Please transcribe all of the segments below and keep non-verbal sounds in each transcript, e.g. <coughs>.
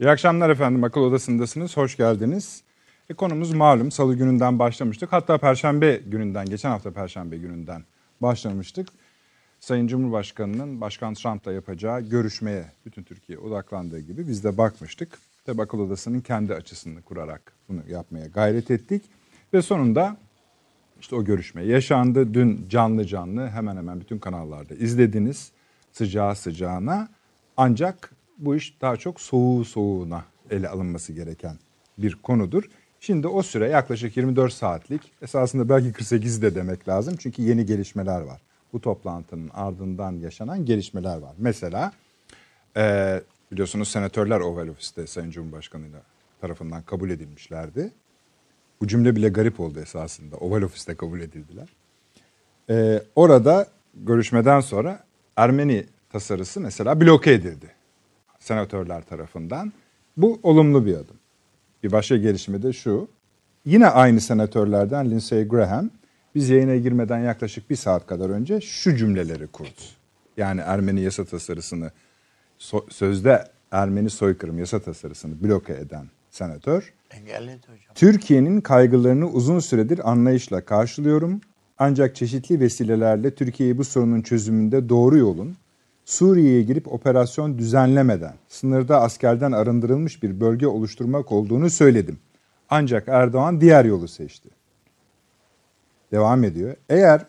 İyi akşamlar efendim. Akıl Odası'ndasınız. Hoş geldiniz. E, konumuz malum. Salı gününden başlamıştık. Hatta Perşembe gününden, geçen hafta Perşembe gününden başlamıştık. Sayın Cumhurbaşkanı'nın Başkan Trump'la yapacağı görüşmeye bütün Türkiye odaklandığı gibi biz de bakmıştık. Tabi Akıl Odası'nın kendi açısını kurarak bunu yapmaya gayret ettik. Ve sonunda işte o görüşme yaşandı. Dün canlı canlı hemen hemen bütün kanallarda izlediniz. Sıcağı sıcağına. Ancak bu iş daha çok soğuğu soğuğuna ele alınması gereken bir konudur. Şimdi o süre yaklaşık 24 saatlik esasında belki 48 de demek lazım. Çünkü yeni gelişmeler var. Bu toplantının ardından yaşanan gelişmeler var. Mesela e, biliyorsunuz senatörler Oval Ofis'te Sayın Cumhurbaşkanı'yla tarafından kabul edilmişlerdi. Bu cümle bile garip oldu esasında. Oval Ofis'te kabul edildiler. E, orada görüşmeden sonra Ermeni tasarısı mesela bloke edildi senatörler tarafından. Bu olumlu bir adım. Bir başka gelişme de şu. Yine aynı senatörlerden Lindsey Graham biz yayına girmeden yaklaşık bir saat kadar önce şu cümleleri kurdu. Yani Ermeni yasa tasarısını sözde Ermeni soykırım yasa tasarısını bloke eden senatör. Engelledi hocam. Türkiye'nin kaygılarını uzun süredir anlayışla karşılıyorum. Ancak çeşitli vesilelerle Türkiye'yi bu sorunun çözümünde doğru yolun Suriye'ye girip operasyon düzenlemeden sınırda askerden arındırılmış bir bölge oluşturmak olduğunu söyledim. Ancak Erdoğan diğer yolu seçti. Devam ediyor. Eğer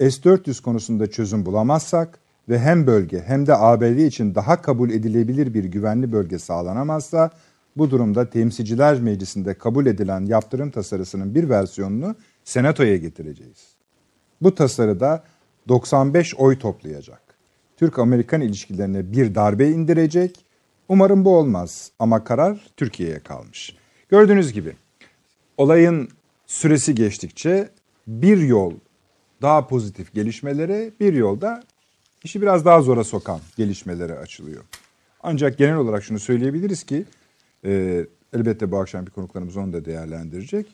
S-400 konusunda çözüm bulamazsak ve hem bölge hem de ABD için daha kabul edilebilir bir güvenli bölge sağlanamazsa bu durumda Temsilciler Meclisi'nde kabul edilen yaptırım tasarısının bir versiyonunu Senato'ya getireceğiz. Bu tasarıda 95 oy toplayacak. Türk-Amerikan ilişkilerine bir darbe indirecek. Umarım bu olmaz ama karar Türkiye'ye kalmış. Gördüğünüz gibi olayın süresi geçtikçe bir yol daha pozitif gelişmelere, bir yolda işi biraz daha zora sokan gelişmelere açılıyor. Ancak genel olarak şunu söyleyebiliriz ki e, elbette bu akşam bir konuklarımız onu da değerlendirecek.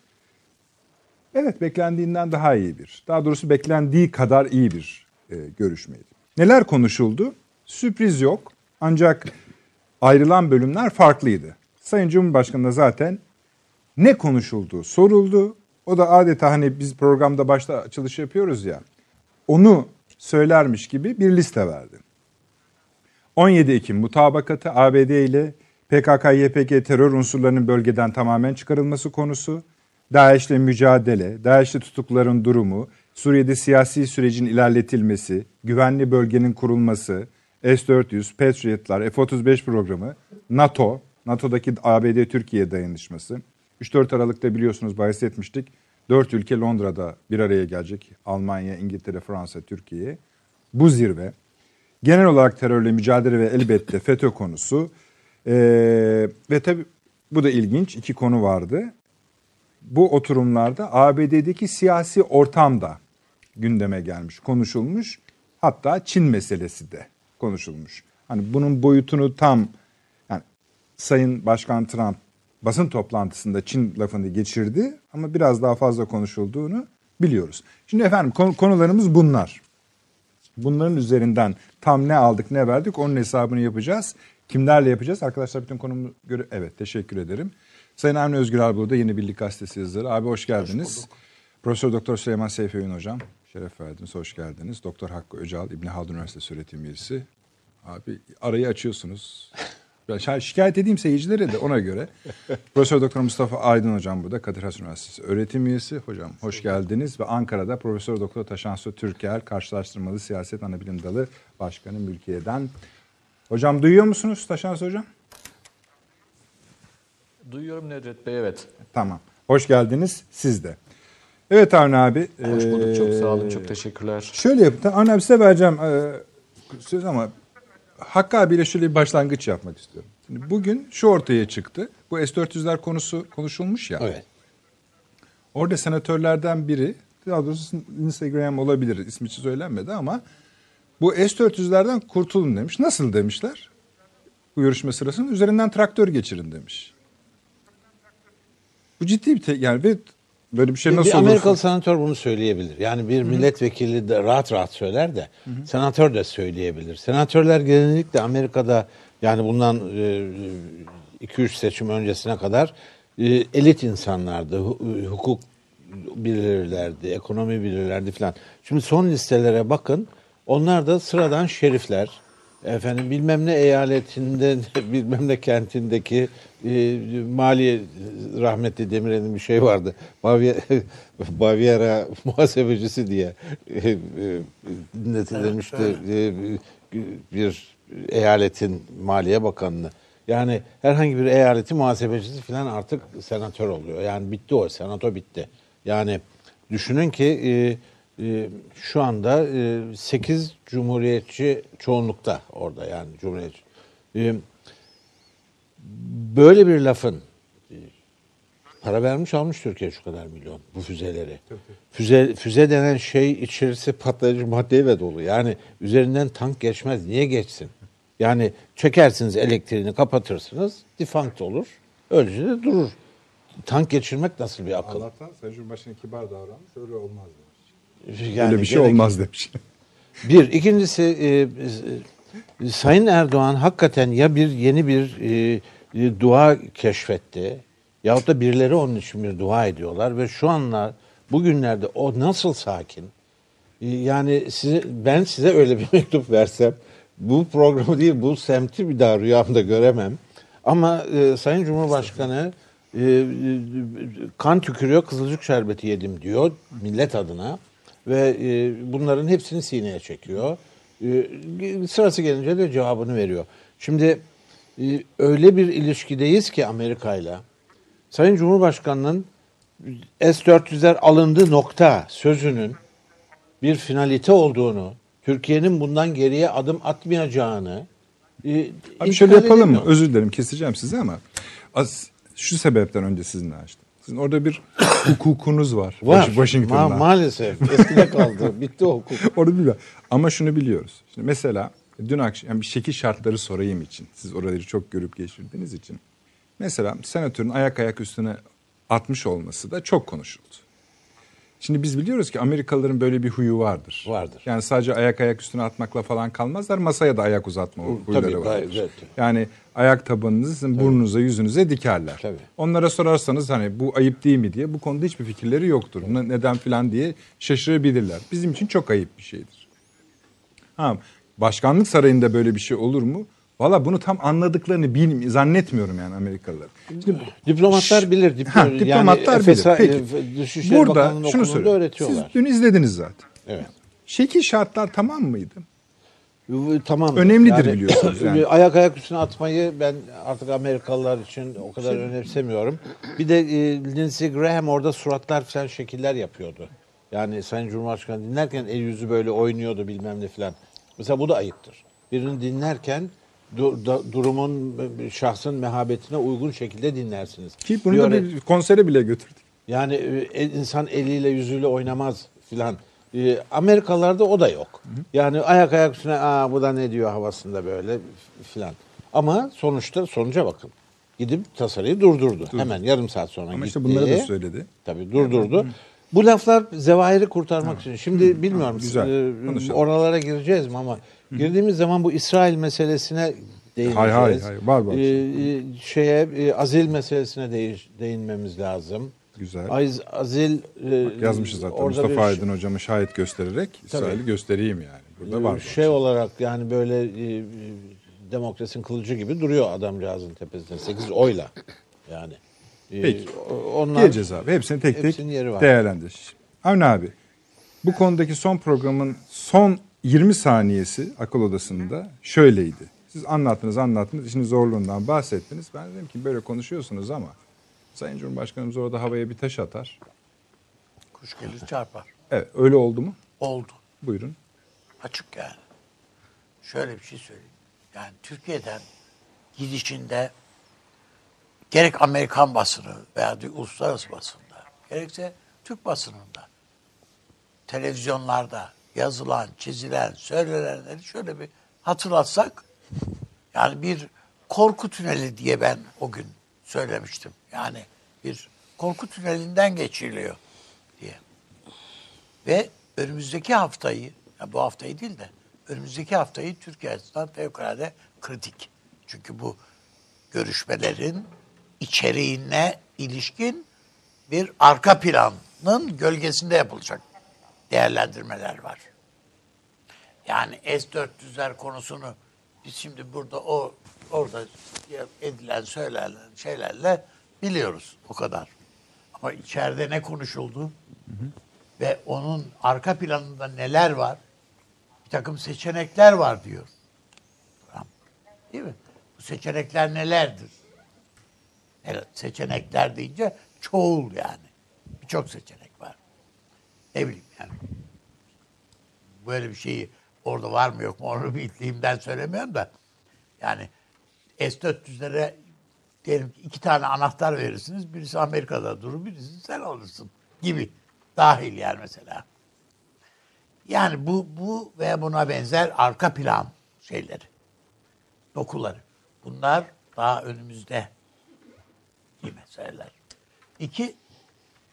Evet beklendiğinden daha iyi bir, daha doğrusu beklendiği kadar iyi bir e, görüşmeydi. Neler konuşuldu? Sürpriz yok. Ancak ayrılan bölümler farklıydı. Sayın Cumhurbaşkanı da zaten ne konuşulduğu soruldu. O da adeta hani biz programda başta açılış yapıyoruz ya. Onu söylermiş gibi bir liste verdi. 17 Ekim mutabakatı ABD ile PKK-YPG terör unsurlarının bölgeden tamamen çıkarılması konusu, DAEŞ'le mücadele, DAEŞ'li tutukların durumu, Suriye'de siyasi sürecin ilerletilmesi, güvenli bölgenin kurulması, S-400, Patriot'lar, F-35 programı, NATO, NATO'daki ABD-Türkiye dayanışması. 3-4 Aralık'ta biliyorsunuz bahis etmiştik. 4 ülke Londra'da bir araya gelecek. Almanya, İngiltere, Fransa, Türkiye. Bu zirve. Genel olarak terörle mücadele ve elbette FETÖ konusu. Ee, ve tabi bu da ilginç. iki konu vardı. Bu oturumlarda ABD'deki siyasi ortamda gündeme gelmiş, konuşulmuş. Hatta Çin meselesi de konuşulmuş. Hani bunun boyutunu tam yani Sayın Başkan Trump basın toplantısında Çin lafını geçirdi ama biraz daha fazla konuşulduğunu biliyoruz. Şimdi efendim konularımız bunlar. Bunların üzerinden tam ne aldık ne verdik onun hesabını yapacağız. Kimlerle yapacağız? Arkadaşlar bütün konumu göre evet teşekkür ederim. Sayın Avni Özgür abi burada Yeni Birlik Gazetesi yazarı. Abi hoş geldiniz. Hoş Profesör Doktor Süleyman Seyfi Öğün hocam. Şeref verdiniz, hoş geldiniz. Doktor Hakkı Öcal, İbni Haldun Üniversitesi öğretim üyesi. Abi arayı açıyorsunuz. Ben şikayet edeyim seyircilere de ona göre. <laughs> Profesör Doktor Mustafa Aydın hocam burada Kadir Has Üniversitesi öğretim üyesi. Hocam hoş geldiniz ve Ankara'da Profesör Doktor Taşansu Türker Karşılaştırmalı Siyaset Anabilim Dalı Başkanı Mülkiye'den. Hocam duyuyor musunuz Taşansu hocam? Duyuyorum Nedret Bey evet. Tamam. Hoş geldiniz siz de. Evet Avni abi. Hoş bulduk. Çok sağ olun. Çok teşekkürler. Şöyle yapın. Avni abi size vereceğim e, söz ama Hakkı abiyle şöyle bir başlangıç yapmak istiyorum. Şimdi bugün şu ortaya çıktı. Bu S-400'ler konusu konuşulmuş ya. Evet. Orada senatörlerden biri, daha doğrusu Instagram olabilir, ismi hiç söylenmedi ama bu S-400'lerden kurtulun demiş. Nasıl demişler? Bu görüşme sırasında üzerinden traktör geçirin demiş. Bu ciddi bir te- yani ve Böyle bir şey nasıl bir olur? Amerikalı senatör bunu söyleyebilir. Yani bir milletvekili de rahat rahat söyler de Hı-hı. senatör de söyleyebilir. Senatörler genellikle Amerika'da yani bundan e, 2-3 seçim öncesine kadar e, elit insanlardı. Hu- Hukuk bilirlerdi, ekonomi bilirlerdi falan. Şimdi son listelere bakın. Onlar da sıradan şerifler. Efendim bilmem ne eyaletinde, <laughs> bilmem ne kentindeki e, maliye rahmetli Demirel'in bir şey vardı. Baviera, <laughs> Baviera muhasebecisi diye e, e, dinletilmişti e, bir eyaletin maliye bakanını. Yani herhangi bir eyaletin muhasebecisi falan artık senatör oluyor. Yani bitti o, senato bitti. Yani düşünün ki e, e, şu anda e, 8 cumhuriyetçi çoğunlukta orada yani cumhuriyetçi. E, böyle bir lafın para vermiş almış Türkiye şu kadar milyon bu füzeleri. Füze, füze denen şey içerisi patlayıcı maddeyle dolu. Yani üzerinden tank geçmez. Niye geçsin? Yani çekersiniz elektriğini kapatırsınız defunct olur. Öylece de durur. Tank geçirmek nasıl bir akıl? Allah'tan Sayın Cumhurbaşkanı kibar davranmış. Öyle olmaz demiş. Yani Öyle bir şey gerek- olmaz demiş. Bir. ikincisi e, e, Sayın Erdoğan hakikaten ya bir yeni bir e, dua keşfetti yahut da birileri onun için bir dua ediyorlar ve şu anlar bugünlerde o nasıl sakin? E, yani size, ben size öyle bir <laughs> mektup versem bu programı değil bu semti bir daha rüyamda göremem. Ama e, Sayın Cumhurbaşkanı e, e, kan tükürüyor kızılcık şerbeti yedim diyor millet adına ve e, bunların hepsini sineye çekiyor. E, sırası gelince de cevabını veriyor. Şimdi öyle bir ilişkideyiz ki Amerika'yla Sayın Cumhurbaşkanı'nın S-400'ler alındı nokta sözünün bir finalite olduğunu, Türkiye'nin bundan geriye adım atmayacağını e, Abi şöyle yapalım mı? Özür dilerim keseceğim sizi ama az, şu sebepten önce sizinle açtım. Sizin orada bir <coughs> hukukunuz var. Var. Wash- Washington'da. Ma- maalesef. Eskide kaldı. Bitti o hukuk. <laughs> Orada değil. Ama şunu biliyoruz. Şimdi mesela dün akşam yani bir şekil şartları sorayım için. Siz oraları çok görüp geçirdiğiniz için. Mesela senatörün ayak ayak üstüne atmış olması da çok konuşuldu. Şimdi biz biliyoruz ki Amerikalıların böyle bir huyu vardır. Vardır. Yani sadece ayak ayak üstüne atmakla falan kalmazlar. Masaya da ayak uzatma huyları tabii, vardır. gayet. Yani ayak tabanınızı burnunuza yüzünüze dikerler. Tabii. Onlara sorarsanız hani bu ayıp değil mi diye bu konuda hiçbir fikirleri yoktur. Ne- Neden filan diye şaşırabilirler. Bizim için çok ayıp bir şeydir. Ha, başkanlık sarayında böyle bir şey olur mu? Valla bunu tam anladıklarını bilmi zannetmiyorum yani Amerikalılar. Şimdi Diplomatlar bilir. Diplo- Ha, diplomatlar yani bilir. Peki. Dışişleri Burada şunu öğretiyorlar. Siz dün izlediniz zaten. Evet. Şekil şartlar tamam mıydı? Tamam. Önemlidir biliyorsunuz <coughs> yani. Ayak ayak üstüne atmayı ben artık Amerikalılar için o kadar önemsemiyorum. Bir de e, Lindsey Graham orada suratlar falan şekiller yapıyordu. Yani Sayın Cumhurbaşkanı dinlerken el yüzü böyle oynuyordu bilmem ne falan. Mesela bu da ayıptır. Birini dinlerken du- da- durumun şahsın mehabetine uygun şekilde dinlersiniz. Ki bunu Bir da öyle- bir konsere bile götürdük. yani e, el- insan eliyle yüzüyle oynamaz filan. E, Amerikalılarda o da yok. Yani ayak ayak üstüne aa bu da ne diyor havasında böyle filan. Ama sonuçta sonuca bakın. Gidip tasarıyı durdurdu. Hemen yarım saat sonra Ama gitti. işte bunları da söyledi. Tabii durdurdu. Bu laflar zevahiri kurtarmak için. Şimdi bilmiyorum güzel. e, Konuşalım. oralara gireceğiz mi ama girdiğimiz zaman bu İsrail meselesine değineceğiz. Hay hay hay, var var. E, e, şeye e, azil meselesine değiş- değinmemiz lazım. Güzel. Az, azil e, Yazmışız zaten Mustafa bir Aydın hocamı şahit göstererek İsrail'i göstereyim yani. Burada var. bu şey açıdan. olarak yani böyle e, e, demokrasinin kılıcı gibi duruyor adamcağızın tepesinde 8 oyla yani. E, Peki. onlar Geleceğiz abi. Hepsini tek tek Hepsinin var. değerlendir. Avni abi bu konudaki son programın son 20 saniyesi akıl odasında şöyleydi. Siz anlattınız anlattınız işin zorluğundan bahsettiniz. Ben dedim ki böyle konuşuyorsunuz ama Sayın Cumhurbaşkanımız orada havaya bir taş atar. Kuş gelir çarpar. Evet öyle oldu mu? Oldu. Buyurun. Açık yani. Şöyle bir şey söyleyeyim. Yani Türkiye'den gidişinde gerek Amerikan basını veya uluslararası basında gerekse Türk basınında televizyonlarda yazılan, çizilen, söylenenleri şöyle bir hatırlatsak yani bir korku tüneli diye ben o gün söylemiştim. Yani bir korku tünelinden geçiriliyor diye. Ve önümüzdeki haftayı, ya bu haftayı değil de önümüzdeki haftayı Türkiye açısından fevkalade kritik. Çünkü bu görüşmelerin içeriğine ilişkin bir arka planın gölgesinde yapılacak değerlendirmeler var. Yani S-400'ler konusunu biz şimdi burada o orada edilen söylenen şeylerle biliyoruz o kadar. Ama içeride ne konuşuldu ve onun arka planında neler var? Bir takım seçenekler var diyor. Değil mi? Bu seçenekler nelerdir? Evet, seçenekler deyince çoğul yani. Birçok seçenek var. Ne bileyim yani. Böyle bir şeyi orada var mı yok mu onu <laughs> bildiğimden söylemiyorum da. Yani S-400'lere diyelim ki iki tane anahtar verirsiniz. Birisi Amerika'da durur, birisi sen alırsın gibi. Dahil yani mesela. Yani bu, bu ve buna benzer arka plan şeyleri, dokuları. Bunlar daha önümüzde iyi meseleler. İki,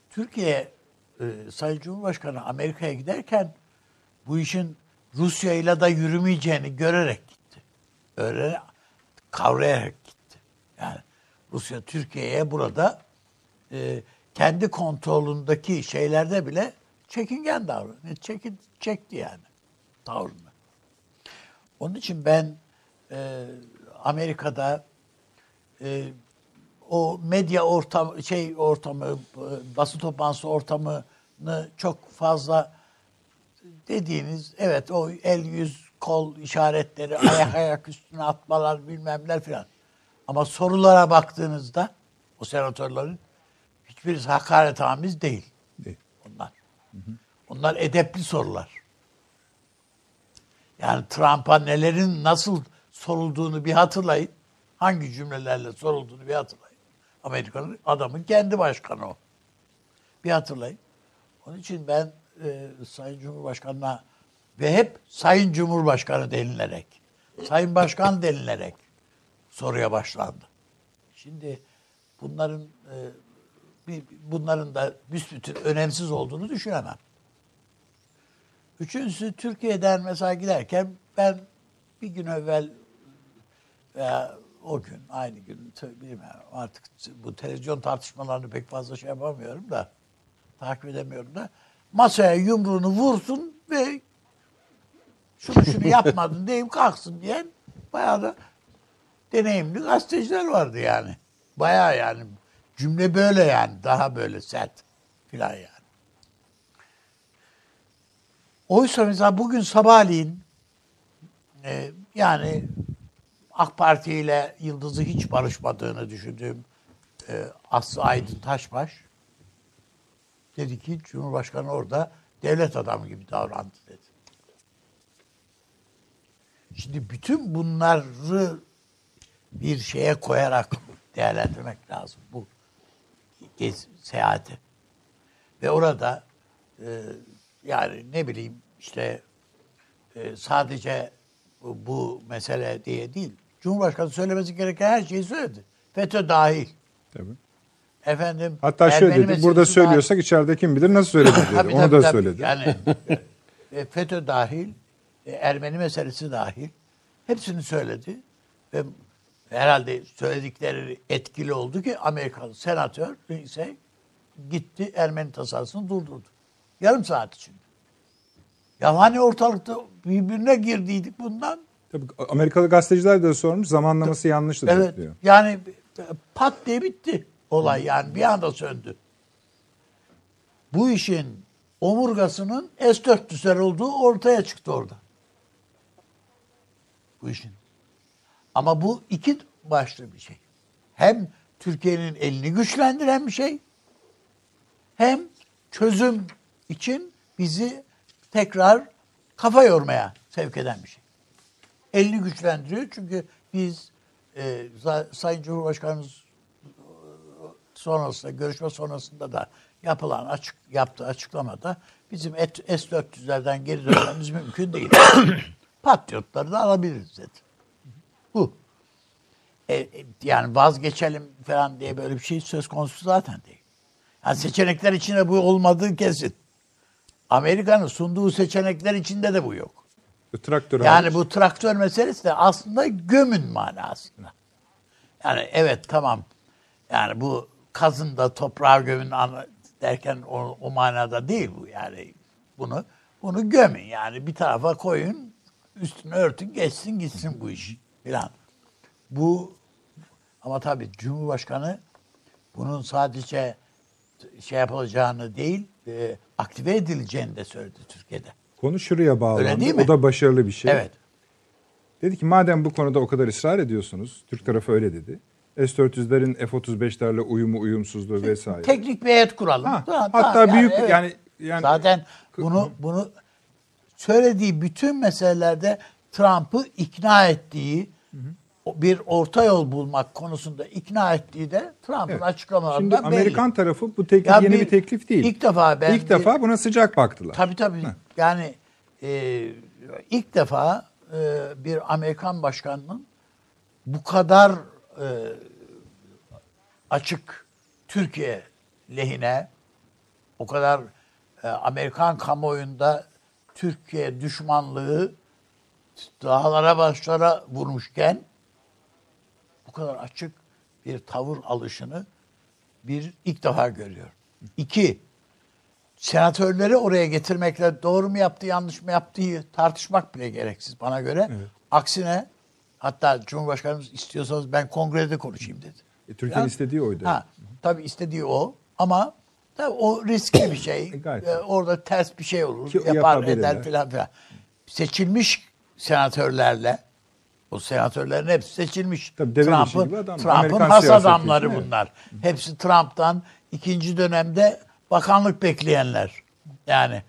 Türkiye e, Sayın Cumhurbaşkanı Amerika'ya giderken bu işin Rusya ile de yürümeyeceğini görerek gitti. Öyle kavrayarak gitti. Yani Rusya Türkiye'ye burada e, kendi kontrolündeki şeylerde bile çekingen davranıyor. Çekin, çekti yani tavrını. Onun için ben e, Amerika'da e, o medya ortamı şey ortamı basın toplantısı ortamını çok fazla dediğiniz evet o el yüz kol işaretleri <laughs> ayak ayak üstüne atmalar bilmemler filan. Ama sorulara baktığınızda o senatörlerin hiçbirisi hakaret amiz değil. Değil. Onlar. Onlar edepli sorular. Yani Trump'a nelerin nasıl sorulduğunu bir hatırlayın. Hangi cümlelerle sorulduğunu bir hatırlayın. Amerika'nın adamın kendi başkanı o. Bir hatırlayın. Onun için ben e, Sayın Cumhurbaşkanı'na ve hep Sayın Cumhurbaşkanı denilerek, Sayın Başkan denilerek soruya başlandı. Şimdi bunların e, bir, bunların da büsbütün önemsiz olduğunu düşünemem. Üçüncüsü Türkiye'den mesela giderken ben bir gün evvel veya o gün aynı gün bilmiyorum artık bu televizyon tartışmalarını pek fazla şey yapamıyorum da takip edemiyorum da masaya yumruğunu vursun ve şunu şunu yapmadın <laughs> diyeyim kalksın diyen bayağı da deneyimli gazeteciler vardı yani. Bayağı yani cümle böyle yani daha böyle sert filan yani. Oysa mesela bugün sabahleyin e, yani AK Parti ile Yıldız'ı hiç barışmadığını düşündüğüm e, Aslı Aydın Taşbaş dedi ki Cumhurbaşkanı orada devlet adamı gibi davrandı dedi. Şimdi bütün bunları bir şeye koyarak değerlendirmek lazım bu gez, seyahati. Ve orada e, yani ne bileyim işte e, sadece bu, mesele diye değil. Cumhurbaşkanı söylemesi gereken her şeyi söyledi. FETÖ dahil. Tabii. Efendim Hatta şöyle dedi, burada dahil. söylüyorsak içeride kim bilir nasıl söyledi dedi. <laughs> Tabii, Onu tabii, da tabii. söyledi. Yani e, FETÖ dahil, e, Ermeni meselesi dahil hepsini söyledi ve herhalde söyledikleri etkili oldu ki Amerikalı senatör ise gitti Ermeni tasarısını durdurdu. Yarım saat içinde. Ya hani ortalıkta birbirine girdiydik bundan. Tabii, Amerikalı gazeteciler de sormuş zamanlaması yanlıştı Evet. diyor. Yani pat diye bitti olay yani bir anda söndü. Bu işin omurgasının S-400'ler olduğu ortaya çıktı orada. Bu işin. Ama bu iki başlı bir şey. Hem Türkiye'nin elini güçlendiren bir şey hem çözüm için bizi tekrar kafa yormaya sevk eden bir şey. Elini güçlendiriyor çünkü biz e, Sayın Cumhurbaşkanımız e, sonrasında, görüşme sonrasında da yapılan açık yaptığı açıklamada bizim et- S-400'lerden geri dönmemiz mümkün değil. <coughs> Patriotları da alabiliriz dedi. Bu. E, e, yani vazgeçelim falan diye böyle bir şey söz konusu zaten değil. Yani seçenekler içinde bu olmadığı kesin. Amerika'nın sunduğu seçenekler içinde de bu yok. Traktör Yani hariç. bu traktör meselesi de aslında gömün manasında. Yani evet tamam. Yani bu kazın da toprağa gömün derken o, o manada değil bu yani. Bunu bunu gömün yani bir tarafa koyun, üstüne örtün, geçsin gitsin bu iş filan. Bu ama tabii Cumhurbaşkanı bunun sadece şey yapılacağını değil, e, aktive edileceğini de söyledi Türkiye'de. Konu şuraya bağlandı. değil mi? O da başarılı bir şey. Evet. Dedi ki madem bu konuda o kadar ısrar ediyorsunuz, Türk tarafı öyle dedi. S-400'lerin F-35'lerle uyumu, uyumsuzluğu vesaire. Teknik bir heyet kuralım. Ha, Tamam, hatta tamam, büyük evet. yani yani Zaten bunu bunu söylediği bütün meselelerde Trump'ı ikna ettiği o- bir orta yol bulmak konusunda ikna ettiği de Trump'ın Evet. açıklamalarından Şimdi belli. Amerikan tarafı bu teklif Ya yeni bir- bir, teklif değil. ilk defa ben ilk bir- defa buna sıcak baktılar. Tabii tabii. Yani e, ilk defa e, bir Amerikan başkanının bu kadar e, açık Türkiye lehine o kadar e, Amerikan kamuoyunda Türkiye düşmanlığı dağlara başlara vurmuşken kadar açık bir tavır alışını bir ilk defa görüyorum. İki, senatörleri oraya getirmekle doğru mu yaptı, yanlış mı yaptığı tartışmak bile gereksiz bana göre. Aksine hatta Cumhurbaşkanımız istiyorsanız ben kongrede konuşayım dedi. E, Türkiye'nin Ya- istediği oydu. Ha, tabii istediği o ama tabii o riskli bir şey. <coughs> E. Ee, orada ters bir şey olur. Ki yapar eder filan filan. Seçilmiş senatörlerle o senatörlerin hepsi seçilmiş. Trump'ın adam. Trump'ın has adamları için, evet. bunlar. Hepsi Trump'tan ikinci dönemde bakanlık bekleyenler. Yani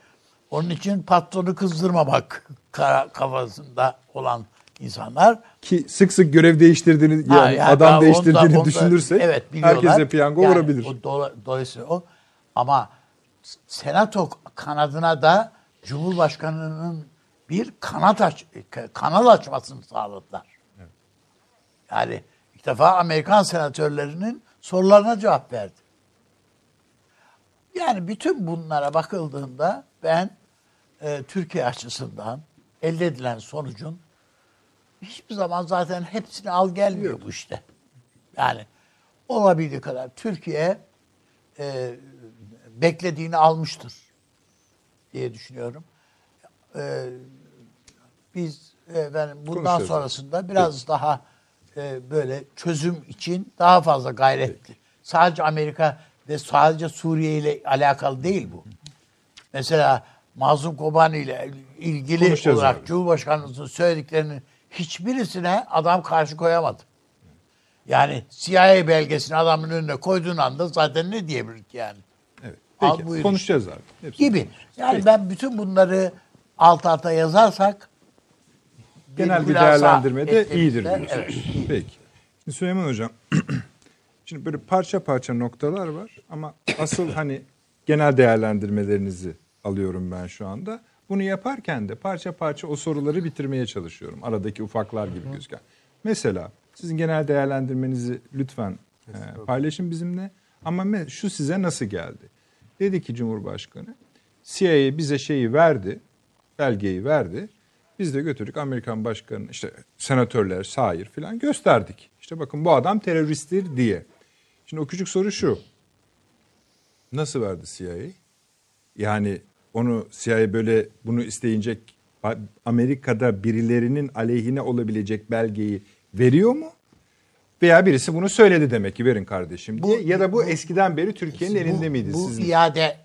onun için patronu kızdırmamak ka- kafasında olan insanlar. Ki sık sık görev değiştirdiğini yani, Ha, yani adam daha değiştirdiğini onda- onda- düşünürsek evet, biliyorlar. herkese piyango Yani vurabilir. O dola- dolayısıyla o. Ama senato kanadına da Cumhurbaşkanı'nın bir kanat aç, kanal açmasını sağladılar. Yani ilk defa Amerikan senatörlerinin sorularına cevap verdi. Yani bütün bunlara bakıldığında ben e, Türkiye açısından elde edilen sonucun hiçbir zaman zaten hepsini al gelmiyor bu işte. Yani olabildiği kadar Türkiye e, beklediğini almıştır diye düşünüyorum. E, biz efendim bundan sonrasında biraz daha e, böyle çözüm için daha fazla gayretli. Sadece Amerika ve sadece Suriye ile alakalı değil bu. Mesela Mazlum Kobani ile ilgili olarak abi. Cumhurbaşkanımızın söylediklerinin hiçbirisine adam karşı koyamadı. Yani CIA belgesini adamın önüne koyduğun anda zaten ne diyebilir ki yani? Evet. Al Peki buyur. konuşacağız abi. Hepsini Gibi. konuşacağız. Yani Peki. ben bütün bunları alt alta yazarsak genel bir değerlendirme de iyidir diyorsunuz. Evet. Peki. Şimdi Süleyman Hocam, <clears throat> şimdi böyle parça parça noktalar var ama asıl hani genel değerlendirmelerinizi alıyorum ben şu anda. Bunu yaparken de parça parça o soruları bitirmeye çalışıyorum. Aradaki ufaklar gibi gözüken. Mesela sizin genel değerlendirmenizi lütfen e, paylaşın bizimle. Ama me- şu size nasıl geldi? Dedi ki Cumhurbaşkanı CIA bize şeyi verdi, belgeyi verdi. Biz de götürdük Amerikan başkanı işte senatörler, sair filan gösterdik. İşte bakın bu adam teröristtir diye. Şimdi o küçük soru şu. Nasıl verdi CIA? Yani onu CIA böyle bunu isteyince Amerika'da birilerinin aleyhine olabilecek belgeyi veriyor mu? Veya birisi bunu söyledi demek ki verin kardeşim diye. ya da bu, eskiden beri Türkiye'nin elinde bu, miydi? Bu sizin? iade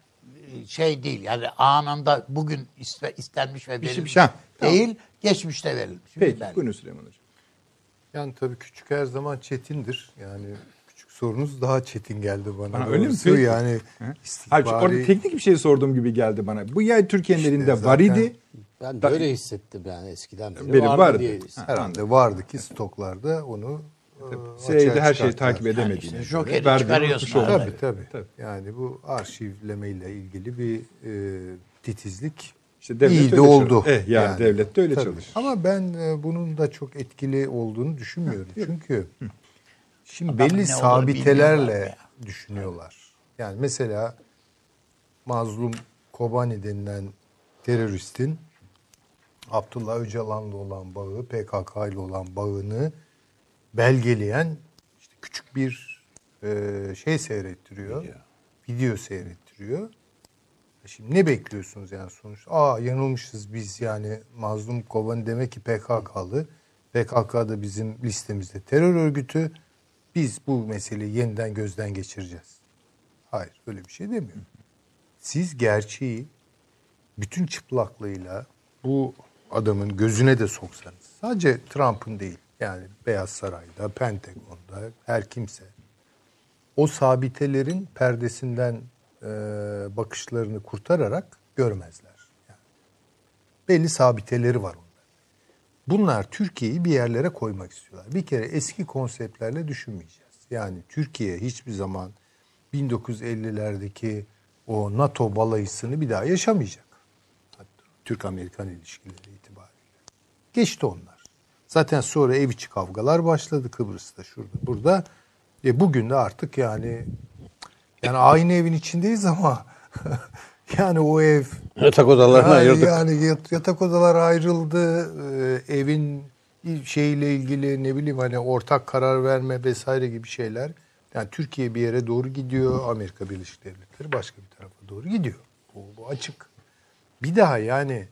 şey değil yani anında bugün iste- istenmiş ve şey- verilmiş şey- ha, tamam. değil geçmişte verilmiş. Peki Belki. buyurun Süleyman Hocam. Yani tabii küçük her zaman çetindir. Yani küçük sorunuz daha çetin geldi bana. Bana öyle mi? Peki. Yani istihbari... Hayır, orada teknik bir şey sorduğum gibi geldi bana. Bu ya Türkiye'nin İşte elinde var idi. Ben Da- böyle hissettim yani eskiden beri, Beri vardı, vardı. diye hissettim. herhalde vardı ki stoklarda onu CIA'de her şeyi takip edemediğini. işte Joker'i çıkarıyorsun arada. Tabii tabii. Tabii. Yani bu arşivlemeyle ilgili bir e, titizlik İşte devlet iyi de oldu. Eh, yani devlet de öyle Tabii. çalışır. Ama ben e, bunun da çok etkili olduğunu düşünmüyorum. Çünkü şimdi Adamın belli sabitelerle düşünüyorlar. Yani mesela mazlum Kobani denilen teröristin Abdullah Öcalan'la olan bağı, PKK ile olan bağını belgeleyen işte küçük bir e, şey seyrettiriyor. Video. seyrettiriyor. Şimdi ne bekliyorsunuz yani sonuç? Aa yanılmışız biz yani mazlum kovan demek ki PKK'lı. PKK da bizim listemizde terör örgütü. Biz bu meseleyi yeniden gözden geçireceğiz. Hayır öyle bir şey demiyorum. Siz gerçeği bütün çıplaklığıyla bu adamın gözüne de soksanız sadece Trump'ın değil yani Beyaz Saray'da, Pentagon'da her kimse o sabitelerin perdesinden e, bakışlarını kurtararak görmezler. Yani belli sabiteleri var onların. Bunlar Türkiye'yi bir yerlere koymak istiyorlar. Bir kere eski konseptlerle düşünmeyeceğiz. Yani Türkiye hiçbir zaman 1950'lerdeki o NATO balayısını bir daha yaşamayacak. Türk-Amerikan ilişkileri itibariyle. Geçti onlar. Zaten sonra ev içi kavgalar başladı Kıbrıs'ta şurada burada. E bugün de artık yani yani aynı evin içindeyiz ama <laughs> yani o ev Yatak odalarını yani, ayırdık. yani yat- yatak odalar ayrıldı. Ee, evin şeyle ilgili ne bileyim hani ortak karar verme vesaire gibi şeyler. Yani Türkiye bir yere doğru gidiyor. Amerika Birleşik Devletleri başka bir tarafa doğru gidiyor. Bu, bu açık. Bir daha yani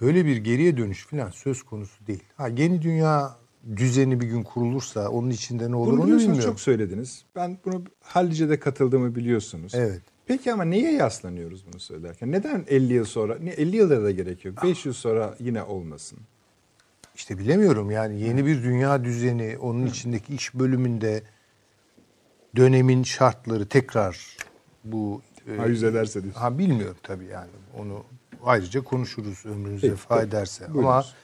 böyle bir geriye dönüş falan söz konusu değil. Ha yeni dünya düzeni bir gün kurulursa onun içinde ne olur Bunu onu bilmiyorum. çok söylediniz. Ben bunu Hallice'de katıldığımı biliyorsunuz. Evet. Peki ama neye yaslanıyoruz bunu söylerken? Neden 50 yıl sonra, ne 50 yılda da gerek yok. 5 yıl sonra yine olmasın. İşte bilemiyorum yani yeni bir dünya düzeni onun içindeki iş bölümünde dönemin şartları tekrar bu e, Ha, yüz ederse diyorsun. Ha bilmiyorum tabii yani onu ayrıca konuşuruz ömrünüze Peki, tabii. ederse ama Buyurunuz.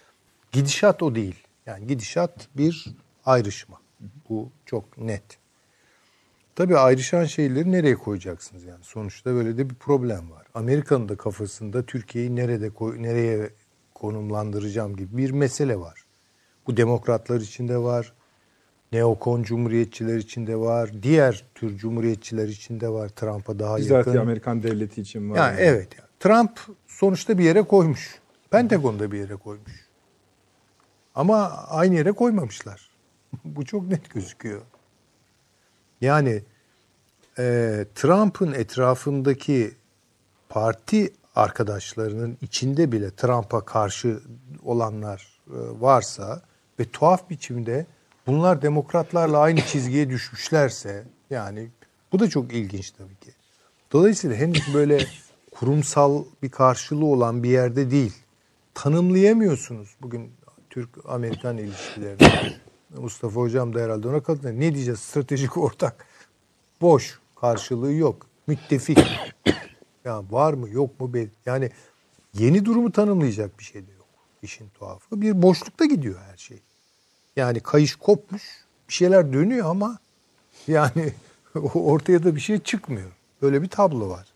gidişat o değil. Yani gidişat bir ayrışma. Bu çok net. Tabii ayrışan şeyleri nereye koyacaksınız yani? Sonuçta böyle de bir problem var. Amerika'nın da kafasında Türkiye'yi nerede koy, nereye konumlandıracağım gibi bir mesele var. Bu demokratlar içinde var. Neokon cumhuriyetçiler içinde var. Diğer tür cumhuriyetçiler içinde var. Trump'a daha Bizzat yakın. Amerikan devleti için var. Yani evet. Trump sonuçta bir yere koymuş. Pentagon'da bir yere koymuş. Ama aynı yere koymamışlar. <laughs> Bu çok net gözüküyor. Yani e, Trump'ın etrafındaki parti arkadaşlarının içinde bile Trump'a karşı olanlar e, varsa ve tuhaf biçimde bunlar demokratlarla aynı çizgiye düşmüşlerse yani bu da çok ilginç tabii ki. Dolayısıyla henüz böyle <laughs> kurumsal bir karşılığı olan bir yerde değil. Tanımlayamıyorsunuz bugün Türk-Amerikan ilişkilerini. <coughs> Mustafa Hocam da herhalde ona katılıyor. Ne diyeceğiz? Stratejik ortak. Boş. Karşılığı yok. Müttefik. <coughs> ya var mı yok mu? belli. Yani yeni durumu tanımlayacak bir şey de yok. İşin tuhafı. Bir boşlukta gidiyor her şey. Yani kayış kopmuş. Bir şeyler dönüyor ama yani <laughs> ortaya da bir şey çıkmıyor. Böyle bir tablo var.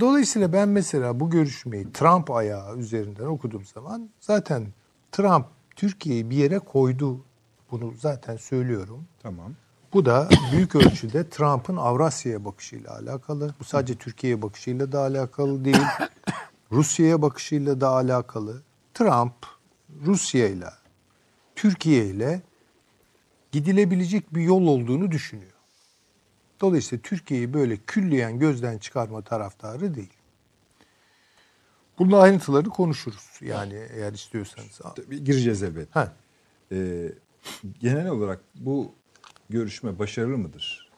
Dolayısıyla ben mesela bu görüşmeyi Trump ayağı üzerinden okuduğum zaman zaten Trump Türkiye'yi bir yere koydu. Bunu zaten söylüyorum. Tamam. Bu da büyük ölçüde Trump'ın Avrasya'ya bakışıyla alakalı. Bu sadece Türkiye'ye bakışıyla da alakalı değil. <coughs> Rusya'ya bakışıyla da alakalı. Trump Rusya'yla, Türkiye'yle gidilebilecek bir yol olduğunu düşünüyor. Dolayısıyla Türkiye'yi böyle külliyen gözden çıkarma taraftarı değil. Bunun ayrıntılarını konuşuruz. Yani eğer istiyorsanız. Tabii gireceğiz elbet. Ha. Ee, genel olarak bu görüşme başarılı mıdır?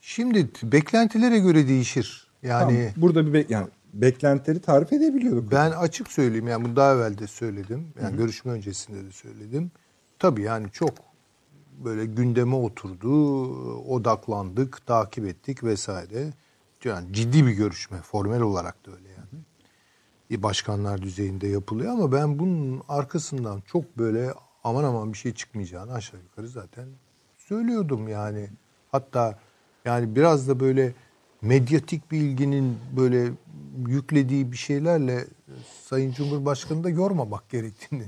Şimdi beklentilere göre değişir. Yani Tamam, burada bir be- yani beklentileri tarif edebiliyorduk. ben açık söyleyeyim yani bunu daha evvel de söyledim. Yani görüşme öncesinde de söyledim. Tabii yani çok böyle gündeme oturdu, odaklandık, takip ettik vesaire. Yani ciddi bir görüşme, formel olarak da öyle yani. Başkanlar düzeyinde yapılıyor ama ben bunun arkasından çok böyle aman aman bir şey çıkmayacağını aşağı yukarı zaten söylüyordum yani. Hatta yani biraz da böyle medyatik bir ilginin böyle yüklediği bir şeylerle Sayın Cumhurbaşkanı da yormamak gerektiğini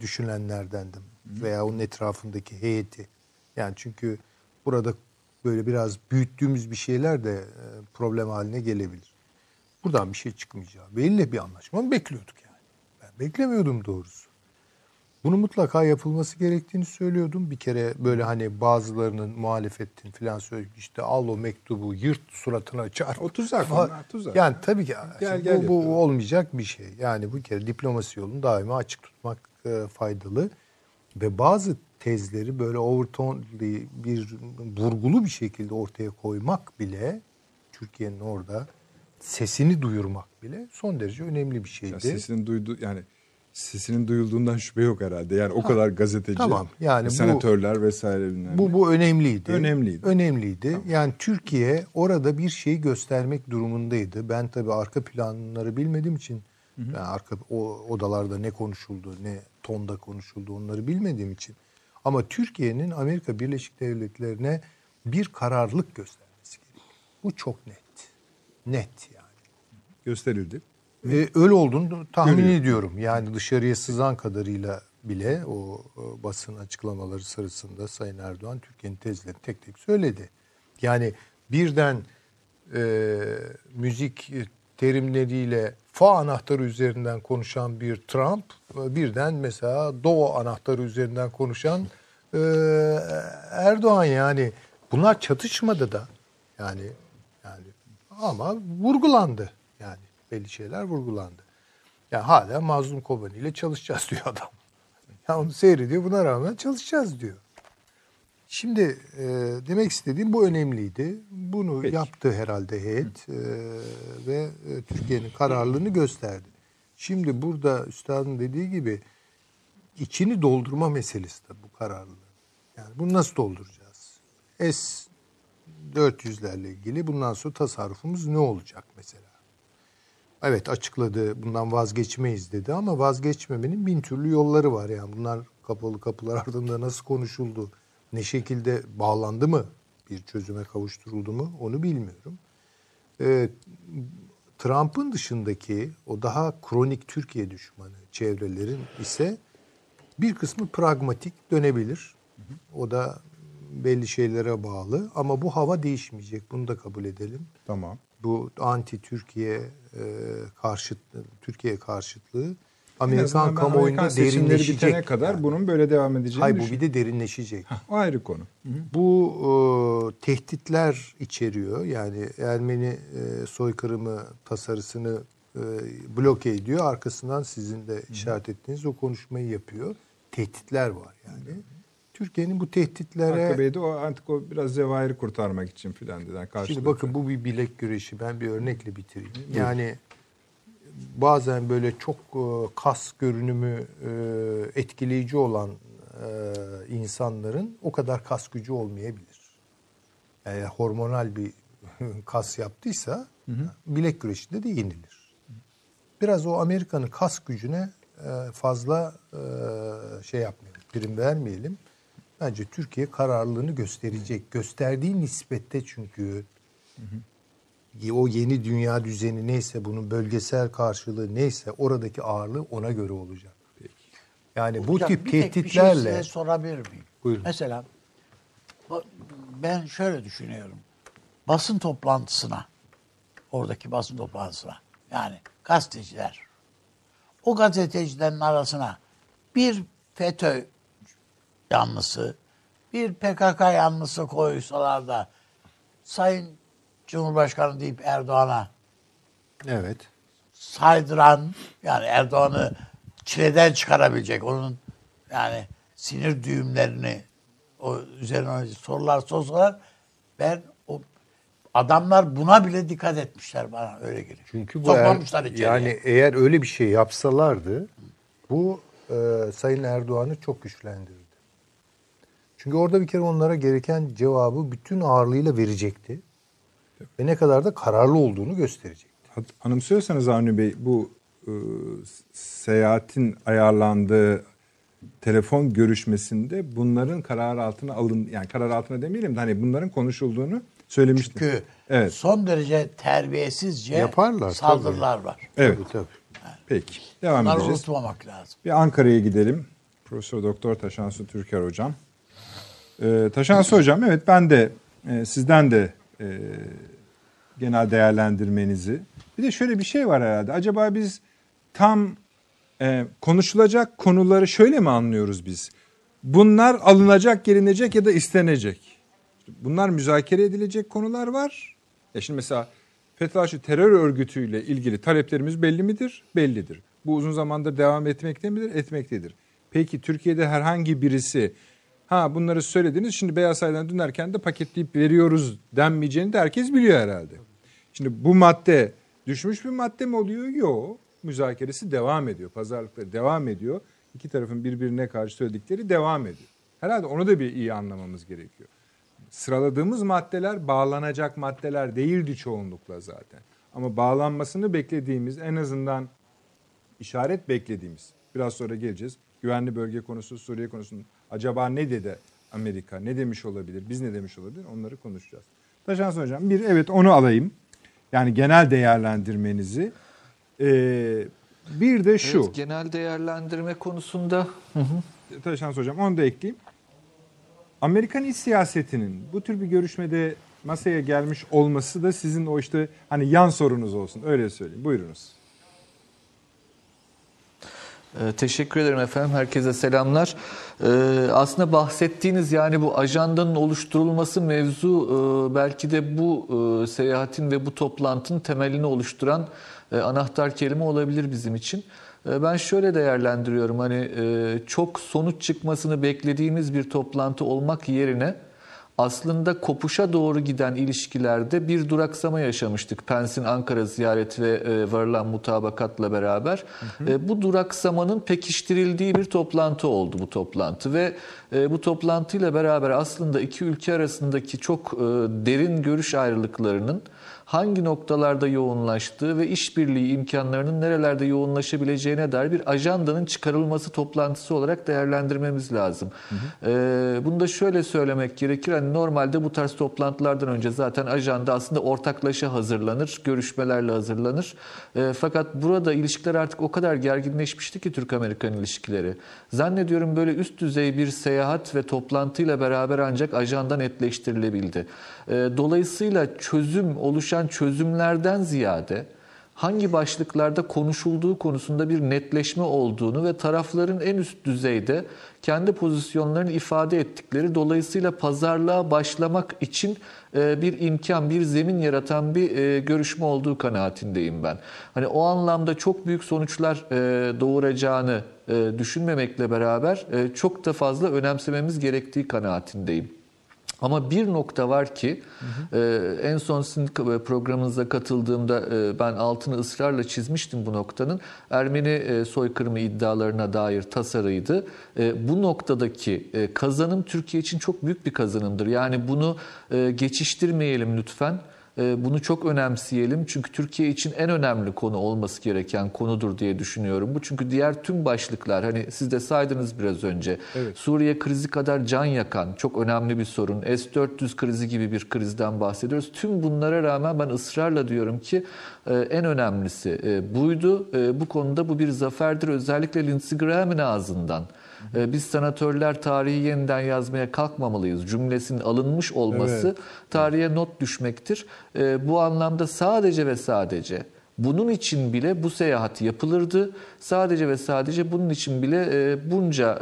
düşünenlerdendim. Veya onun etrafındaki heyeti. Yani çünkü burada böyle biraz büyüttüğümüz bir şeyler de e, problem haline gelebilir. Buradan bir şey çıkmayacağı. Belli bir anlaşma bekliyorduk yani. Ben beklemiyordum doğrusu. Bunu mutlaka yapılması gerektiğini söylüyordum. Bir kere böyle hani bazılarının muhalefetin falan söylüyor. işte al o mektubu yırt suratına çarp. O tuzak onlar, tuzak. Yani tabii ki Gel, gel bu, bu olmayacak bir şey. Yani bu kere diplomasi yolunu daima açık tutmak e, faydalı. Ve bazı tezleri böyle overtone bir vurgulu bir şekilde ortaya koymak bile Türkiye'nin orada sesini duyurmak bile son derece önemli bir şeydi. Ya sesinin duydu yani sesinin duyulduğundan şüphe yok herhalde. Yani o kadar gazeteci, tamam. Yani bu- senatörler vesaire bilmem Bu bu önemliydi. Önemliydi. Önemliydi. Yani Türkiye orada bir şeyi göstermek durumundaydı. Ben tabii arka planları bilmediğim için yani arka o odalarda ne konuşuldu, ne tonda konuşuldu onları bilmediğim için. Ama Türkiye'nin Amerika Birleşik Devletleri'ne bir kararlılık göstermesi gerekiyor. Bu çok net. Net yani. gösterildi. Ve öyle olduğunu tahmin Görüyor. ediyorum. Yani dışarıya sızan kadarıyla bile o, o basın açıklamaları sırasında Sayın Erdoğan Türkiye'nin tezlerini tek tek söyledi. Yani birden e, müzik terimleriyle fa anahtarı üzerinden konuşan bir Trump, birden mesela do anahtarı üzerinden konuşan e, Erdoğan yani bunlar çatışmadı da yani yani ama vurgulandı yani belli şeyler vurgulandı. Yani hala Mazlum Kobani ile çalışacağız diyor adam. <laughs> Ya onu seyrediyor buna rağmen çalışacağız diyor. Şimdi e, demek istediğim bu önemliydi. Bunu Peki. yaptı herhalde heyet e, ve e, Türkiye'nin kararlılığını gösterdi. Şimdi burada üstadın dediği gibi içini doldurma meselesi de bu kararlılığı. Yani bunu nasıl dolduracağız? S 400'lerle ilgili bundan sonra tasarrufumuz ne olacak mesela? Evet açıkladı bundan vazgeçmeyiz dedi ama vazgeçmemenin bin türlü yolları var yani bunlar kapalı kapılar <laughs> ardında nasıl konuşuldu ne şekilde bağlandı mı bir çözüme kavuşturuldu mu onu bilmiyorum. Ee, Trump'ın dışındaki o daha kronik Türkiye düşmanı çevrelerin ise bir kısmı pragmatik dönebilir. O da belli şeylere bağlı ama bu hava değişmeyecek bunu da kabul edelim Tamam. bu anti Türkiye e, karşıt Türkiye karşıtlığı Amerikan kamuoyunda Amerikan derinleşecek. bitene kadar yani. bunun böyle devam edeceğini Hayır bu bir de derinleşecek. O ayrı konu. Bu e, tehditler içeriyor. Yani Ermeni e, soykırımı tasarısını e, bloke ediyor. Arkasından sizin de işaret ettiğiniz o konuşmayı yapıyor. Tehditler var yani. Türkiye'nin bu tehditlere... Hakkı Bey de o artık o biraz zevahiri kurtarmak için filan dedi. Yani Şimdi bakın bu bir bilek güreşi. Ben bir örnekle bitireyim. Yani bazen böyle çok e, kas görünümü e, etkileyici olan e, insanların o kadar kas gücü olmayabilir. Yani hormonal bir <laughs> kas yaptıysa bilek güreşinde de yenilir. Biraz o Amerika'nın kas gücüne fazla şey yapmayalım, prim vermeyelim. Bence Türkiye kararlılığını gösterecek. Gösterdiği nispette çünkü o yeni dünya düzeni neyse bunun bölgesel karşılığı neyse oradaki ağırlığı ona göre olacak. Yani bu Hocam, tip bir tek bir şey tehditlerle size sorabilir miyim? Buyurun. Mesela ben şöyle düşünüyorum. Basın toplantısına, oradaki basın toplantısına yani gazeteciler, o gazetecilerin arasına bir FETÖ yanlısı, bir PKK yanlısı koysalar da Sayın Cumhurbaşkanı deyip Erdoğan'a evet saydıran yani Erdoğan'ı çileden çıkarabilecek onun yani sinir düğümlerini o üzerine sorular sorsalar ben o adamlar buna bile dikkat etmişler bana öyle geliyor. Çünkü bu Toplamışlar er- içeriye. yani eğer öyle bir şey yapsalardı bu e, Sayın Erdoğan'ı çok güçlendirirdi. Çünkü orada bir kere onlara gereken cevabı bütün ağırlığıyla verecekti. Ve ne kadar da kararlı olduğunu gösterecekti. Hat- Anımsıyorsanız Avni Bey bu e, seyahatin ayarlandığı telefon görüşmesinde bunların karar altına alın yani karar altına demeyelim de hani bunların konuşulduğunu söylemiştim. Çünkü evet. son derece terbiyesizce Yaparlar, saldırılar var. Evet. Tabii, tabii. Peki. Devam Bunları edeceğiz. unutmamak lazım. Bir Ankara'ya gidelim. Profesör Doktor Taşansu Türker hocam. Ee, Taşansu hocam evet ben de e, sizden de e, genel değerlendirmenizi. Bir de şöyle bir şey var herhalde. Acaba biz tam Ee, konuşulacak konuları şöyle mi anlıyoruz biz? Bunlar alınacak, gelinecek ya da istenecek. Bunlar müzakere edilecek konular var. Ya şimdi mesela Fethullahçı terör örgütüyle ilgili taleplerimiz belli midir? Bellidir. Bu uzun zamandır devam etmekte midir? Etmektedir. Peki Türkiye'de herhangi birisi ha bunları söylediniz şimdi Beyaz Saray'dan dönerken de paketleyip veriyoruz denmeyeceğini de herkes biliyor herhalde. Şimdi bu madde düşmüş bir madde mi oluyor? Yok. Müzakeresi devam ediyor. Pazarlıkları devam ediyor. İki tarafın birbirine karşı söyledikleri devam ediyor. Herhalde onu da bir iyi anlamamız gerekiyor. Sıraladığımız maddeler bağlanacak maddeler değildi çoğunlukla zaten. Ama bağlanmasını beklediğimiz en azından işaret beklediğimiz biraz sonra geleceğiz. Güvenli bölge konusu, Suriye konusunun acaba ne dedi Amerika, ne demiş olabilir, biz ne demiş olabilir onları konuşacağız. Taşans Hocam bir evet onu alayım. Yani genel değerlendirmenizi. Ee, bir de şu. Evet, genel değerlendirme konusunda Taşans Hocam onu da ekleyeyim. Amerikan iç siyasetinin bu tür bir görüşmede masaya gelmiş olması da sizin o işte hani yan sorunuz olsun öyle söyleyeyim. Buyurunuz. Ee, Teşekkür ederim efendim. Herkese selamlar. Ee, aslında bahsettiğiniz yani bu ajandanın oluşturulması mevzu e, belki de bu e, seyahatin ve bu toplantının temelini oluşturan e, anahtar kelime olabilir bizim için. Ben şöyle değerlendiriyorum hani çok sonuç çıkmasını beklediğimiz bir toplantı olmak yerine aslında kopuşa doğru giden ilişkilerde bir duraksama yaşamıştık. Pence'in Ankara ziyareti ve e, varılan mutabakatla beraber. E, bu duraksamanın pekiştirildiği bir toplantı oldu bu toplantı ve e, bu toplantıyla beraber aslında iki ülke arasındaki çok e, derin görüş ayrılıklarının hangi noktalarda yoğunlaştığı ve işbirliği imkanlarının nerelerde yoğunlaşabileceğine dair bir ajandanın çıkarılması toplantısı olarak değerlendirmemiz lazım. Ee, bunu da şöyle söylemek gerekir. Hani normalde bu tarz toplantılardan önce zaten ajanda aslında ortaklaşa hazırlanır, görüşmelerle hazırlanır. Ee, fakat burada ilişkiler artık o kadar gerginleşmişti ki Türk-Amerikan ilişkileri. Zannediyorum böyle üst düzey bir seyahat ve toplantıyla beraber ancak ajanda netleştirilebildi. Ee, dolayısıyla çözüm oluşan çözümlerden ziyade hangi başlıklarda konuşulduğu konusunda bir netleşme olduğunu ve tarafların en üst düzeyde kendi pozisyonlarını ifade ettikleri dolayısıyla pazarlığa başlamak için e, bir imkan, bir zemin yaratan bir e, görüşme olduğu kanaatindeyim ben. Hani o anlamda çok büyük sonuçlar e, doğuracağını düşünmemekle beraber çok da fazla önemsememiz gerektiği kanaatindeyim. Ama bir nokta var ki hı hı. en son sizin programınıza katıldığımda ben altını ısrarla çizmiştim bu noktanın. Ermeni soykırımı iddialarına dair tasarıydı. Bu noktadaki kazanım Türkiye için çok büyük bir kazanımdır. Yani bunu geçiştirmeyelim lütfen. Bunu çok önemseyelim çünkü Türkiye için en önemli konu olması gereken konudur diye düşünüyorum. Bu çünkü diğer tüm başlıklar hani siz de saydınız biraz önce. Evet. Suriye krizi kadar can yakan çok önemli bir sorun. S-400 krizi gibi bir krizden bahsediyoruz. Tüm bunlara rağmen ben ısrarla diyorum ki en önemlisi buydu. Bu konuda bu bir zaferdir. Özellikle Lindsey Graham'ın ağzından. Biz sanatörler tarihi yeniden yazmaya kalkmamalıyız. Cümlesinin alınmış olması evet. tarihe not düşmektir. Bu anlamda sadece ve sadece bunun için bile bu seyahat yapılırdı. Sadece ve sadece bunun için bile bunca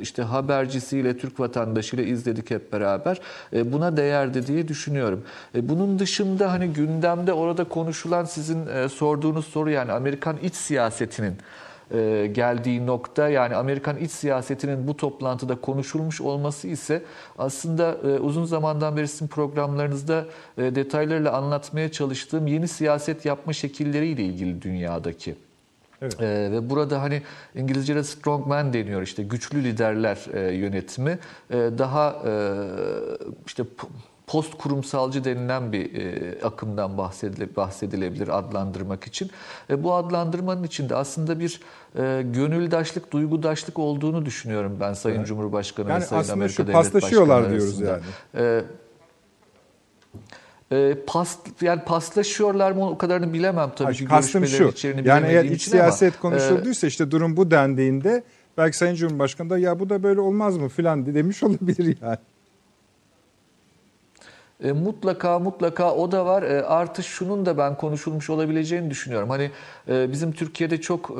işte habercisiyle, Türk vatandaşıyla izledik hep beraber. Buna değerdi diye düşünüyorum. Bunun dışında hani gündemde orada konuşulan sizin sorduğunuz soru yani Amerikan iç siyasetinin e, geldiği nokta yani Amerikan iç siyasetinin bu toplantıda konuşulmuş olması ise aslında e, uzun zamandan beri sizin programlarınızda e, detaylarıyla anlatmaya çalıştığım yeni siyaset yapma şekilleriyle ilgili dünyadaki. Evet. Ee, ve burada hani İngilizce'de strongman deniyor işte güçlü liderler e, yönetimi. E, daha e, işte post kurumsalcı denilen bir e, akımdan bahsedile, bahsedilebilir adlandırmak için. E, bu adlandırmanın içinde aslında bir e, gönüldaşlık, duygudaşlık olduğunu düşünüyorum ben Sayın evet. Cumhurbaşkanı yani ve Sayın aslında Amerika Devlet paslaşıyorlar Başkanı diyoruz arasında. yani. E, e, pas, yani paslaşıyorlar mı o kadarını bilemem tabii Hayır, ki kastım şu. içeriğini Yani eğer iç için ama, siyaset e, konuşulduysa işte durum bu dendiğinde belki Sayın Cumhurbaşkanı da ya bu da böyle olmaz mı filan demiş olabilir yani. E, mutlaka mutlaka o da var. E, artı şunun da ben konuşulmuş olabileceğini düşünüyorum. Hani e, bizim Türkiye'de çok e,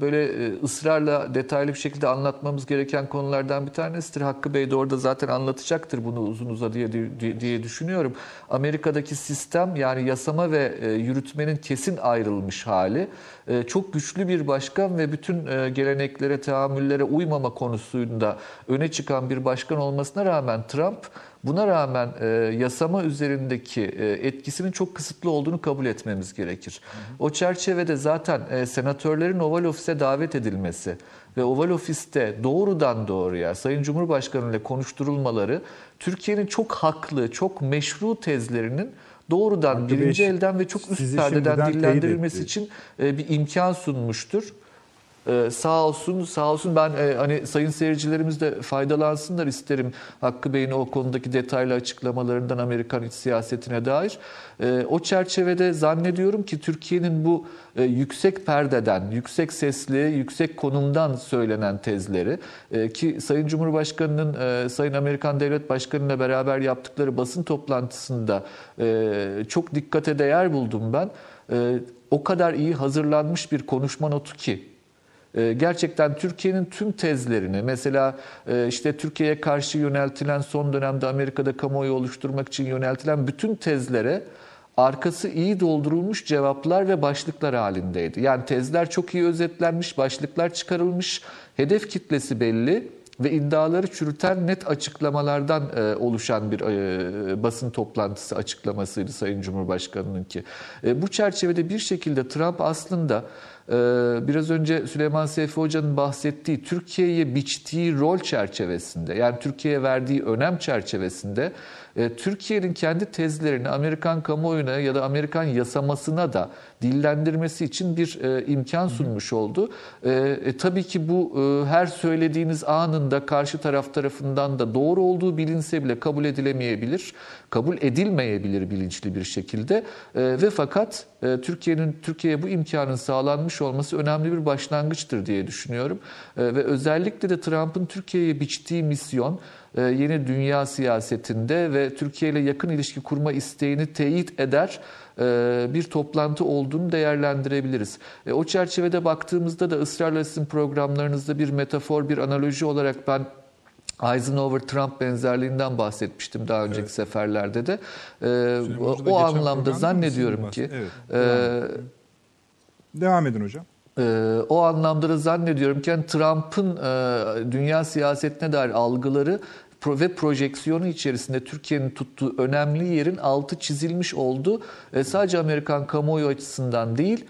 böyle e, ısrarla detaylı bir şekilde anlatmamız gereken konulardan bir tanesidir. Hakkı Bey de orada zaten anlatacaktır bunu uzun uzadıya diye, diye düşünüyorum. Amerika'daki sistem yani yasama ve e, yürütmenin kesin ayrılmış hali. E, çok güçlü bir başkan ve bütün e, geleneklere, tahammüllere uymama konusunda öne çıkan bir başkan olmasına rağmen Trump Buna rağmen e, yasama üzerindeki e, etkisinin çok kısıtlı olduğunu kabul etmemiz gerekir. Hı hı. O çerçevede zaten e, senatörlerin Oval Ofis'e davet edilmesi ve Oval Ofis'te doğrudan doğruya Sayın Cumhurbaşkanı ile konuşturulmaları Türkiye'nin çok haklı, çok meşru tezlerinin doğrudan Hakkı birinci Bey, elden ve çok üst perdeden dillendirilmesi için e, bir imkan sunmuştur. Ee, sağ olsun, sağ olsun ben e, hani sayın seyircilerimiz de faydalansınlar isterim Hakkı Bey'in o konudaki detaylı açıklamalarından Amerikan iç siyasetine dair. Ee, o çerçevede zannediyorum ki Türkiye'nin bu e, yüksek perdeden, yüksek sesli, yüksek konumdan söylenen tezleri e, ki Sayın Cumhurbaşkanı'nın e, Sayın Amerikan Devlet Başkanı ile beraber yaptıkları basın toplantısında e, çok dikkate değer buldum ben. E, o kadar iyi hazırlanmış bir konuşma notu ki e, gerçekten Türkiye'nin tüm tezlerini mesela e, işte Türkiye'ye karşı yöneltilen son dönemde Amerika'da kamuoyu oluşturmak için yöneltilen bütün tezlere arkası iyi doldurulmuş cevaplar ve başlıklar halindeydi. Yani tezler çok iyi özetlenmiş, başlıklar çıkarılmış, hedef kitlesi belli ve iddiaları çürüten net açıklamalardan e, oluşan bir e, basın toplantısı açıklamasıydı Sayın Cumhurbaşkanı'nınki. E, bu çerçevede bir şekilde Trump aslında biraz önce Süleyman Seyfi Hoca'nın bahsettiği Türkiye'ye biçtiği rol çerçevesinde yani Türkiye'ye verdiği önem çerçevesinde Türkiye'nin kendi tezlerini Amerikan kamuoyuna ya da Amerikan yasamasına da dillendirmesi için bir e, imkan sunmuş oldu. E, e, tabii ki bu e, her söylediğiniz anında karşı taraf tarafından da doğru olduğu bilinse bile kabul edilemeyebilir, kabul edilmeyebilir bilinçli bir şekilde. E, ve fakat e, Türkiye'nin Türkiye'ye bu imkanın sağlanmış olması önemli bir başlangıçtır diye düşünüyorum. E, ve özellikle de Trump'ın Türkiye'ye biçtiği misyon e, yeni dünya siyasetinde ve Türkiye ile yakın ilişki kurma isteğini teyit eder e, bir toplantı olduğunu değerlendirebiliriz. E, O çerçevede baktığımızda da ısrarla sizin programlarınızda bir metafor, bir analoji olarak ben Eisenhower-Trump benzerliğinden bahsetmiştim daha önceki seferlerde de. E, Hoca'da O, anlamda zannediyorum ki Evet, e, devam edin. Devam edin hocam. Ee, o anlamda da zannediyorum ki yani Trump'ın e, dünya siyasetine dair algıları ve projeksiyonu içerisinde Türkiye'nin tuttuğu önemli yerin altı çizilmiş oldu. E, sadece Amerikan kamuoyu açısından değil,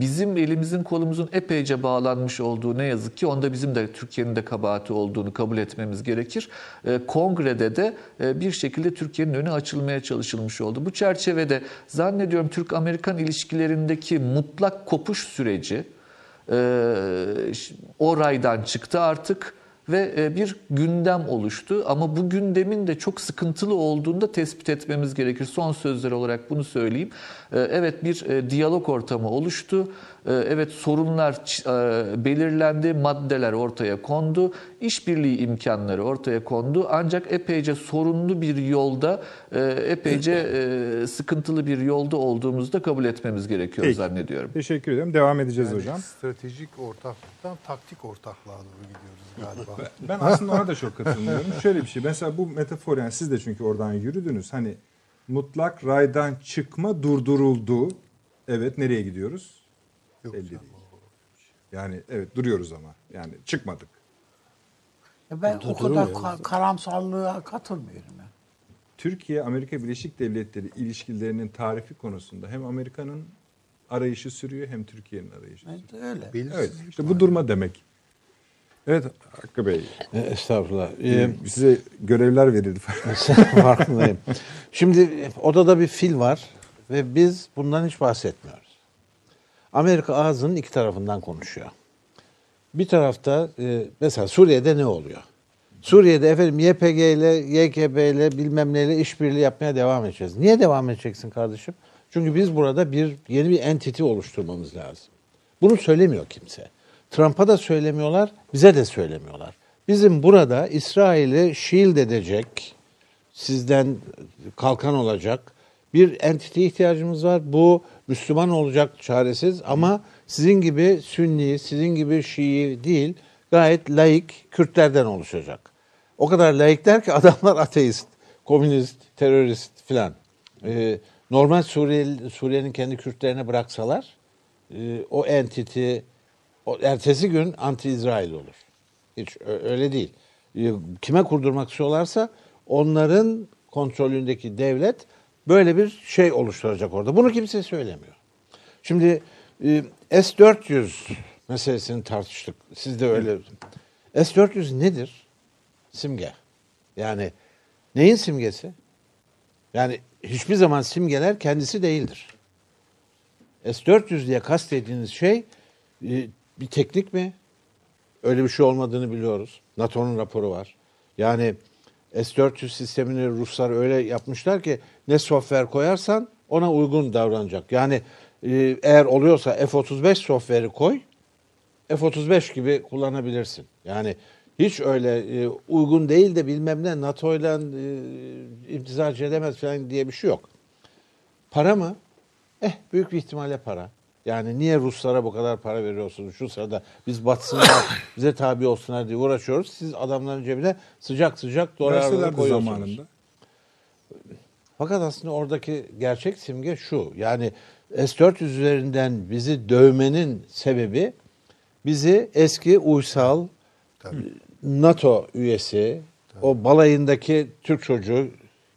bizim elimizin kolumuzun epeyce bağlanmış olduğu ne yazık ki onda bizim de Türkiye'nin de kabahati olduğunu kabul etmemiz gerekir. E, kongrede de e, bir şekilde Türkiye'nin önü açılmaya çalışılmış oldu. Bu çerçevede zannediyorum Türk-Amerikan ilişkilerindeki mutlak kopuş süreci e, ş- o raydan çıktı artık ve e, bir gündem oluştu. Ama bu gündemin de çok sıkıntılı olduğunu da tespit etmemiz gerekir. Son sözler olarak bunu söyleyeyim. E, Evet bir e, diyalog ortamı oluştu. Evet sorunlar belirlendi, maddeler ortaya kondu. İşbirliği imkanları ortaya kondu. Ancak epeyce sorunlu bir yolda, epeyce sıkıntılı bir yolda olduğumuzu da kabul etmemiz gerekiyor Peki. zannediyorum. Teşekkür ederim. Devam edeceğiz Yani hocam. Stratejik ortaklıktan taktik ortaklığa doğru gidiyoruz galiba. <laughs> Ben aslında ona da çok katılmıyorum. Şöyle bir şey. Mesela bu metafor yani siz de çünkü oradan yürüdünüz. Hani mutlak raydan çıkma durduruldu. Evet nereye gidiyoruz? Yok Belli canım. değil. Yani evet duruyoruz ama. Yani çıkmadık. Ya Ben o kadar ka- karamsarlığa katılmıyorum. Yani. Türkiye Amerika Birleşik Devletleri ilişkilerinin tarifi konusunda hem Amerika'nın arayışı sürüyor hem Türkiye'nin arayışı sürüyor. Evet, öyle. Belirsiz Evet işte bu durma demek. Evet Hakkı Bey E, Estağfurullah. Ee, size görevler verildi. <laughs> farkındayım. Şimdi odada bir fil var ve biz bundan hiç bahsetmiyoruz. Amerika ağzının iki tarafından konuşuyor. Bir tarafta e, mesela Suriye'de ne oluyor? Suriye'de efendim YPG ile YKB ile bilmem neyle işbirliği yapmaya devam edeceğiz. Niye devam edeceksin kardeşim? Çünkü biz burada bir yeni bir entity oluşturmamız lazım. Bunu söylemiyor kimse. Trump'a da söylemiyorlar, bize de söylemiyorlar. Bizim burada İsrail'i shield edecek, sizden kalkan olacak. Bir entite ihtiyacımız var. Bu Müslüman olacak çaresiz ama sizin gibi Sünni, sizin gibi Şii değil, gayet laik Kürtlerden oluşacak. O kadar laikler ki adamlar ateist, komünist, terörist filan. Ee, normal Suriye, Suriye'nin kendi Kürtlerine bıraksalar e, o entity o ertesi gün anti-İsrail olur. Hiç öyle değil. E, Kime kurdurmak istiyorlarsa onların kontrolündeki devlet böyle bir şey oluşturacak orada. Bunu kimse söylemiyor. Şimdi e, S-400 meselesini tartıştık. Siz de öyle. S-400 nedir? Simge. Yani neyin simgesi? Yani hiçbir zaman simgeler kendisi değildir. S-400 diye kastettiğiniz şey e, bir teknik mi? Öyle bir şey olmadığını biliyoruz. NATO'nun raporu var. Yani S-400 sistemini Ruslar öyle yapmışlar ki ne software koyarsan ona uygun davranacak. Yani e, eğer oluyorsa F-35 software'i koy, F-35 gibi kullanabilirsin. Yani hiç öyle e, uygun değil de bilmem ne NATO ile e, imtizac edemez falan diye bir şey yok. Para mı? Eh büyük bir ihtimalle para. Yani niye Ruslara bu kadar para veriyorsunuz şu sırada biz batsınlar <coughs> bize tabi olsunlar diye uğraşıyoruz. Siz adamların cebine sıcak sıcak dolarları koyuyorsunuz. zamanında. Fakat aslında oradaki gerçek simge şu. Yani S-400 üzerinden bizi dövmenin sebebi bizi eski uysal NATO üyesi, o balayındaki Türk çocuğu,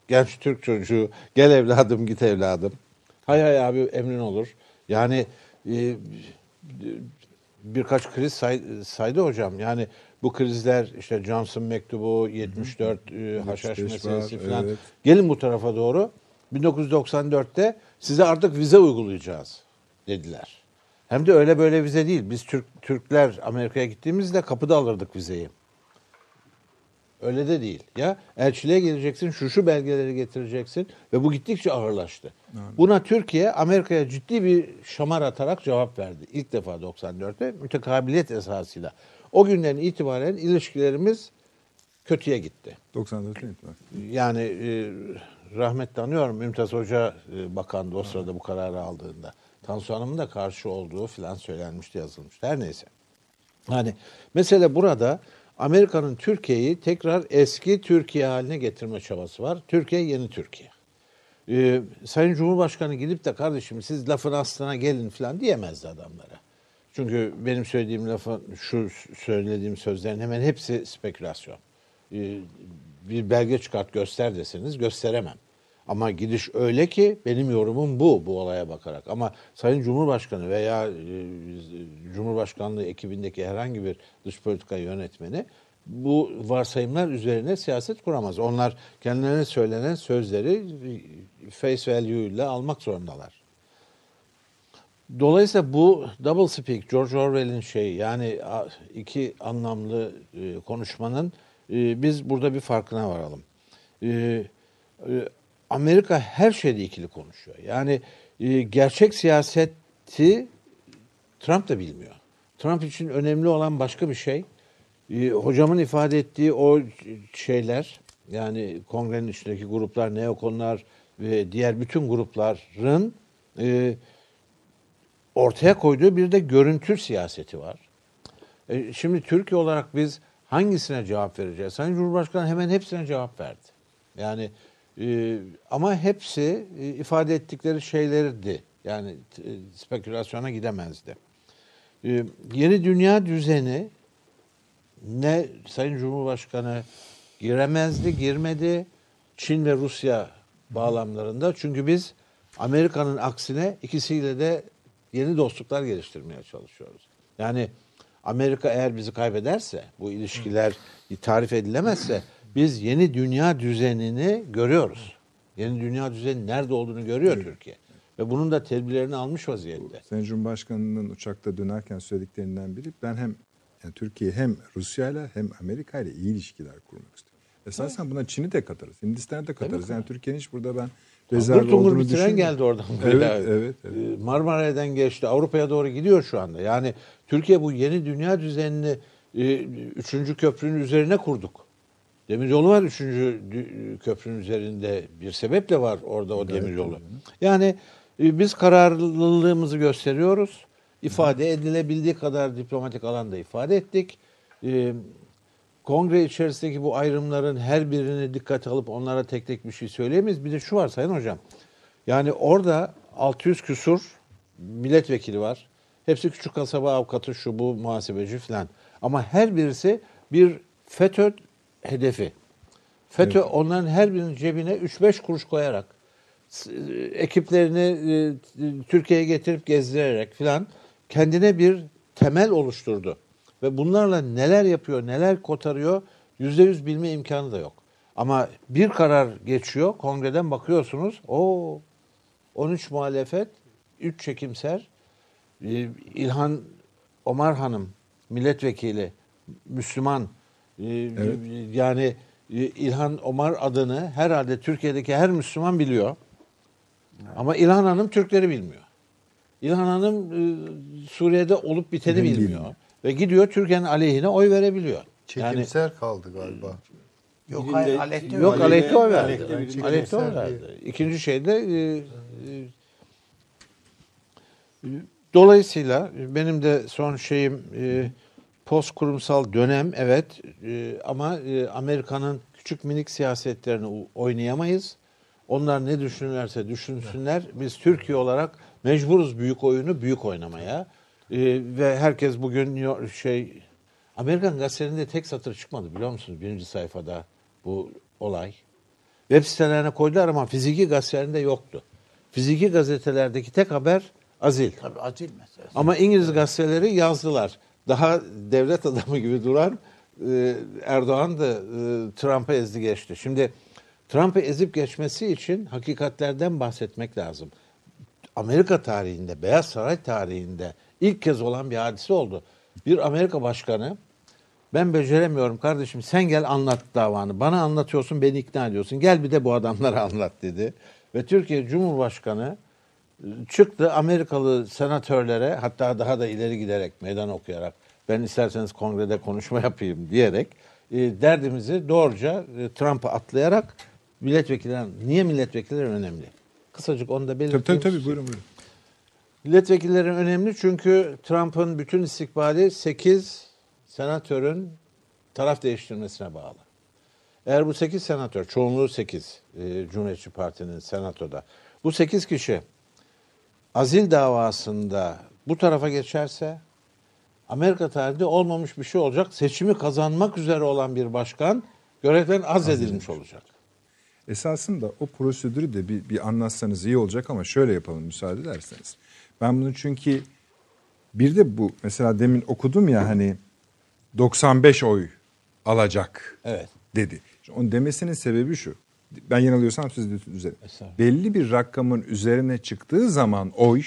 genç Türk çocuğu, gel evladım git evladım. Hay hay abi emrin olur. Yani e, birkaç kriz say, saydı hocam. Yani bu krizler işte Johnson mektubu, 74 e, haşhaş 75 meselesi var, falan. evet. Gelin bu tarafa doğru. 1994'te size artık vize uygulayacağız dediler. Hem de öyle böyle vize değil. Biz Türk Türkler Amerika'ya gittiğimizde kapıda alırdık vizeyi. Öyle de değil. Ya elçiliğe geleceksin, şu şu belgeleri getireceksin ve bu gittikçe ağırlaştı. Buna Türkiye Amerika'ya ciddi bir şamar atarak cevap verdi. İlk defa 94'te mütekabiliyet esasıyla. O günden itibaren ilişkilerimiz kötüye gitti. 94'te itibaren. Yani e, rahmetli anıyorum Mümtaz Hoca e, bakandı o sırada bu kararı aldığında. Tansu Hanım'ın da karşı olduğu filan söylenmişti yazılmıştı. Her neyse. Hani mesele burada Amerika'nın Türkiye'yi tekrar eski Türkiye haline getirme çabası var. Türkiye yeni Türkiye. Ee, Sayın Cumhurbaşkanı gidip de kardeşim siz lafın aslına gelin falan diyemezdi adamlara. Çünkü benim söylediğim lafın, şu söylediğim sözlerin hemen hepsi spekülasyon. Ee, bir belge çıkart göster deseniz gösteremem. Ama gidiş öyle ki benim yorumum bu, bu olaya bakarak. Ama Sayın Cumhurbaşkanı veya e, Cumhurbaşkanlığı ekibindeki herhangi bir dış politika yönetmeni bu varsayımlar üzerine siyaset kuramaz. Onlar kendilerine söylenen sözleri face value ile almak zorundalar. Dolayısıyla bu double speak, George Orwell'in şeyi yani iki anlamlı e, konuşmanın e, biz burada bir farkına varalım. Amerika her şeyde ikili konuşuyor. Yani e, gerçek siyaseti Trump da bilmiyor. Trump için önemli olan başka bir şey. E, hocamın ifade ettiği o şeyler yani kongrenin içindeki gruplar, neokonlar ve diğer bütün grupların e, ortaya koyduğu bir de görüntü siyaseti var. E, şimdi Türkiye olarak biz hangisine cevap vereceğiz? Sayın Cumhurbaşkanı hemen hepsine cevap verdi. Yani e, ama hepsi e, ifade ettikleri şeylerdi. Yani e, spekülasyona gidemezdi. E, yeni dünya düzeni ne Sayın Cumhurbaşkanı giremezdi, girmedi. Çin ve Rusya bağlamlarında. Çünkü biz Amerika'nın aksine ikisiyle de yeni dostluklar geliştirmeye çalışıyoruz. Yani Amerika eğer bizi kaybederse, bu ilişkiler tarif edilemezse biz yeni dünya düzenini görüyoruz. Yeni dünya düzeni nerede olduğunu görüyor Türkiye. Ve bunun da tedbirlerini almış vaziyette. Sayın Cumhurbaşkanı'nın uçakta dönerken söylediklerinden biri ben hem yani Türkiye hem Rusya ile hem Amerika ile iyi ilişkiler kurmak istiyorum. Esasen buna Çin'i de katarız. Hindistan'ı da katarız. Yani Türkiye'nin hiç burada ben rezerv olduğunu bir tren geldi oradan. Evet, böyle. evet, evet. Ee, Marmaray'dan geçti. Avrupa'ya doğru gidiyor şu anda. Yani Türkiye bu yeni dünya düzenini e, üçüncü köprünün üzerine kurduk. Demiryolu var 3. dü- köprünün üzerinde. Bir sebeple var orada o demiryolu. Yani e, biz kararlılığımızı gösteriyoruz. İfade edilebildiği kadar diplomatik alanda ifade ettik. E, Kongre içerisindeki bu ayrımların her birini dikkate alıp onlara tek tek bir şey söyleyemeyiz. Bir de şu var Sayın Hocam. Yani orada 600 küsur milletvekili var. Hepsi küçük kasaba avukatı, şu bu muhasebeci falan. Ama her birisi bir FETÖ hedefi. FETÖ onların her birinin cebine 3-5 kuruş koyarak s- ekiplerini e, Türkiye'ye getirip gezdirerek filan kendine bir temel oluşturdu. Ve bunlarla neler yapıyor, neler kotarıyor yüzde yüz bilme imkanı da yok. Ama bir karar geçiyor, kongreden bakıyorsunuz, o 13 muhalefet, 3 çekimser, e, İlhan Omar Hanım milletvekili, Müslüman, e, yani e, İlhan Omar adını herhalde Türkiye'deki her Müslüman biliyor. Ama İlhan Hanım Türkleri bilmiyor. İlhan Hanım e, Suriye'de olup biteni Bilmiyor. bilmiyor. Ve gidiyor Türkiye'nin aleyhine oy verebiliyor. Yani Çekimser kaldı galiba. Yok hayır aleyhte yok aleyhte oy verdi. Aleyhte oy verdi. İkinci şeyde e, e, dolayısıyla benim de son şeyim e, post kurumsal dönem evet e, ama e, Amerika'nın küçük minik siyasetlerini oynayamayız. Onlar ne düşünürlerse düşünsünler. Biz Türkiye olarak mecburuz büyük oyunu büyük oynamaya. E, ve herkes bugün şey Amerikan gazetelerinde tek satır çıkmadı biliyor musunuz? Birinci sayfada bu olay. Web sitelerine koydular ama fiziki gazetelerinde yoktu. Fiziki gazetelerdeki tek haber azil. Tabii acil meselesi. Ama İngiliz gazeteleri yazdılar. Daha devlet adamı gibi duran e, Erdoğan da e, Trump'ı ezdi geçti. Şimdi Trump'ı ezip geçmesi için hakikatlerden bahsetmek lazım. Amerika tarihinde, Beyaz Saray tarihinde ilk kez olan bir hadise oldu. Bir Amerika başkanı ben beceremiyorum kardeşim sen gel anlat davanı. Bana anlatıyorsun beni ikna ediyorsun. Gel bir de bu adamlara <laughs> anlat dedi. Ve Türkiye Cumhurbaşkanı çıktı Amerikalı senatörlere hatta daha da ileri giderek meydan okuyarak ben isterseniz kongrede konuşma yapayım diyerek e, derdimizi doğruca e, Trump'a atlayarak milletvekilleri niye milletvekilleri önemli? Kısacık onu da belirteyim. Tabii tabii, tabii buyurun buyurun. Milletvekilleri önemli çünkü Trump'ın bütün istikbali 8 senatörün taraf değiştirmesine bağlı. Eğer bu 8 senatör, çoğunluğu 8 e, Cumhuriyetçi Parti'nin senatoda, bu 8 kişi azil davasında bu tarafa geçerse Amerika tarihinde olmamış bir şey olacak. Seçimi kazanmak üzere olan bir başkan görevden azledilmiş olacak. Esasında o prosedürü de bir, bir anlatsanız iyi olacak ama şöyle yapalım müsaade ederseniz. Ben bunu çünkü bir de bu mesela demin okudum ya hani 95 oy alacak Evet. dedi. Onun demesinin sebebi şu. Ben yanılıyorsam siz düzeltin. Estağfurullah. Belli bir rakamın üzerine çıktığı zaman oy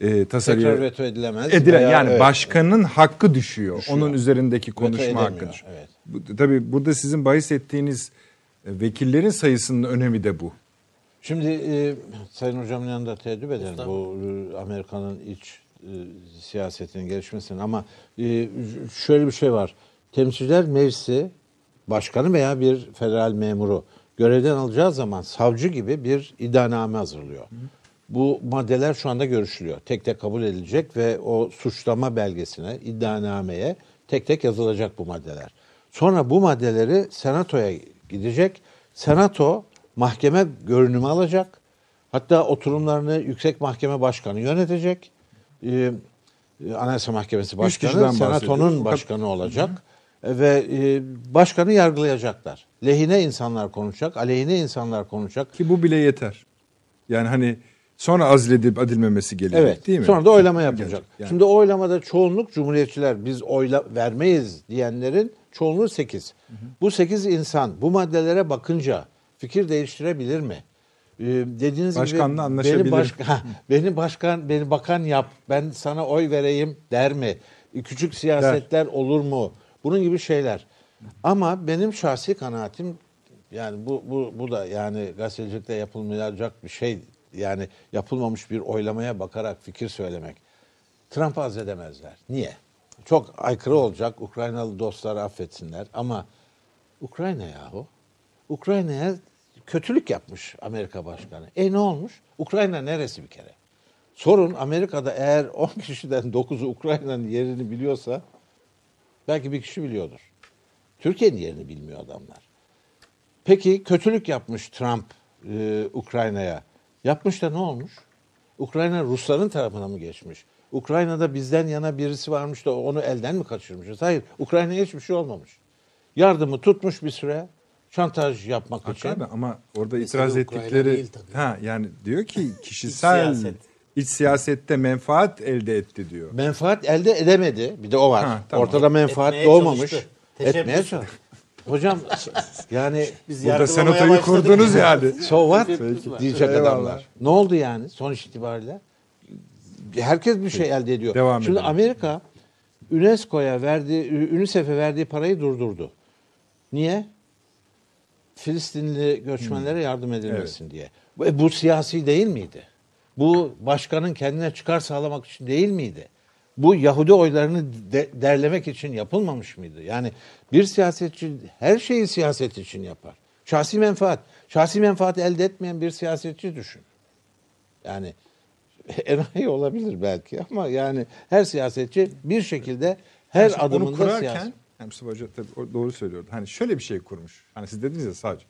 e, tasarıya Tekrar veto edilemez. edilen veya- yani evet. başkanın hakkı düşüyor. Düşüyor. Onun üzerindeki konuşma hakkı düşüyor. evet. Bu, tabii burada sizin bahis ettiğiniz e, vekillerin sayısının önemi de bu. Şimdi e, Sayın Hocamın yanında teeddüp ederim bu e, Amerika'nın iç e, siyasetinin gelişmesinin ama e, şöyle bir şey var. Temsilciler Meclisi başkanı veya bir federal memuru görevden alacağı zaman savcı gibi bir iddianame hazırlıyor. Bu maddeler şu anda görüşülüyor. Tek tek kabul edilecek ve o suçlama belgesine, iddianameye tek tek yazılacak bu maddeler. Sonra bu maddeleri senatoya gidecek. Senato mahkeme görünümü alacak. Hatta oturumlarını Yüksek Mahkeme Başkanı yönetecek. Ee, Anayasa Mahkemesi Başkanı. Senato'nun başkanı olacak. E, Ve e, başkanı yargılayacaklar. Lehine insanlar konuşacak, aleyhine insanlar konuşacak. Ki bu bile yeter. Yani hani sonra azledip adilmemesi gelecek Evet. değil mi? Sonra da oylama yapılacak. Yani. Şimdi oylamada çoğunluk Cumhuriyetçiler biz oyla vermeyiz diyenlerin çoğunluğu 8. Bu 8 insan bu maddelere bakınca fikir değiştirebilir mi? Ee, dediğiniz Başkanla gibi anlaşabilir. beni, başka, <laughs> Ha, beni başkan beni bakan yap ben sana oy vereyim der mi? Küçük siyasetler olur mu? Bunun gibi şeyler. Ama benim şahsi kanaatim yani bu bu bu da yani gazetecilikte yapılmayacak bir şey. Yani yapılmamış bir oylamaya bakarak fikir söylemek. Trump'ı azledemezler. Niye? Çok aykırı olacak. Ukraynalı dostlar affetsinler ama Ukrayna yahu. Ukrayna'ya kötülük yapmış Amerika Başkanı. E ne olmuş? Ukrayna neresi bir kere? Sorun Amerika'da eğer 10 kişiden 9'u Ukrayna'nın yerini biliyorsa belki bir kişi biliyordur. Türkiye'nin yerini bilmiyor adamlar. Peki kötülük yapmış Trump e, Ukrayna'ya. Yapmış da ne olmuş? Ukrayna Rusların tarafına mı geçmiş? Ukrayna'da bizden yana birisi varmış da onu elden mi kaçırmışız? Hayır, Ukrayna'ya hiçbir şey olmamış. Yardımı tutmuş bir süre şantaj yapmak için. Hakikaten ama orada Mesele itiraz Ukrayna ettikleri değil tabii. ha yani diyor ki <laughs> kişisel. İç siyasette menfaat elde etti diyor. Menfaat elde edemedi. Bir de o var. Ha, tamam. Ortada menfaat Etmeye doğmamış. çalıştı. Etmeye çalıştı. Hocam yani Biz Burada senatoyu kurdunuz yani. <laughs> so what diyecek Eyvallah. adamlar. Ne oldu yani sonuç itibariyle? Herkes bir şey elde ediyor. Devam Şimdi edelim. Amerika UNESCO'ya verdiği, UNICEF'e verdiği parayı durdurdu. Niye? Filistinli göçmenlere yardım edilmesin diye. Bu, e, bu siyasi değil miydi? Bu başkanın kendine çıkar sağlamak için değil miydi? Bu Yahudi oylarını de- derlemek için yapılmamış mıydı? Yani bir siyasetçi her şeyi siyaset için yapar. Şahsi menfaat. Şahsi menfaat elde etmeyen bir siyasetçi düşün. Yani <laughs> enayi olabilir belki ama yani her siyasetçi bir şekilde her Şimdi adımında onu kurarken siyaset. yani Mustafa Hoca tabii doğru söylüyordu. Hani şöyle bir şey kurmuş. Hani siz dediniz ya sadece.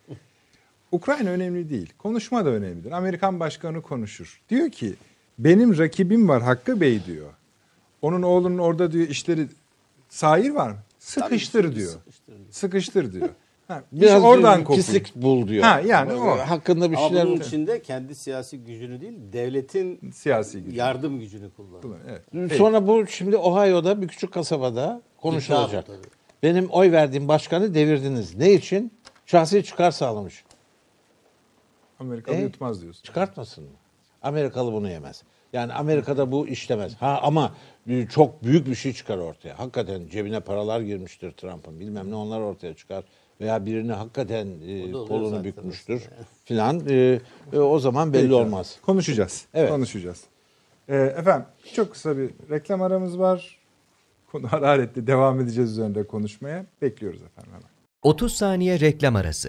Ukrayna önemli değil. Konuşma da önemlidir. Amerikan başkanı konuşur. Diyor ki benim rakibim var Hakkı Bey diyor. Onun oğlunun orada diyor işleri sahir var mı? Sıkıştır diyor. Sıkıştır diyor. <laughs> Ha, biz Biraz oradan kopayım. pislik bul diyor. Ha, yani o. Hakkında bir Ama şeyler bunun içinde kendi siyasi gücünü değil, devletin Siyasi gücü. yardım gücünü kullanıyor. Evet. Sonra bu şimdi Ohio'da bir küçük kasabada konuşulacak. Tabii. Benim oy verdiğim başkanı devirdiniz. Ne için? Şahsi çıkar sağlamış. Amerikalı E? yutmaz diyorsun. Çıkartmasın mı? Amerikalı bunu yemez. Yani Amerika'da bu işlemez. Ha ama e, çok büyük bir şey çıkar ortaya. Hakikaten cebine paralar girmiştir Trump'ın. Bilmem ne onlar ortaya çıkar. Veya birini hakikaten e, kolunu bükmüştür aslında. filan. E, e, o zaman belli Peki. olmaz. Konuşacağız. Evet. Konuşacağız. Ee, efendim çok kısa bir reklam aramız var. Konu hararetli devam edeceğiz üzerinde konuşmaya. Bekliyoruz efendim hemen. 30 saniye reklam arası.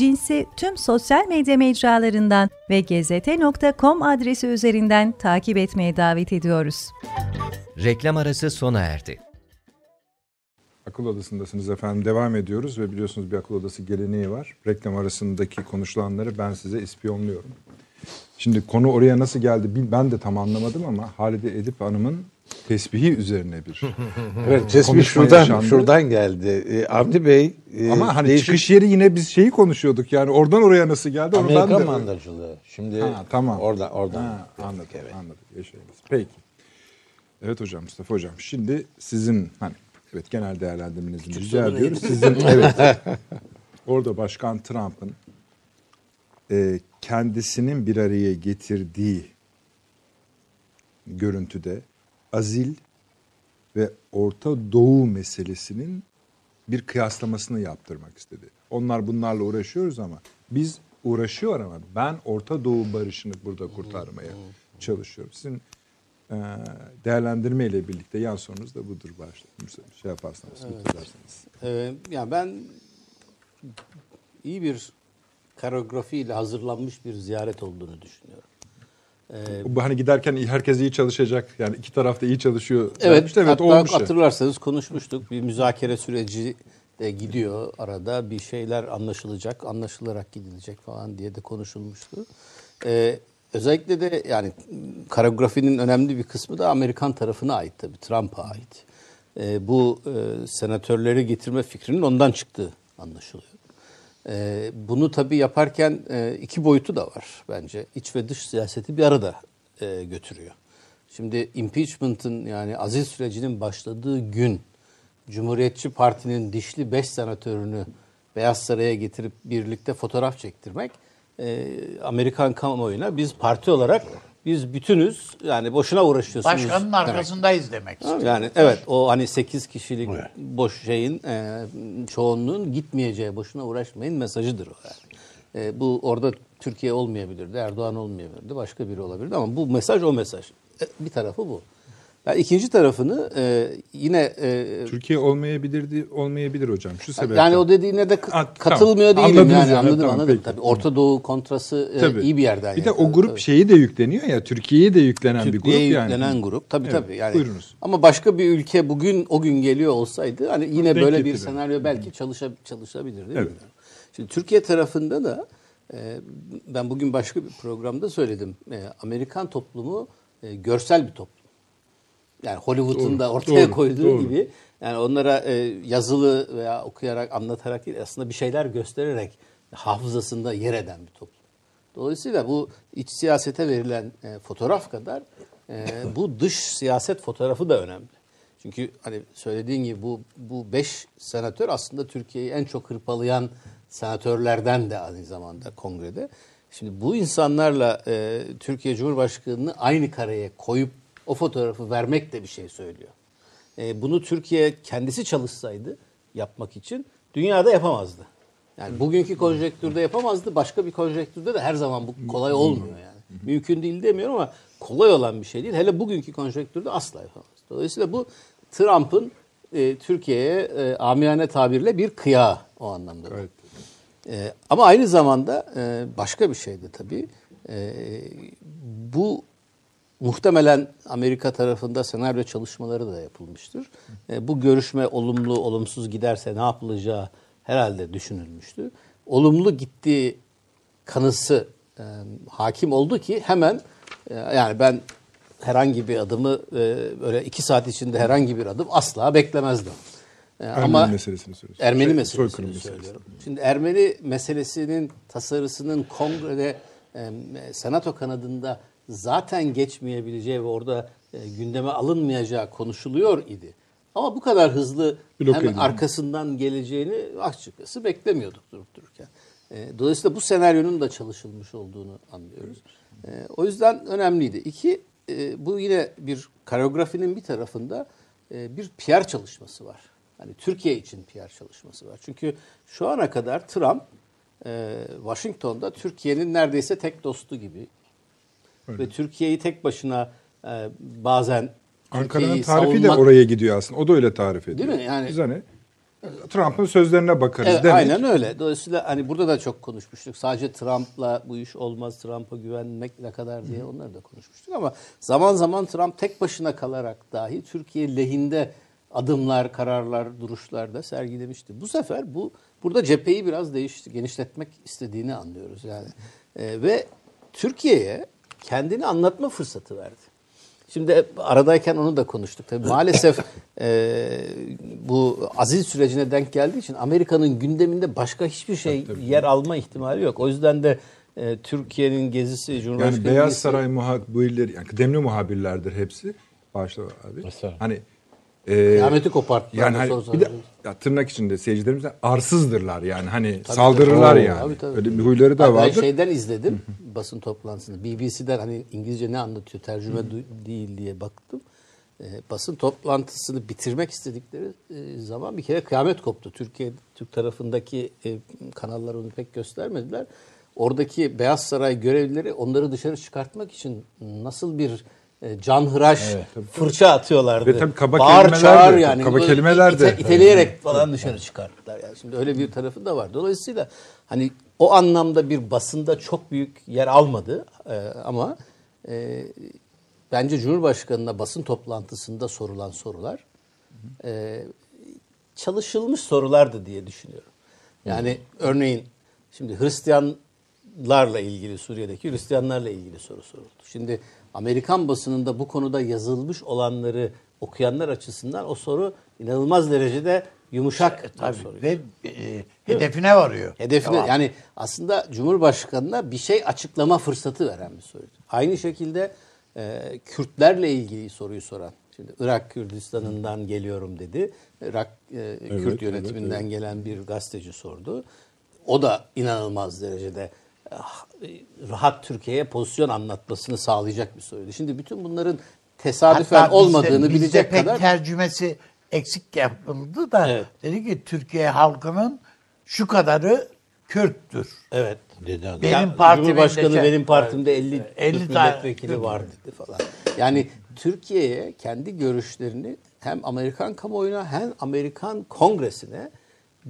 Cins'i tüm sosyal medya mecralarından ve gezete.com adresi üzerinden takip etmeye davet ediyoruz. Reklam arası sona erdi. Akıl odasındasınız efendim. Devam ediyoruz ve biliyorsunuz bir akıl odası geleneği var. Reklam arasındaki konuşulanları ben size ispiyonluyorum. Şimdi konu oraya nasıl geldi ben de tam anlamadım ama Halide Edip Hanım'ın tesbihi üzerine bir <laughs> Evet, tespih konuşma şuradan, yaşandı. şuradan geldi. E, Avni Bey e, Ama hani değişik çıkış yeri yine biz şeyi konuşuyorduk yani oradan oraya nasıl geldi onu ben Amerikan de... mandacılığı. Şimdi Ha, tamam. oradan oradan. Ha, anladım, anladım. Yaşayınız. Peki. Evet hocam, Mustafa hocam. Şimdi sizin hani evet genel değerlendirmenizi rica ediyoruz. Sizin <laughs> evet. Orada Başkan Trump'ın e, kendisinin bir araya getirdiği görüntüde azil ve Orta Doğu meselesinin bir kıyaslamasını yaptırmak istedi. Onlar bunlarla uğraşıyoruz ama biz uğraşıyor ama ben Orta Doğu barışını burada kurtarmaya çalışıyorum. Sizin e, değerlendirme ile birlikte yan sorunuz da budur başta. Şey yaparsanız, bitirirseniz. Ee, yani ben iyi bir koreografiyle hazırlanmış bir ziyaret olduğunu düşünüyorum. Ee, Bu hani giderken herkes iyi çalışacak. Yani iki taraf da iyi çalışıyor. Evet, evet hatta olmuş. hatırlarsanız konuşmuştuk. Bir müzakere süreci de gidiyor arada. Bir şeyler anlaşılacak, anlaşılarak gidilecek falan diye de konuşulmuştu. Ee, özellikle de yani koreografinin önemli bir kısmı da Amerikan tarafına ait tabii, Trump'a ait. Ee, bu e, senatörleri getirme fikrinin ondan çıktığı anlaşılıyor. Ee, bunu tabii yaparken e, iki boyutu da var bence. İç ve dış siyaseti bir arada e, götürüyor. Şimdi impeachment'ın yani azil sürecinin başladığı gün Cumhuriyetçi Parti'nin dişli 5 senatörünü Beyaz Saray'a getirip birlikte fotoğraf çektirmek e, Amerikan kamuoyuna biz parti olarak biz bütünüz yani boşuna uğraşıyorsunuz. Başkanın demek. arkasındayız demek istiyor. Yani evet o hani 8 kişilik boş şeyin e, çoğunluğun gitmeyeceği boşuna uğraşmayın mesajıdır o yani. E, bu orada Türkiye olmayabilirdi, Erdoğan olmayabilirdi, başka biri olabilirdi ama bu mesaj o mesaj. E, bir tarafı bu. Ben ikinci tarafını e, yine e, Türkiye olmayabilirdi, olmayabilir hocam. Şu sebeple. yani o dediğine de Ha, katılmıyor tamam. değilim Anladınız yani yani, anladım tamam, anladım. peki. Tabii Orta Doğu kontrası e, Tabii. iyi bir yerden. Bir de yakaladı, o grup tabii. şeyi de yükleniyor ya. Türkiye'ye de yüklenen bir grup Türkiye'ye yani. yüklenen grup. Tabii Evet, tabii. Yani. buyurunuz. Ama başka bir ülke bugün o gün geliyor olsaydı hani yine Denk böyle bir getirir. senaryo belki çalışa, çalışabilirdi. Evet. Şimdi Türkiye tarafında da e, ben bugün başka bir programda söyledim. E, Amerikan toplumu e, görsel bir toplum. Yani Hollywood'un da ortaya doğru, koyduğu doğru. gibi yani onlara e, yazılı veya okuyarak anlatarak değil aslında bir şeyler göstererek hafızasında yer eden bir toplum. Dolayısıyla bu iç siyasete verilen e, fotoğraf kadar e, bu dış siyaset fotoğrafı da önemli. Çünkü hani söylediğin gibi bu bu beş senatör aslında Türkiye'yi en çok hırpalayan senatörlerden de aynı zamanda kongrede. Şimdi bu insanlarla e, Türkiye Cumhurbaşkanı'nı aynı kareye koyup o fotoğrafı vermek de bir şey söylüyor. E, bunu Türkiye kendisi çalışsaydı yapmak için dünyada yapamazdı. Yani bugünkü konjektürde yapamazdı. Başka bir konjektürde de her zaman bu kolay olmuyor yani. Mümkün değil demiyorum ama kolay olan bir şey değil. Hele bugünkü konjektürde asla yapamaz. Dolayısıyla bu Trump'ın e, Türkiye'ye e, amiyane tabirle bir kıyağı o anlamda. Evet. E, ama aynı zamanda e, başka bir şey de tabii. E, bu muhtemelen Amerika tarafında senaryo çalışmaları da yapılmıştır. E, bu görüşme olumlu olumsuz giderse ne yapılacağı herhalde düşünülmüştü. Olumlu gittiği kanısı e, hakim oldu ki hemen e, yani ben herhangi bir adımı e, böyle iki saat içinde herhangi bir adım asla beklemezdim. E, Ermeni meselesini söylüyorsun. Ermeni Şey, meselesini soykırım meselesi. söylüyorum. Şimdi Ermeni meselesinin tasarısının kongrede e, senato kanadında zaten geçmeyebileceği ve orada e, gündeme alınmayacağı konuşuluyor idi. Ama bu kadar hızlı Bloke hemen edildi. arkasından geleceğini açıkçası beklemiyorduk durup dururken. E, dolayısıyla bu senaryonun da çalışılmış olduğunu anlıyoruz. E, o yüzden önemliydi. İki, e, bu yine bir koreografinin bir tarafında e, bir PR çalışması var. Hani Türkiye için PR çalışması var. Çünkü şu ana kadar Trump e, Washington'da Türkiye'nin neredeyse tek dostu gibi ve Türkiye'yi tek başına e, bazen Ankara'nın tarifi de savunmak- oraya gidiyor aslında. O da öyle tarif ediyor. Değil mi? Yani- Biz hani Trump'ın sözlerine bakarız Evet, demek. aynen öyle. Dolayısıyla hani burada da çok konuşmuştuk. Sadece Trump'la bu iş olmaz, Trump'a güvenmek ne kadar diye onları da konuşmuştuk. Ama zaman zaman Trump tek başına kalarak dahi Türkiye lehinde adımlar, kararlar, duruşlar da sergilemişti. Bu sefer bu burada cepheyi biraz değişti, genişletmek istediğini anlıyoruz yani. Ee, ve Türkiye'ye kendini anlatma fırsatı verdi. Şimdi aradayken onu da konuştuk. Tabii maalesef <laughs> e, bu azil sürecine denk geldiği için Amerika'nın gündeminde başka hiçbir şey yer alma ihtimali yok. O yüzden de e, Türkiye'nin gezisi, Cumhurbaşkanı Yani Beyaz gezisi- Saray muhabirleri, yani kıdemli muhabirlerdir hepsi. Başta abi. Mesela. Hani e, Kıyameti koparttılar Yani hani, bir de ya tırnak içinde seyircilerimiz de arsızdırlar yani hani saldırırlar tabii. yani. Tabii, tabii. Öyle bir huyları da Ha, Ben şeyden izledim basın toplantısını. BBC'den hani İngilizce ne anlatıyor tercüme değil diye baktım. Ee, basın toplantısını bitirmek istedikleri e, zaman bir kere kıyamet koptu. Türkiye Türk tarafındaki e, kanallar onu pek göstermediler. Oradaki Beyaz Saray görevlileri onları dışarı çıkartmak için nasıl bir e, canhıraş fırça atıyorlardı. Ve tabii kaba Bağır kelimeler çağır de, yani. kaba kelimeler de. ite- iteleyerek falan dışarı çıkarttılar. Yani şimdi öyle bir tarafı da var. Dolayısıyla hani o anlamda bir basında çok büyük yer almadı Ee, ama e, bence Cumhurbaşkanı'na basın toplantısında sorulan sorular e, çalışılmış sorulardı diye düşünüyorum. Yani örneğin şimdi Hristiyanlarla ilgili Suriye'deki Hristiyanlarla ilgili soru soruldu. Şimdi Amerikan basınında bu konuda yazılmış olanları okuyanlar açısından o soru inanılmaz derecede yumuşak bir Tabii. soru. Ve e, hedefine varıyor. Hedefine Tamam. yani aslında Cumhurbaşkanı'na bir şey açıklama fırsatı veren bir soruydu. Aynı şekilde e, Kürtlerle ilgili soruyu soran Şimdi Irak Kürdistan'ından geliyorum dedi. Irak e, Kürt yönetiminden gelen bir gazeteci sordu. O da inanılmaz derecede ah, rahat Türkiye'ye pozisyon anlatmasını sağlayacak bir soruydu. Şimdi bütün bunların tesadüfen Hatta bizde- olmadığını bizde bilecek pek kadar tercümesi eksik yapıldı da Evet. dedi ki Türkiye halkının şu kadarı Kürttür. evet Dedi adam. Benim Ya, partimin Cumhurbaşkanı de- benim partimde 50, 50 50 tane- milletvekili var dedi falan. Yani Türkiye'ye kendi görüşlerini hem Amerikan kamuoyuna hem Amerikan kongresine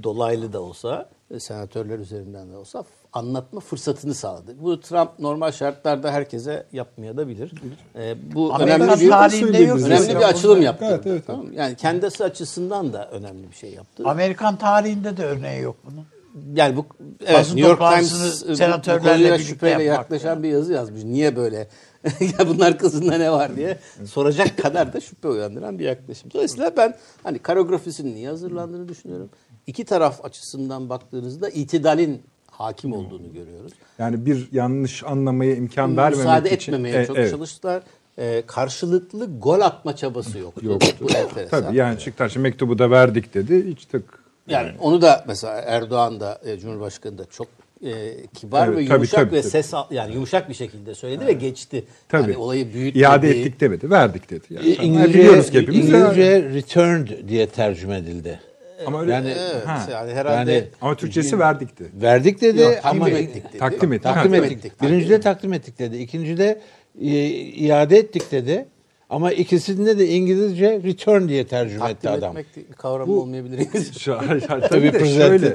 dolaylı da olsa senatörler üzerinden de olsa anlatma fırsatını sağladı. Bu Trump normal şartlarda herkese yapmaya da bilir. E, bu Amerikan önemli bir tarihinde yok. önemli bir açılım yaptı. Evet, evet, Tamam mı? Yani kendisi açısından da önemli bir şey yaptı. Amerikan tarihinde de örneği yok bunun. Yani bu evet Basın New York Times e, bu- konuya şüpheyle yaklaşan yani. bir yazı yazmış. Niye böyle? <laughs> ya bunlar kızında ne var diye soracak kadar da şüphe uyandıran bir yaklaşım. Dolayısıyla ben hani koreografisinin niye hazırlandığını düşünüyorum. İki taraf açısından baktığınızda itidalin hakim olduğunu görüyoruz. Yani bir yanlış anlamaya imkan vermemek Müsaade için. etmemeye E, çok evet. çalıştılar. E, karşılıklı gol atma çabası yoktu. Yoktu. Bu enteresan. Tabii yani Çıktaş'ı mektubu da verdik dedi. Hiç tık. Yani onu da mesela Erdoğan da e, Cumhurbaşkanı da çok e, kibar Evet, ve tabii, yumuşak tabii, ve tabii. ses al- yani yumuşak bir şekilde söyledi ve geçti. Tabii. Yani olayı büyütmedi. İade ettik demedi. Verdik dedi. Yani, İngilizce, biliyoruz ki hepimiz. İngilizce returned diye tercüme edildi. Ama öyle, Yani- Evet, Ha. yani herhalde Yani- ama Türkçesi verdik dedi. Verdik dedi Yok, ama takdim ettik dedi. Takdim ettik. takdim ettik. ettik. Birincide takdim ettik dedi. İkincide e, iade ettik dedi. Ama ikisinde de İngilizce return diye tercüme etti takdim adam. etmek bir kavram olmayabilir. <laughs> Şu- Tabii tabii de şöyle.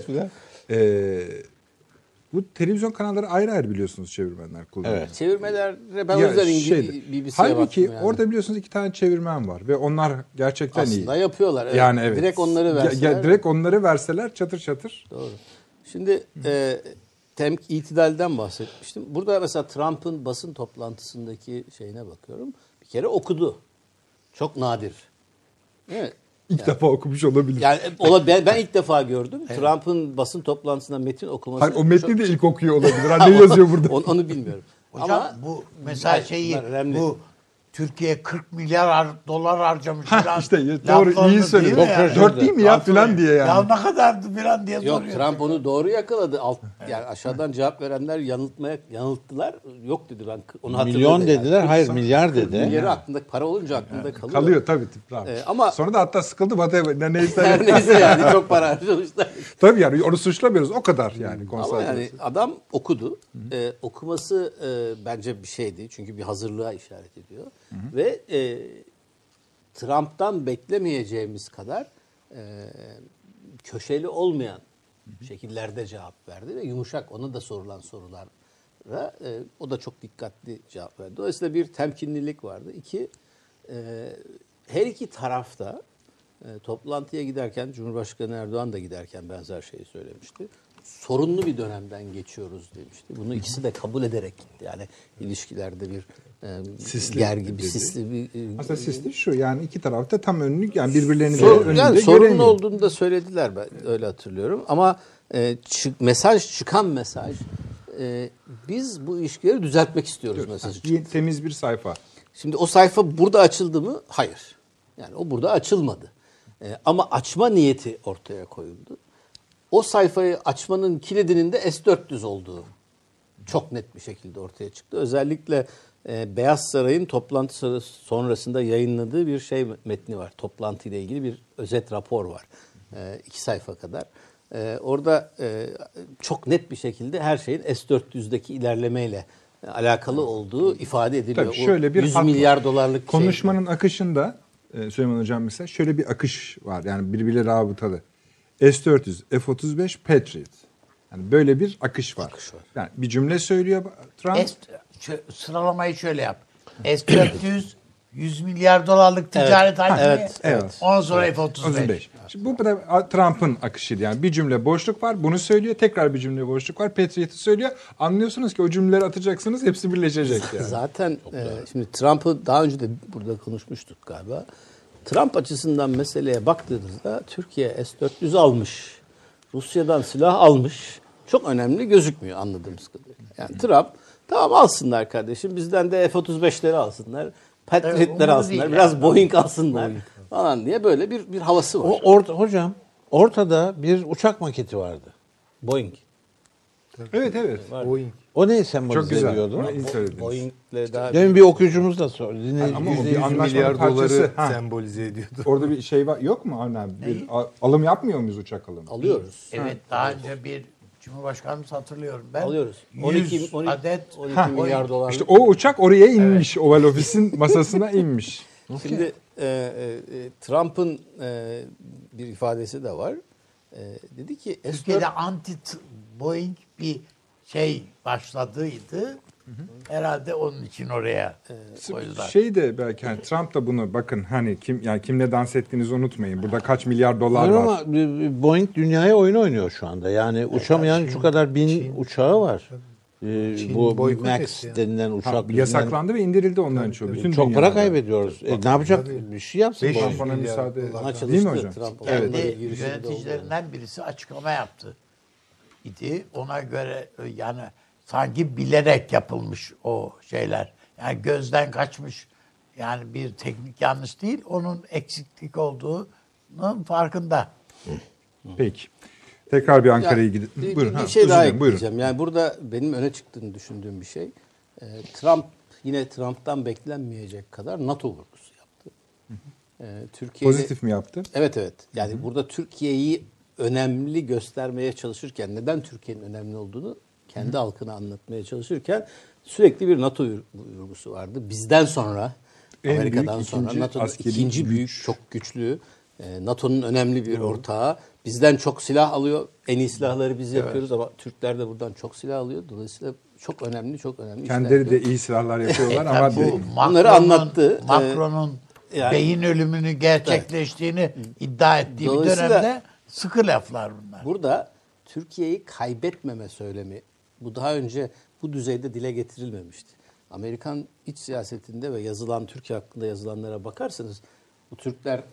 e, bu televizyon kanalları ayrı ayrı biliyorsunuz çevirmenler kullanıyor. Evet. Çevirmelere ben o Ya yüzden şeydi, İngiliz BBC'ye Halbuki yani. orada biliyorsunuz iki tane çevirmen var ve onlar gerçekten aslında iyi. yapıyorlar. Evet. Yani evet. Direkt onları Ya- verseler. ya direkt onları verseler çatır çatır. Doğru. Şimdi e, tem itidalden bahsetmiştim. Burada mesela Trump'ın basın toplantısındaki şeyine bakıyorum. Bir kere okudu. Çok nadir. Değil İlk defa okumuş olabilir. Yani ola, ben, ben ilk defa gördüm. Trump'ın basın toplantısında metin okuması. Hayır, o metni çok- de ilk okuyor olabilir. Ha, <laughs> ne yazıyor burada? Onu, onu bilmiyorum. Hocam Ama bu mesela şeyi bu Türkiye 40 milyar dolar harcamış <laughs> Ha, falan. işte doğru iyi söyledin. değil mi yani? Dört değil mi ya filan diye Ya yani. ne kadardı filan diye Yok soruyor. Trump onu doğru yakaladı. Alt, yani aşağıdan cevap verenler yanıltmaya yanılttılar. Yok dedi ben onu hatırlıyorum. Milyon dediler. Hayır milyar dedi. Milyarı aklında para olunca aklında kalıyor. Kalıyor tabii. tabii. Ee, ama- Sonra da hatta sıkıldı ne neyse. <laughs> Neyse yani <laughs> çok para harcamışlar. tabii yani onu suçlamıyoruz. O kadar yani Ama konsantre. yani adam okudu. Ee, okuması e, bence bir şeydi. Çünkü bir hazırlığa işaret ediyor. Ve e, Trump'tan beklemeyeceğimiz kadar e, köşeli olmayan şekillerde cevap verdi ve yumuşak ona da sorulan sorulara e, o da çok dikkatli cevap verdi. Dolayısıyla bir temkinlilik vardı. İki, e, her iki tarafta e, toplantıya giderken Cumhurbaşkanı Erdoğan da giderken benzer şeyi söylemişti. Sorunlu bir dönemden geçiyoruz demişti. Bunu ikisi de kabul ederek gitti. Yani ilişkilerde bir e, Sisli gergi bir dedi. sisli bir e, Aslında sisli şu yani iki tarafta tam önlü yani birbirlerini Sor- de önünde yani sorun göremiyor. olduğunu da söylediler ben öyle hatırlıyorum. Ama e, çık- mesaj çıkan mesaj e, biz bu ilişkileri düzeltmek istiyoruz mesajı. İyi, temiz bir sayfa. Şimdi o sayfa burada açıldı mı? Hayır. Yani o burada açılmadı. E, ama açma niyeti ortaya koyuldu. O sayfayı açmanın kilidinin de S-400 olduğu çok net bir şekilde ortaya çıktı. Özellikle e, Beyaz Saray'ın toplantı sonrasında yayınladığı bir şey metni var. Toplantı ile ilgili bir özet rapor var. E, iki sayfa kadar. E, orada e, çok net bir şekilde her şeyin S-400'deki ilerlemeyle e, alakalı olduğu ifade ediliyor. Tabii şöyle bir 100 hat var. milyar dolarlık şey. konuşmanın akışında e, Süleyman Hocam mesela şöyle bir akış var. Yani birbiriyle rabıtalı. S-400, F-35, Patriot. Yani böyle bir akış var. Akış var. Yani bir cümle söylüyor Trump. S, şö- sıralamayı şöyle yap. S-400 100 <clears throat> milyar dolarlık ticaret hacmi. evet, evet. Ondan sonra F-35. 35. Şimdi bu da Trump'ın akışıydı. Yani bir cümle boşluk var. Bunu söylüyor. Tekrar bir cümle boşluk var. Patriot'ı söylüyor. Anlıyorsunuz ki o cümleleri atacaksınız. Hepsi birleşecek yani. Zaten e, şimdi Trump'ı daha önce de burada konuşmuştuk galiba. Trump açısından meseleye baktığınızda Türkiye S-400 almış. Rusya'dan silah almış. Çok önemli gözükmüyor anladığımız kadarıyla. Yani Trump tamam alsınlar kardeşim bizden de F-35'leri alsınlar. Patriot'ları umurumda alsınlar, biraz yani. Boeing alsınlar falan diye böyle bir bir havası var. O orta, hocam ortada bir uçak maketi vardı. Boeing. Evet evet. Boeing. O neyi sembolize Çok güzel. ediyordu? Bunu iyi söylediniz. Boeing'le daha Demin bir okuyucumuz da sordu. Dinleyici- Ama o bir anlaşmanın milyar parçası. doları Ha. sembolize ediyordu. Orada bir şey var yok mu Avni abi? Bir a- alım yapmıyor muyuz uçak alımı? alıyoruz. Evet daha önce bir Cumhurbaşkanımız hatırlıyorum ben. Alıyoruz. 100 12, 12, adet 12 Ha. milyar dolar. İşte o uçak oraya inmiş. Oval Ofis'in masasına inmiş. <laughs> Şimdi e, e, e, Trump'ın e, bir ifadesi de var. E, dedi ki Türkiye'de S-4 anti Boeing bir şey başladıydı. Herhalde onun için oraya koydular. Şey de belki hani Trump da bunu bakın hani kim yani kimle dans ettiğinizi unutmayın. Burada kaç milyar dolar Var var. ama e, Boeing dünyaya oyun oynuyor şu anda. Yani uçamayan şu kadar bin uçağı var. Ee, Çin bu Max yani. denilen Ha, uçak yüzünden yasaklandı ve indirildi onların çoğu. Bütün çok dünyada. para kaybediyoruz. E, ne yapacak? Bir şey yapsın Beş Boeing. yüz Tampona milyar müsaade değil mi çalıştı hocam? Trump. Evet. Yöneticilerinden birisi açıklama yaptı. İdi. Ona göre e, yani sanki bilerek yapılmış o şeyler. Yani gözden kaçmış. Yani bir teknik yanlış değil. Onun eksiklik olduğunun farkında. Peki. Tekrar bir Ankara'ya Ya, gidin. Bir, Buyurun. bir ha, şey özür daha dilerim, buyurun. ekleyeceğim. Yani burada benim öne çıktığını düşündüğüm bir şey. Ee, Trump yine Trump'tan beklenmeyecek kadar NATO vurgusu yaptı. Ee, Türkiye'de Pozitif mi yaptı? Evet evet. Yani burada Türkiye'yi önemli göstermeye çalışırken neden Türkiye'nin önemli olduğunu kendi halkına anlatmaya çalışırken sürekli bir NATO vurgusu vardı. Bizden sonra En Amerika'dan büyük sonra NATO'nun ikinci güç. büyük çok güçlü e, NATO'nun önemli bir ortağı. Bizden çok silah alıyor. En iyi silahları biz yapıyoruz ama Türkler de buradan çok silah alıyor. Dolayısıyla çok önemli, çok önemli. Kendileri de iyi silahlar <laughs> yapıyorlar E, ama bu Bunları Macron'un- anlattı. Ee, Macron'un yani- beyin ölümünü gerçekleştiğini iddia ettiği bir dönemde sıkı laflar bunlar. Burada Türkiye'yi kaybetmeme söylemi bu daha önce bu düzeyde dile getirilmemişti. Amerikan iç siyasetinde ve yazılan Türkiye hakkında yazılanlara bakarsanız bu Türkler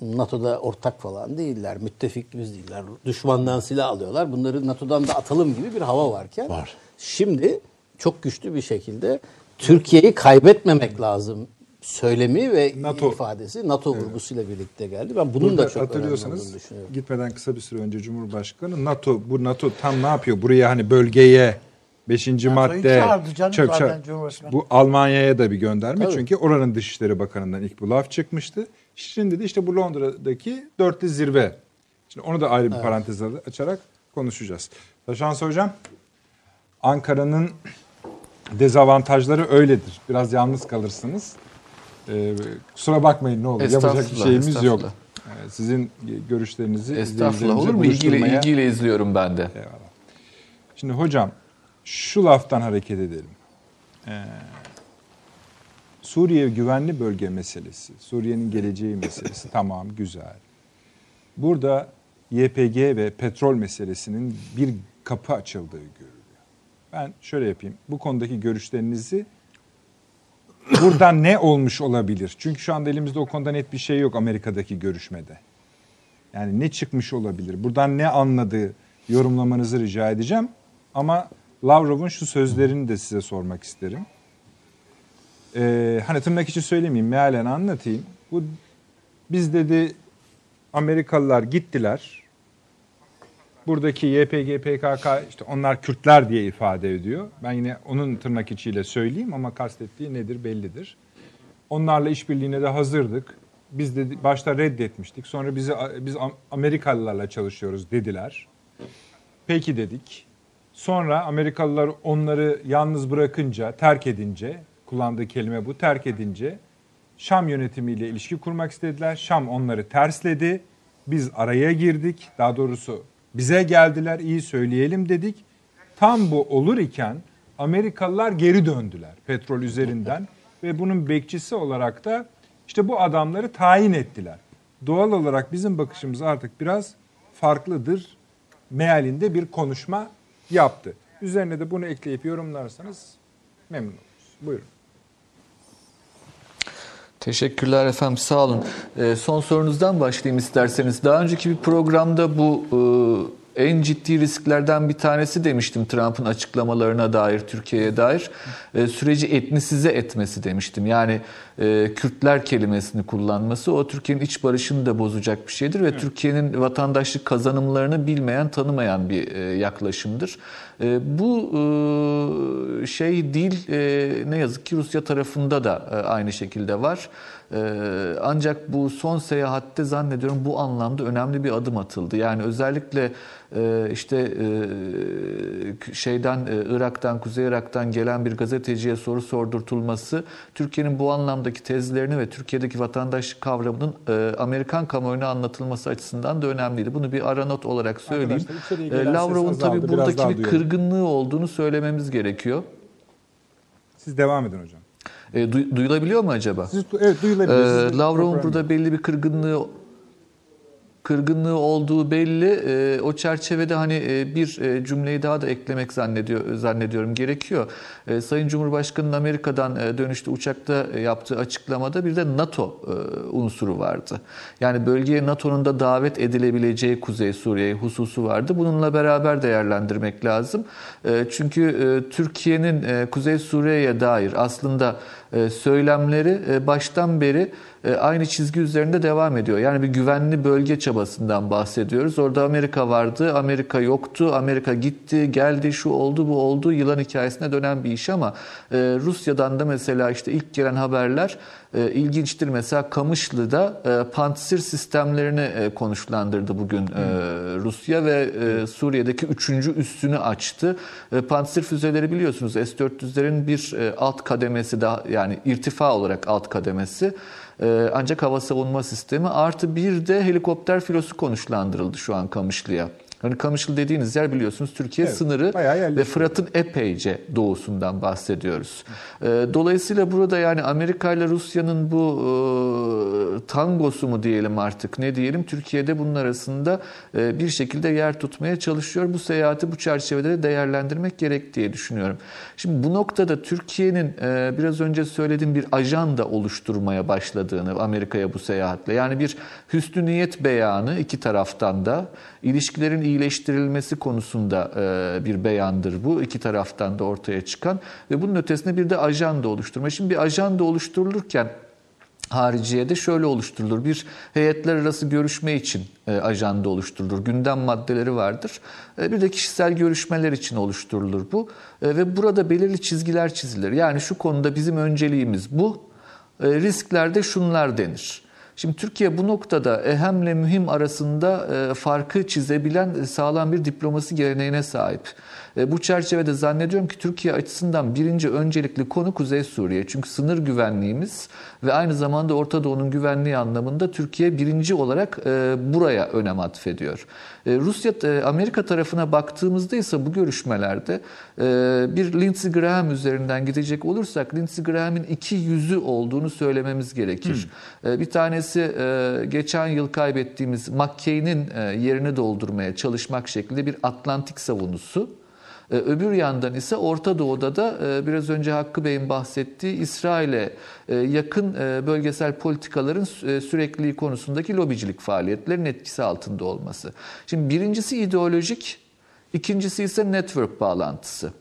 NATO'da ortak falan değiller, müttefikimiz değiller. Düşmandan silah alıyorlar. Bunları NATO'dan da atalım gibi bir hava varken Var. şimdi çok güçlü bir şekilde Türkiye'yi kaybetmemek lazım söylemi ve NATO. ifadesi NATO vurgusuyla birlikte geldi. Ben bunun Burada da çok önemli hatırlıyorsanız olduğunu düşünüyorum. gitmeden kısa bir süre önce Cumhurbaşkanı NATO bu NATO tam ne yapıyor? Buraya hani bölgeye 5. madde çağırdı canım çok zaten ça- Cumhurbaşkanı. bu Almanya'ya da bir gönderme Tabii. çünkü oranın Dışişleri Bakanı'ndan ilk bu laf çıkmıştı. Şimdi de işte bu Londra'daki dörtlü zirve. Şimdi onu da ayrı bir parantez açarak konuşacağız. Taşans Hocam, Ankara'nın dezavantajları öyledir. Biraz yalnız kalırsınız. Ee, kusura bakmayın ne olur. Yapacak bir şeyimiz yok. Ee, Sizin görüşlerinizi Estağfurullah olur mu? İlgiyle, ilgiyle izliyorum ben de. Eyvallah. Şimdi hocam şu laftan hareket edelim. Ee, Suriye güvenli bölge meselesi, Suriye'nin geleceği meselesi <laughs> tamam güzel. Burada YPG ve petrol meselesinin bir kapı açıldığı görülüyor. Ben şöyle yapayım. Bu konudaki görüşlerinizi buradan ne olmuş olabilir? Çünkü şu anda elimizde o konuda net bir şey yok Amerika'daki görüşmede. Yani ne çıkmış olabilir? Buradan ne anladığı yorumlamanızı rica edeceğim. Ama Lavrov'un şu sözlerini de size sormak isterim. Ee, hani tırnak içi söylemeyeyim, mealen anlatayım. Bu biz dedi Amerikalılar gittiler. Buradaki YPG, PKK işte onlar Kürtler diye ifade ediyor. Ben yine onun tırnak içiyle söyleyeyim ama kastettiği nedir bellidir. Onlarla işbirliğine de hazırdık. Biz de başta reddetmiştik. Sonra bizi biz Amerikalılarla çalışıyoruz dediler. Peki dedik. Sonra Amerikalılar onları yalnız bırakınca, terk edince, kullandığı kelime bu, terk edince Şam yönetimiyle ilişki kurmak istediler. Şam onları tersledi. Biz araya girdik. Daha doğrusu bize geldiler, iyi söyleyelim dedik. Tam bu olur iken Amerikalılar geri döndüler petrol üzerinden ve bunun bekçisi olarak da işte bu adamları tayin ettiler. Doğal olarak bizim bakışımız artık biraz farklıdır mealinde bir konuşma yaptı. Üzerine de bunu ekleyip yorumlarsanız memnun oluruz. Buyurun. Teşekkürler efendim sağ olun. Ee, son sorunuzdan başlayayım isterseniz. Daha önceki bir programda bu e, en ciddi risklerden bir tanesi demiştim Trump'ın açıklamalarına dair, Türkiye'ye dair. E, süreci etnisize etmesi demiştim. Yani e, Kürtler kelimesini kullanması o Türkiye'nin iç barışını da bozacak bir şeydir ve Türkiye'nin vatandaşlık kazanımlarını bilmeyen, tanımayan bir e, yaklaşımdır. E, bu e, şey değil e, ne yazık ki Rusya tarafında da e, aynı şekilde var. Ee, ancak bu son seyahatte zannediyorum bu anlamda önemli bir adım atıldı. Yani özellikle e, işte e, şeyden e, Irak'tan, Kuzey Irak'tan gelen bir gazeteciye soru sordurtulması Türkiye'nin bu anlamdaki tezlerini ve Türkiye'deki vatandaşlık kavramının Amerikan kamuoyuna anlatılması açısından da önemliydi. Bunu bir ara not olarak söyleyeyim. Lavrov'un tabii buradaki bir kırgınlığı olduğunu söylememiz gerekiyor. Siz devam edin hocam. E, du, duyulabiliyor mu acaba? Siz, evet duyulabiliyor. E, Lavrov'un burada belli bir kırgınlığı kırgınlığı olduğu belli. E, o çerçevede hani e, bir e, cümleyi daha da eklemek zannediyor zannediyorum gerekiyor. E, Sayın Cumhurbaşkanı'nın Amerika'dan e, dönüşte uçakta e, yaptığı açıklamada bir de NATO e, unsuru vardı. Yani bölgeye NATO'nun da davet edilebileceği Kuzey Suriye hususu vardı. Bununla beraber değerlendirmek lazım. E, çünkü e, Türkiye'nin e, Kuzey Suriye'ye dair aslında söylemleri e, baştan beri e, aynı çizgi üzerinde devam ediyor. Yani bir güvenli bölge çabasından bahsediyoruz. Orada Amerika vardı, Amerika yoktu, Amerika gitti, geldi, şu oldu, bu oldu. Yılan hikayesine dönen bir iş ama Rusya'dan da mesela işte ilk gelen haberler ilginçtir. Mesela Kamışlı'da Pantsir sistemlerini konuşlandırdı bugün Rusya ve Suriye'deki üçüncü üssünü açtı. Pantsir füzeleri biliyorsunuz S-400'lerin bir alt kademesi daha yani irtifa olarak alt kademesi. Ancak hava savunma sistemi artı bir de helikopter filosu konuşlandırıldı şu an Kamışlı'ya. Hani Kamışlı dediğiniz yer biliyorsunuz Türkiye evet, sınırı ve Fırat'ın epeyce doğusundan bahsediyoruz. Ee, dolayısıyla burada yani Amerika ile Rusya'nın bu e, tangosu mu diyelim artık ne diyelim Türkiye'de bunun arasında e, bir şekilde yer tutmaya çalışıyor. Bu seyahati bu çerçevede de değerlendirmek gerek diye düşünüyorum. Şimdi bu noktada Türkiye'nin e, biraz önce söylediğim bir ajanda oluşturmaya başladığını Amerika'ya bu seyahatle yani bir hüsnü niyet beyanı iki taraftan da ilişkilerin iyileştirilmesi konusunda e, bir beyandır bu. iki taraftan da ortaya çıkan ve bunun ötesinde bir de ajanda oluşturma. Şimdi bir ajanda oluşturulurken hariciyede şöyle oluşturulur. Bir heyetler arası görüşme için e, ajanda oluşturulur. Gündem maddeleri vardır. E, bir de kişisel görüşmeler için oluşturulur bu. Ve burada belirli çizgiler çizilir. Yani şu konuda bizim önceliğimiz bu. Risklerde şunlar denir. Şimdi Türkiye bu noktada ehemle mühim arasında e, farkı çizebilen e, sağlam bir diplomasi geleneğine sahip. E, bu çerçevede zannediyorum ki Türkiye açısından birinci öncelikli konu Kuzey Suriye. Çünkü sınır güvenliğimiz ve aynı zamanda Orta Doğu'nun güvenliği anlamında Türkiye birinci olarak e, buraya önem atfediyor. E, Rusya, Amerika tarafına baktığımızda ise bu görüşmelerde bir Lindsey Graham üzerinden gidecek olursak Lindsey Graham'in iki yüzü olduğunu söylememiz gerekir. Hmm. Bir tanesi geçen yıl kaybettiğimiz McCain'in yerini doldurmaya çalışmak şeklinde bir Atlantik savunusu. E, öbür yandan ise Orta Doğu'da da e, biraz önce Hakkı Bey'in bahsettiği İsrail'e e, yakın bölgesel politikaların sürekliliği konusundaki lobicilik faaliyetlerin etkisi altında olması. Şimdi birincisi ideolojik, ikincisi ise network bağlantısı.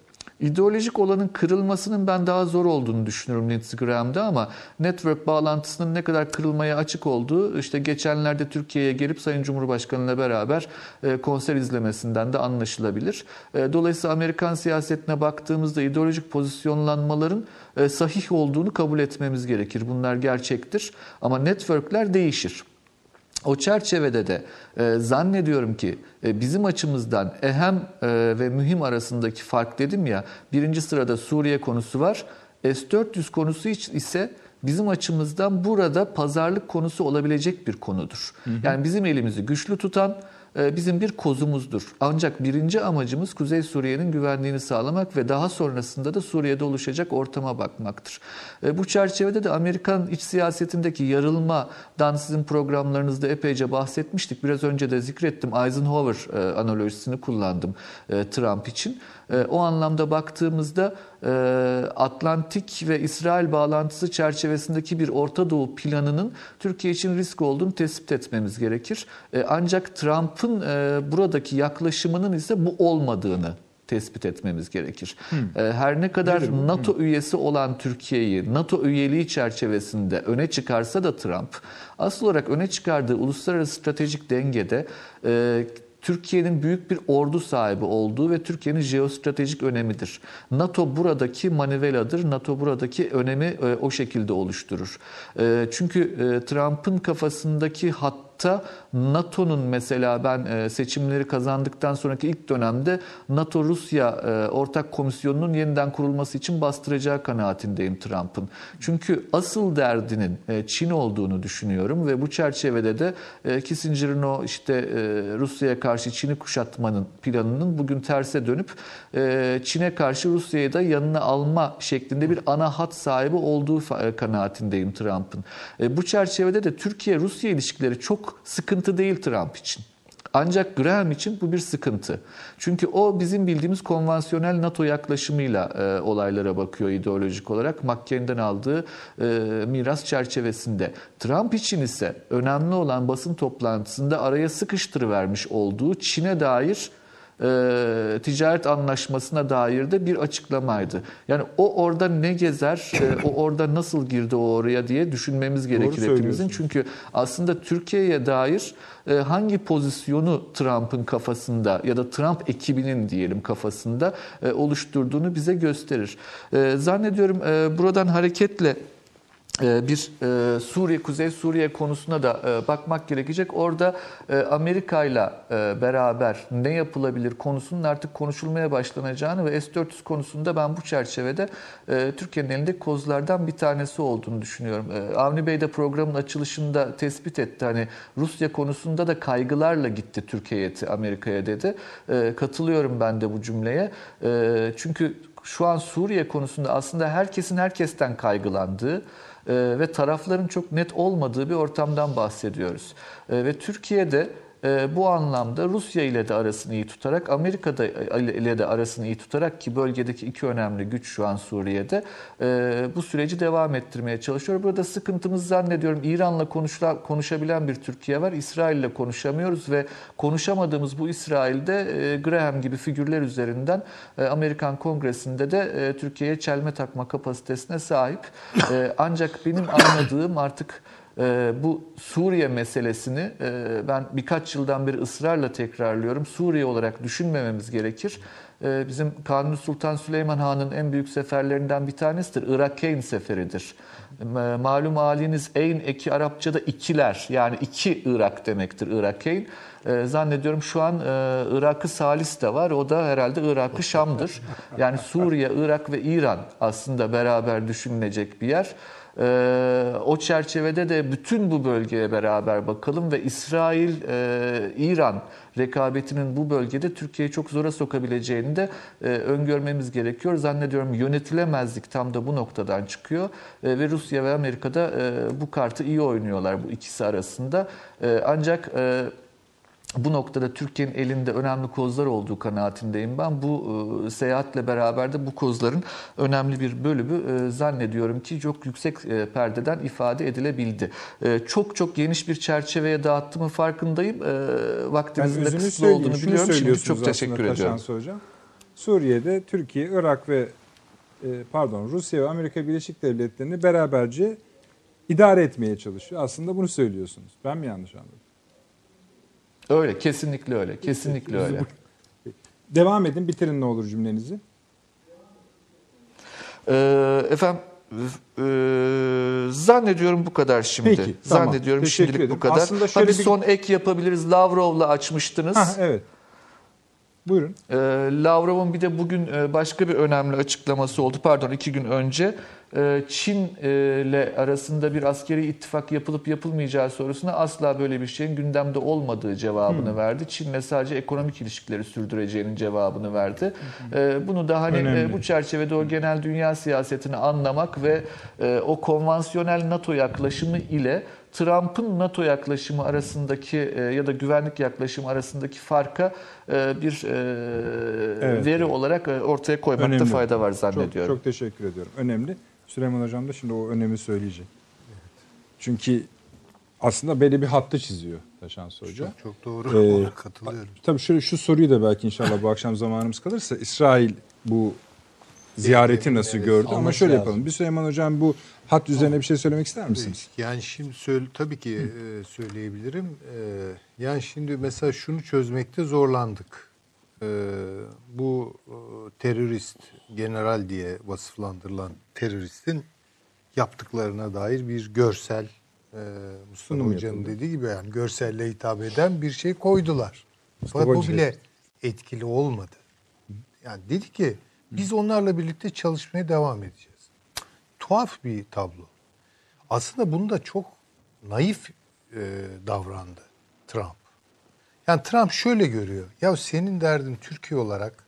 İdeolojik olanın kırılmasının ben daha zor olduğunu düşünüyorum Lindsey Graham'da ama network bağlantısının ne kadar kırılmaya açık olduğu işte geçenlerde Türkiye'ye gelip Sayın Cumhurbaşkanı ile beraber e, konser izlemesinden de anlaşılabilir. E, dolayısıyla Amerikan siyasetine baktığımızda ideolojik pozisyonlanmaların e, sahih olduğunu kabul etmemiz gerekir. Bunlar gerçektir ama networkler değişir. O çerçevede de e, zannediyorum ki e, bizim açımızdan ehem e, ve mühim arasındaki fark dedim ya birinci sırada Suriye konusu var. S-400 konusu ise bizim açımızdan burada pazarlık konusu olabilecek bir konudur. Hı hı. Yani bizim elimizi güçlü tutan bizim bir kozumuzdur. Ancak birinci amacımız Kuzey Suriye'nin güvenliğini sağlamak ve daha sonrasında da Suriye'de oluşacak ortama bakmaktır. E, bu çerçevede de Amerikan iç siyasetindeki yarılmadan sizin programlarınızda epeyce bahsetmiştik. Biraz önce de zikrettim. Eisenhower e, analojisini kullandım Trump için. O anlamda baktığımızda e, Atlantik ve İsrail bağlantısı çerçevesindeki bir Orta Doğu planının Türkiye için risk olduğunu tespit etmemiz gerekir. E, ancak Trump'ın e, buradaki yaklaşımının ise bu olmadığını tespit etmemiz gerekir. E, Her ne kadar NATO üyesi olan Türkiye'yi NATO üyeliği çerçevesinde öne çıkarsa da Trump, asıl olarak öne çıkardığı uluslararası stratejik dengede e, Türkiye'nin büyük bir ordu sahibi olduğu ve Türkiye'nin jeostratejik önemidir. NATO buradaki maniveladır. NATO buradaki önemi e, o şekilde oluşturur. E, çünkü e, Trump'ın kafasındaki hat Hatta NATO'nun mesela ben e, seçimleri kazandıktan sonraki ilk dönemde NATO-Rusya e, Ortak Komisyonu'nun yeniden kurulması için bastıracağı kanaatindeyim Trump'ın. Çünkü asıl derdinin e, Çin olduğunu düşünüyorum ve bu çerçevede de Kissinger'ın o işte Rusya'ya karşı Çin'i kuşatmanın planının bugün terse dönüp Çin'e karşı Rusya'yı da yanına alma şeklinde bir ana hat sahibi olduğu kanaatindeyim Trump'ın. Bu çerçevede de Türkiye-Rusya ilişkileri çok sıkıntı değil Trump için. Ancak Graham için bu bir sıkıntı. Çünkü o bizim bildiğimiz konvansiyonel NATO yaklaşımıyla e, olaylara bakıyor ideolojik olarak. McCain'den aldığı e, miras çerçevesinde. Trump için ise önemli olan basın toplantısında araya sıkıştırıvermiş olduğu Çin'e dair e, ticaret anlaşmasına dair de bir açıklamaydı. Yani o orada ne gezer, e, o orada nasıl girdi o oraya diye düşünmemiz gerekir hepimizin. Çünkü aslında Türkiye'ye dair e, hangi pozisyonu Trump'ın kafasında ya da Trump ekibinin diyelim kafasında e, oluşturduğunu bize gösterir. E, zannediyorum e, buradan hareketle bir e, Suriye, Kuzey Suriye konusuna da e, bakmak gerekecek. Orada Amerika ile beraber ne yapılabilir konusunun artık konuşulmaya başlanacağını ve S-400 konusunda ben bu çerçevede Türkiye'nin elinde kozlardan bir tanesi olduğunu düşünüyorum. Avni Bey de programın açılışında tespit etti. Hani Rusya konusunda da kaygılarla gitti Türkiye'ye, Amerika'ya dedi. Katılıyorum ben de bu cümleye. Çünkü şu an Suriye konusunda aslında herkesin herkesten kaygılandığı, e, ve tarafların çok net olmadığı bir ortamdan bahsediyoruz. E, ve Türkiye'de e, bu anlamda Rusya ile de arasını iyi tutarak, Amerika da ile de arasını iyi tutarak ki bölgedeki iki önemli güç şu an Suriye'de e, bu süreci devam ettirmeye çalışıyor. Burada sıkıntımız zannediyorum İran'la konuşabilen bir Türkiye var. İsrail ile konuşamıyoruz ve konuşamadığımız bu İsrail'de e, Graham gibi figürler üzerinden e, Amerikan Kongresi'nde de e, Türkiye'ye çelme takma kapasitesine sahip. E, ancak benim anladığım artık ee, bu Suriye meselesini e, ben birkaç yıldan beri ısrarla tekrarlıyorum. Suriye olarak düşünmememiz gerekir. Ee, bizim Kanuni Sultan Süleyman Han'ın en büyük seferlerinden bir tanesidir. Irak-Keyn seferidir. Malum haliniz Eyn eki Arapçada ikiler yani iki Irak demektir Irak-Keyn. Ee, zannediyorum şu an e, Irak'ı Salis de var. O da herhalde Irak'ı Şam'dır. Yani Suriye, Irak ve İran aslında beraber düşünülecek bir yer. Ee, o çerçevede de bütün bu bölgeye beraber bakalım ve İsrail-İran e, rekabetinin bu bölgede Türkiye'yi çok zora sokabileceğini de e, öngörmemiz gerekiyor. Zannediyorum yönetilemezlik tam da bu noktadan çıkıyor e, ve Rusya ve Amerika'da bu kartı iyi oynuyorlar bu ikisi arasında. Ancak bu noktada Türkiye'nin elinde önemli kozlar olduğu kanaatindeyim ben. Bu e, seyahatle beraber de bu kozların önemli bir bölümü e, zannediyorum ki çok yüksek e, perdeden ifade edilebildi. E, çok çok geniş bir çerçeveye dağıttığımın farkındayım. E, vaktimizin de kısıtlı olduğunu biliyorum. Şimdi çok teşekkür ediyorum. Hocam. Suriye'de Türkiye, Irak ve e, pardon Rusya ve Amerika Birleşik Devletleri'ni beraberce idare etmeye çalışıyor. Aslında bunu söylüyorsunuz. Ben mi yanlış anladım? Öyle, kesinlikle öyle. Kesinlikle öyle. Devam edin, bitirin ne olur cümlenizi. Ee, efendim e, zannediyorum bu kadar şimdi. Peki, tamam. Zannediyorum Teşekkür şimdilik ederim. bu kadar. Aslında şöyle bir son ek yapabiliriz. Lavrov'la açmıştınız. Ha, evet. Buyurun. Ee, Lavrov'un bir de bugün e, başka bir önemli açıklaması oldu. Pardon iki gün önce. Ee, Çin ile arasında bir askeri ittifak yapılıp yapılmayacağı sorusuna asla böyle bir şeyin gündemde olmadığı cevabını hmm. verdi. Çin'le sadece ekonomik ilişkileri sürdüreceğinin cevabını verdi. Hmm. Bunu da hani Önemli. bu çerçevede o genel dünya siyasetini anlamak ve o konvansiyonel NATO yaklaşımı ile Trump'ın NATO yaklaşımı arasındaki e, ya da güvenlik yaklaşımı arasındaki farka e, bir e, Evet. veri olarak e, ortaya koymakta Önemli. fayda var Çok, zannediyorum. çok teşekkür ediyorum. Önemli. Süleyman Hocam da şimdi o önemi söyleyecek. Çünkü aslında belli bir hattı çiziyor Taşansı Hoca. Çok, çok doğru. Ee, Ona katılıyorum. Tabii şöyle şu soruyu da belki inşallah bu akşam zamanımız kalırsa İsrail bu ziyareti nasıl gördü? Ama şöyle lazım. yapalım. Bir Süleyman Hocam bu hat üzerine bir şey söylemek ister misiniz? Yani şimdi söyle, tabii ki e, söyleyebilirim. E, yani şimdi mesela şunu çözmekte zorlandık. E, bu terörist, general diye vasıflandırılan teröristin yaptıklarına dair bir görsel, e, Mustafa Sunum Hoca'nın yapıldı. dediği gibi yani görselle hitap eden bir şey koydular. Mustafa Fakat bu bile etkili olmadı. Yani dedi ki biz onlarla birlikte çalışmaya devam edeceğiz. Tuhaf bir tablo. Aslında bunu da çok naif e, davrandı Trump. Yani Trump şöyle görüyor. Ya senin derdin Türkiye olarak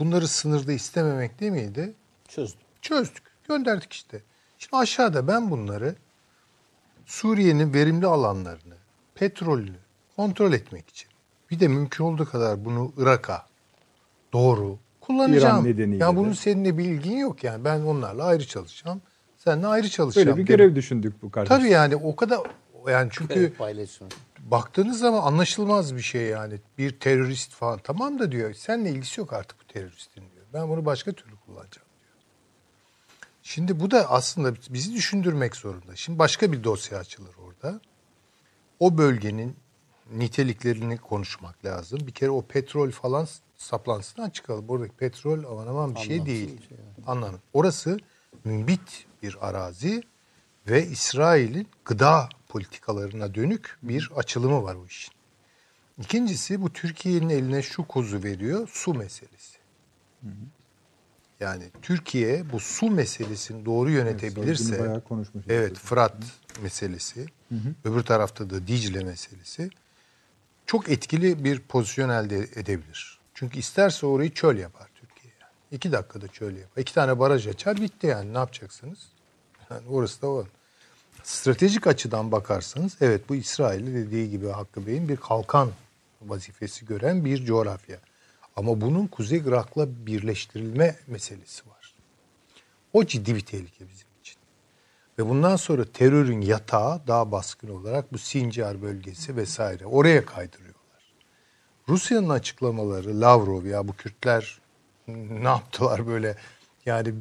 bunları sınırda istememek değil miydi? Çözdüm. Çözdük. Gönderdik işte. Şimdi aşağıda ben bunları Suriye'nin verimli alanlarını, petrolünü kontrol etmek için bir de mümkün olduğu kadar bunu Irak'a doğru kullanacağım. İran nedeniyle Ya de. bunun seninle bir ilgin yok yani. Ben onlarla ayrı çalışacağım. Seninle ayrı çalışacağım. Böyle bir derim. görev düşündük bu kardeşim. Tabii yani o kadar yani çünkü Evet, paylaşım. Baktığınız zaman anlaşılmaz bir şey yani. Bir terörist falan tamam da diyor seninle ilgisi yok artık bu teröristin diyor. Ben bunu başka türlü kullanacağım diyor. Şimdi bu da aslında bizi düşündürmek zorunda. Şimdi başka bir dosya açılır orada. O bölgenin niteliklerini konuşmak lazım. Bir kere o petrol falan saplantısından çıkalım. Buradaki petrol aman aman bir şey Anlamsız değil. bir şey Anlamı. Orası mümbit bir arazi ve İsrail'in gıda politikalarına dönük bir açılımı var o işin. İkincisi bu Türkiye'nin eline şu kozu veriyor su meselesi. Yani Türkiye bu su meselesini doğru yönetebilirse. Evet Fırat meselesi. Öbür tarafta da Dicle meselesi. Çok etkili bir pozisyon elde edebilir. Çünkü isterse orayı çöl yapar Türkiye. Yani. İki dakikada çöl yapar. İki tane baraj açar bitti yani ne yapacaksınız? Yani orası da o. Stratejik açıdan bakarsanız evet bu İsrail'i dediği gibi Hakkı Bey'in bir kalkan vazifesi gören bir coğrafya. Ama bunun Kuzey Irak'la birleştirilme meselesi var. O ciddi bir tehlike bizim için. Ve bundan sonra terörün yatağı daha baskın olarak bu Sincar bölgesi vesaire oraya kaydırıyorlar. Rusya'nın açıklamaları Lavrov ya bu Kürtler ne yaptılar böyle yani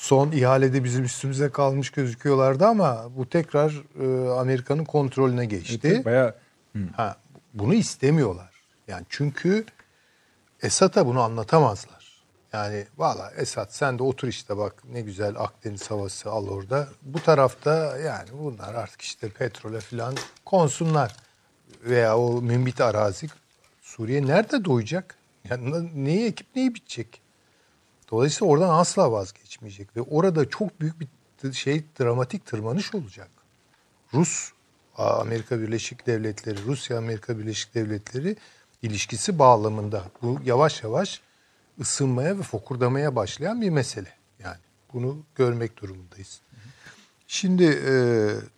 son ihalede bizim üstümüze kalmış gözüküyorlardı ama bu tekrar e, Amerika'nın kontrolüne geçti. Bayağı Ha, bunu istemiyorlar. Yani çünkü Esad'a bunu anlatamazlar. Yani valla Esad sen de otur işte bak ne güzel Akdeniz havası al orada. Bu tarafta yani bunlar artık işte petrole falan konsunlar. Veya o mümbit arazi Suriye nerede doyacak? Yani neyi ekip neyi bitecek? Dolayısıyla oradan asla vazgeçmeyecek ve orada çok büyük bir şey dramatik tırmanış olacak. Rus Amerika Birleşik Devletleri, Rusya Amerika Birleşik Devletleri ilişkisi bağlamında bu yavaş yavaş ısınmaya ve fokurdamaya başlayan bir mesele. Yani bunu görmek durumundayız. Şimdi e,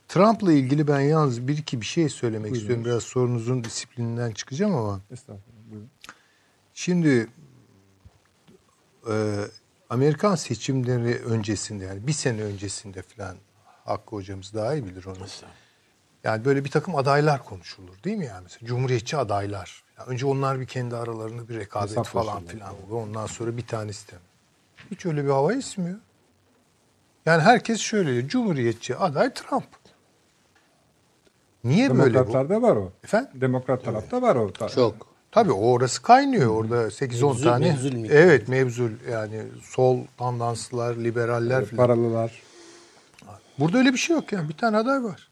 Trump'la ilgili ben yalnız bir iki bir şey söylemek istiyorum. Biraz sorunuzun disiplininden çıkacağım ama. estağfurullah. Buyurun. Şimdi e, Amerikan seçimleri öncesinde yani bir sene öncesinde falan Hakkı hocamız daha iyi bilir onu. Yani böyle bir takım adaylar konuşulur değil mi yani mesela Cumhuriyetçi adaylar. Yani önce onlar bir kendi aralarında bir rekabet Hesaplaşırlar. falan filan olur. Ondan sonra bir tanesi de. Hiç öyle bir hava esmiyor. Yani herkes şöyle diyor. Cumhuriyetçi aday Trump. Niye böyle bu? Demokratlarda var o. Efendim? Demokrat tarafta var o. Çok. Tabii o orası kaynıyor orada 8-10 Mevzu- tane. mevzul miktar. evet mevzul yani sol tandanslılar, liberaller falan. Paralılar. Burada öyle bir şey yok yani bir tane aday var.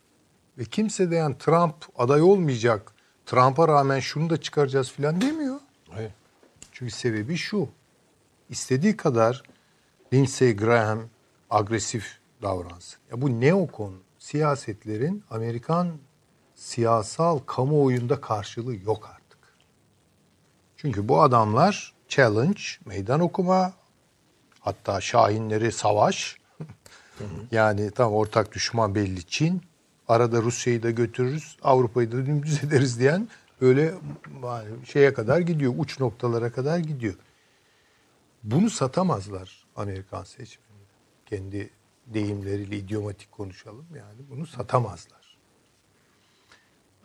Ve kimse de yani Trump aday olmayacak. Trump'a rağmen şunu da çıkaracağız falan demiyor. Hayır. Çünkü sebebi şu. İstediği kadar Lindsey Graham agresif davransın. Ya bu neokon siyasetlerin Amerikan siyasal kamuoyunda karşılığı yok artık. Çünkü bu adamlar challenge, meydan okuma, hatta şahinleri savaş. <laughs> yani tam ortak düşman belli Çin. Arada Rusya'yı da götürürüz, Avrupa'yı da dümdüz <laughs> ederiz diyen böyle şeye kadar gidiyor, uç noktalara kadar gidiyor. Bunu satamazlar Amerikan seçmenine. Kendi deyimleriyle idiomatik konuşalım yani bunu satamazlar.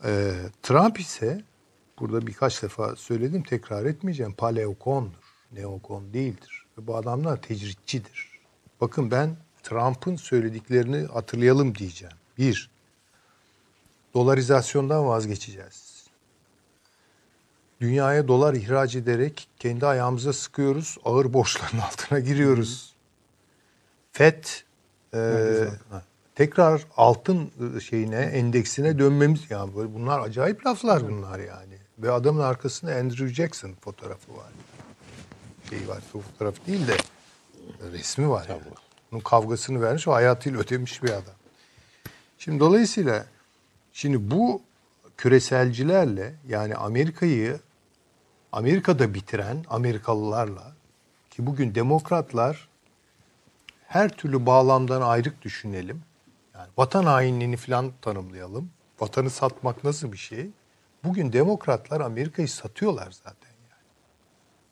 Ee, Trump ise burada birkaç defa söyledim tekrar etmeyeceğim. Paleokondur. Neokon değildir. Ve bu adamlar tecritçidir. Bakın ben Trump'ın söylediklerini hatırlayalım diyeceğim. Bir, dolarizasyondan vazgeçeceğiz. Dünyaya dolar ihraç ederek kendi ayağımıza sıkıyoruz. Ağır borçların <laughs> altına giriyoruz. FED e, tekrar altın şeyine endeksine dönmemiz yani böyle bunlar acayip laflar bunlar yani. Ve adamın arkasında Andrew Jackson fotoğrafı var. Şey var fotoğraf değil de resmi var yani. Bunun kavgasını vermiş o hayatıyla ödemiş bir adam. Şimdi dolayısıyla şimdi bu küreselcilerle yani Amerika'yı Amerika'da bitiren Amerikalılarla ki bugün demokratlar her türlü bağlamdan ayrık düşünelim. Yani vatan hainliğini falan tanımlayalım. Vatanı satmak nasıl bir şey? Bugün demokratlar Amerika'yı satıyorlar zaten yani.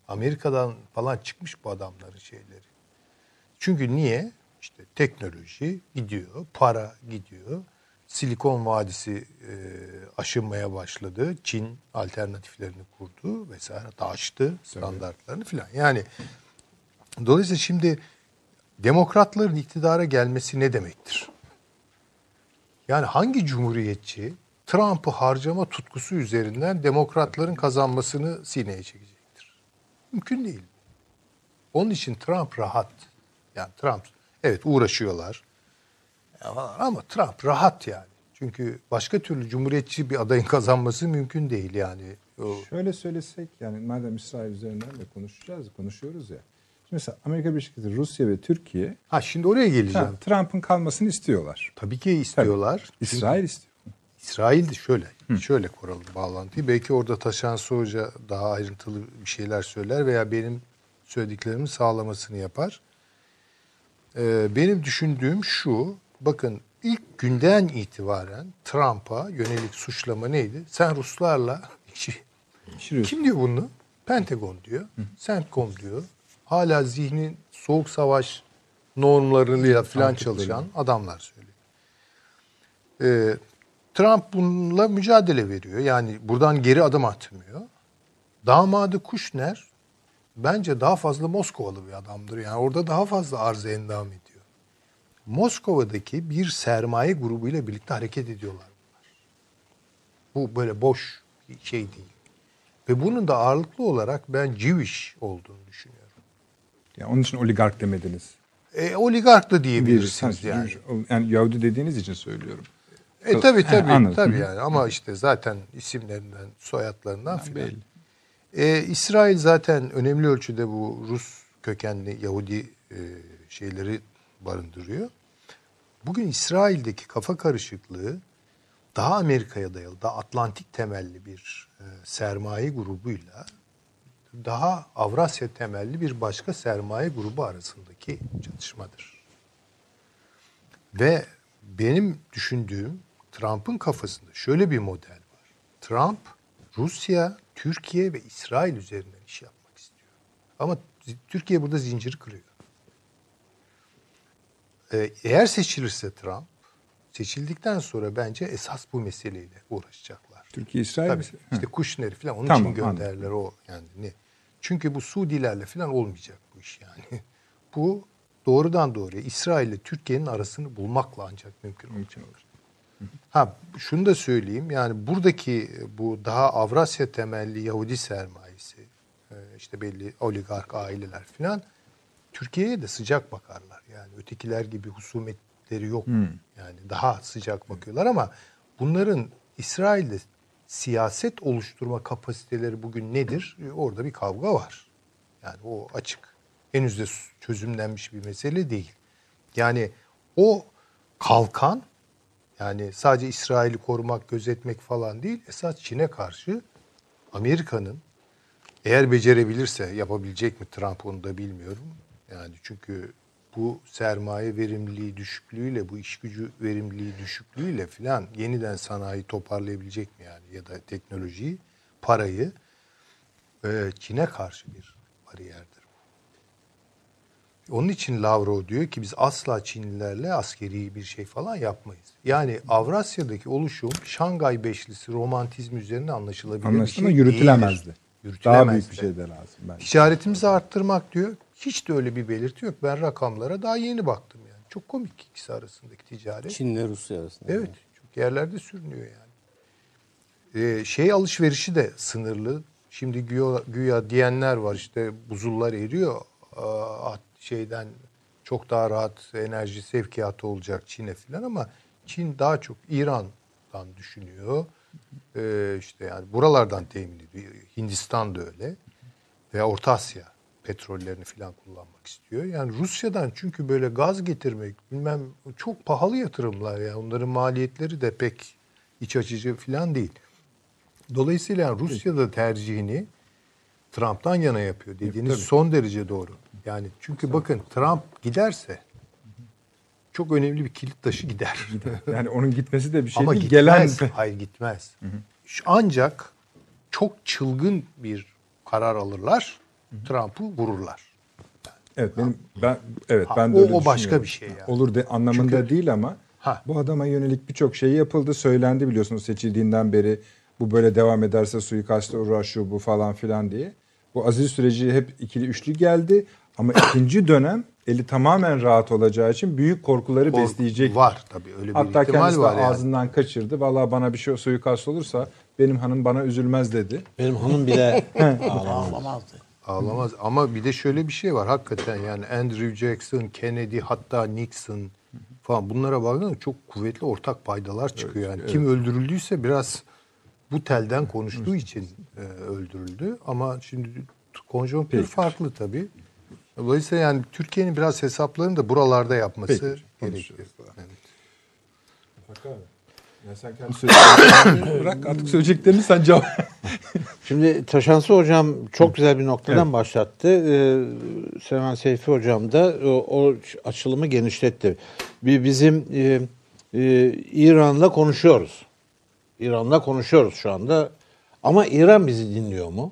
Amerika'dan falan çıkmış bu adamların şeyleri. Çünkü niye? İşte teknoloji gidiyor, para gidiyor. Silikon Vadisi e, aşınmaya başladı. Çin alternatiflerini kurdu vesaire. Da aştı standartlarını filan. Yani dolayısıyla şimdi demokratların iktidara gelmesi ne demektir? Yani hangi cumhuriyetçi Trump'ı harcama tutkusu üzerinden demokratların kazanmasını sineye çekecektir? Mümkün değil. Onun için Trump rahat. Yani Trump evet uğraşıyorlar. Falan ama Trump rahat yani. Çünkü başka türlü cumhuriyetçi bir adayın kazanması mümkün değil yani. O, Şöyle söylesek yani madem İsrail üzerinden de konuşacağız, konuşuyoruz ya. Şimdi mesela Amerika Birleşik Devletleri, Rusya ve Türkiye ha şimdi oraya geleceğim. Trump'ın kalmasını istiyorlar. Tabii ki istiyorlar. Çünkü İsrail istiyor. İsrail şöyle, şöyle kuralım bağlantıyı. Belki orada Taşan Hoca daha ayrıntılı bir şeyler söyler veya benim söylediklerimi sağlamasını yapar. Ee, benim düşündüğüm şu, bakın ilk günden itibaren Trump'a yönelik suçlama neydi? Sen Ruslarla <laughs> kim diyor bunu? Pentagon diyor, CENTCOM diyor. Hala zihnin soğuk savaş normlarıyla falan çalışan adamlar söylüyor. Ee, Trump bununla mücadele veriyor. Yani buradan geri adım atmıyor. Damadı Kushner bence daha fazla Moskovalı bir adamdır. Yani orada daha fazla arz endam ediyor. Moskova'daki bir sermaye grubuyla birlikte hareket ediyorlar. Bu böyle boş bir şey değil. Ve bunun da ağırlıklı olarak ben Jewish olduğunu düşünüyorum. Yani onun için oligark demediniz. E, oligark da diyebilirsiniz Bir- yani. Yani Yahudi dediğiniz için söylüyorum. E tabii Hı hı. yani ama işte zaten isimlerinden, soyadlarından filan. belli. E, İsrail zaten önemli ölçüde bu Rus kökenli Yahudi e, şeyleri barındırıyor. Bugün İsrail'deki kafa karışıklığı daha Amerika'ya dayalı, daha Atlantik temelli bir e, sermaye grubuyla daha Avrasya temelli bir başka sermaye grubu arasındaki çatışmadır. Ve benim düşündüğüm Trump'ın kafasında şöyle bir model var. Trump Rusya, Türkiye ve İsrail üzerinden iş yapmak istiyor. Ama Türkiye burada zinciri kırıyor. Ee, eğer seçilirse Trump, seçildikten sonra bence esas bu meseleyle uğraşacaklar. Türkiye İsrail Tabii. mi? İşte Kuşner'i falan onun Tamam, için gönderdiler o yani ne? Çünkü bu Suudilerle falan olmayacak bu iş yani. <laughs> bu doğrudan doğruya İsrail ile Türkiye'nin arasını bulmakla ancak mümkün olacak. Ha şunu da söyleyeyim yani buradaki bu daha Avrasya temelli Yahudi sermayesi e, işte belli oligark aileler falan Türkiye'ye de sıcak bakarlar. Yani ötekiler gibi husumetleri yok. Yani daha sıcak bakıyorlar ama bunların İsrail'de siyaset oluşturma kapasiteleri bugün nedir? E, Orada bir kavga var. Yani o açık. Henüz de çözümlenmiş bir mesele değil. Yani o kalkan yani sadece İsrail'i korumak, gözetmek falan değil. Esas Çin'e karşı Amerika'nın eğer becerebilirse yapabilecek mi Trump onu da bilmiyorum. Yani çünkü bu sermaye verimliliği düşüklüğüyle, bu iş gücü verimliliği düşüklüğüyle filan yeniden sanayi toparlayabilecek mi yani ya da teknolojiyi, parayı e, Çin'e karşı bir bariyerdir. Onun için Lavrov diyor ki biz asla Çinlilerle askeri bir şey falan yapmayız. Yani Avrasya'daki oluşum Şangay Beşlisi romantizm üzerine anlaşılabilir bir Anlaşıldı şey yürütülemezdi. değildir. Daha büyük bir şey de lazım bence. Ticaretimizi arttırmak diyor. Hiç de öyle bir belirti yok. Ben rakamlara daha yeni baktım yani. Çok komik ikisi arasındaki ticaret. Çin'le Rusya arasında. Evet. Çok yerlerde sürünüyor yani. Ee, şey alışverişi de sınırlı. Şimdi güya, güya diyenler var işte buzullar eriyor. Aa, şeyden çok daha rahat enerji sevkiyatı olacak Çin'e falan ama Çin daha çok İran'dan düşünüyor. Ee, işte yani buralardan temin ediyor. Hindistan da öyle. Ve Orta Asya petrollerini falan kullanmak istiyor. Yani Rusya'dan çünkü böyle gaz getirmek bilmem çok pahalı yatırımlar yani onların maliyetleri de pek iç açıcı falan değil. Dolayısıyla yani Rusya'da tercihini Trump'tan yana yapıyor dediğiniz son derece doğru. Yani çünkü bakın Trump giderse çok önemli bir kilit taşı gider. Yani onun gitmesi de bir şey Ama değil. gitmez. Gelen Hayır gitmez. Ancak çok çılgın bir karar alırlar. Trump'ı vururlar. Evet benim ben evet Ha, ben de o- öyle o başka bir şey yani. Olur de anlamında Çünkü- değil ama Ha. bu adama yönelik birçok şey yapıldı, söylendi biliyorsunuz seçildiğinden beri. Bu böyle devam ederse suikasta uğrar şu bu falan filan diye. Bu aziz süreci hep ikili üçlü geldi ama <coughs> ikinci dönem eli tamamen rahat olacağı için büyük korkuları Korku besleyecek. var tabii, öyle bir Hatta ihtimal kendisi de var yani. ağzından kaçırdı. Vallahi bana bir şey suikast olursa benim hanım bana üzülmez dedi. Benim hanım bile <laughs> Ağlamazdı. Ağlamaz. Ama bir de şöyle bir şey var hakikaten yani Andrew Jackson, Kennedy hatta Nixon falan bunlara baktığında çok kuvvetli ortak paydalar çıkıyor. Yani kim öldürüldüyse biraz bu telden konuştuğu için e, öldürüldü. Ama şimdi konjonktür farklı tabii. Dolayısıyla yani Türkiye'nin biraz hesaplarını da buralarda yapması Peki, gerekiyor. Evet. Ya sen kendi <laughs> söyleyeceklerini bırak artık <laughs> söyleyeceklerini sen cevap. Şimdi Taşansı Hocam çok güzel bir noktadan başlattı. Ee, Süleyman Seyfi Hocam da o, o açılımı genişletti. Bir bizim e, e, İran'la konuşuyoruz. İran'la konuşuyoruz şu anda. Ama İran bizi dinliyor mu?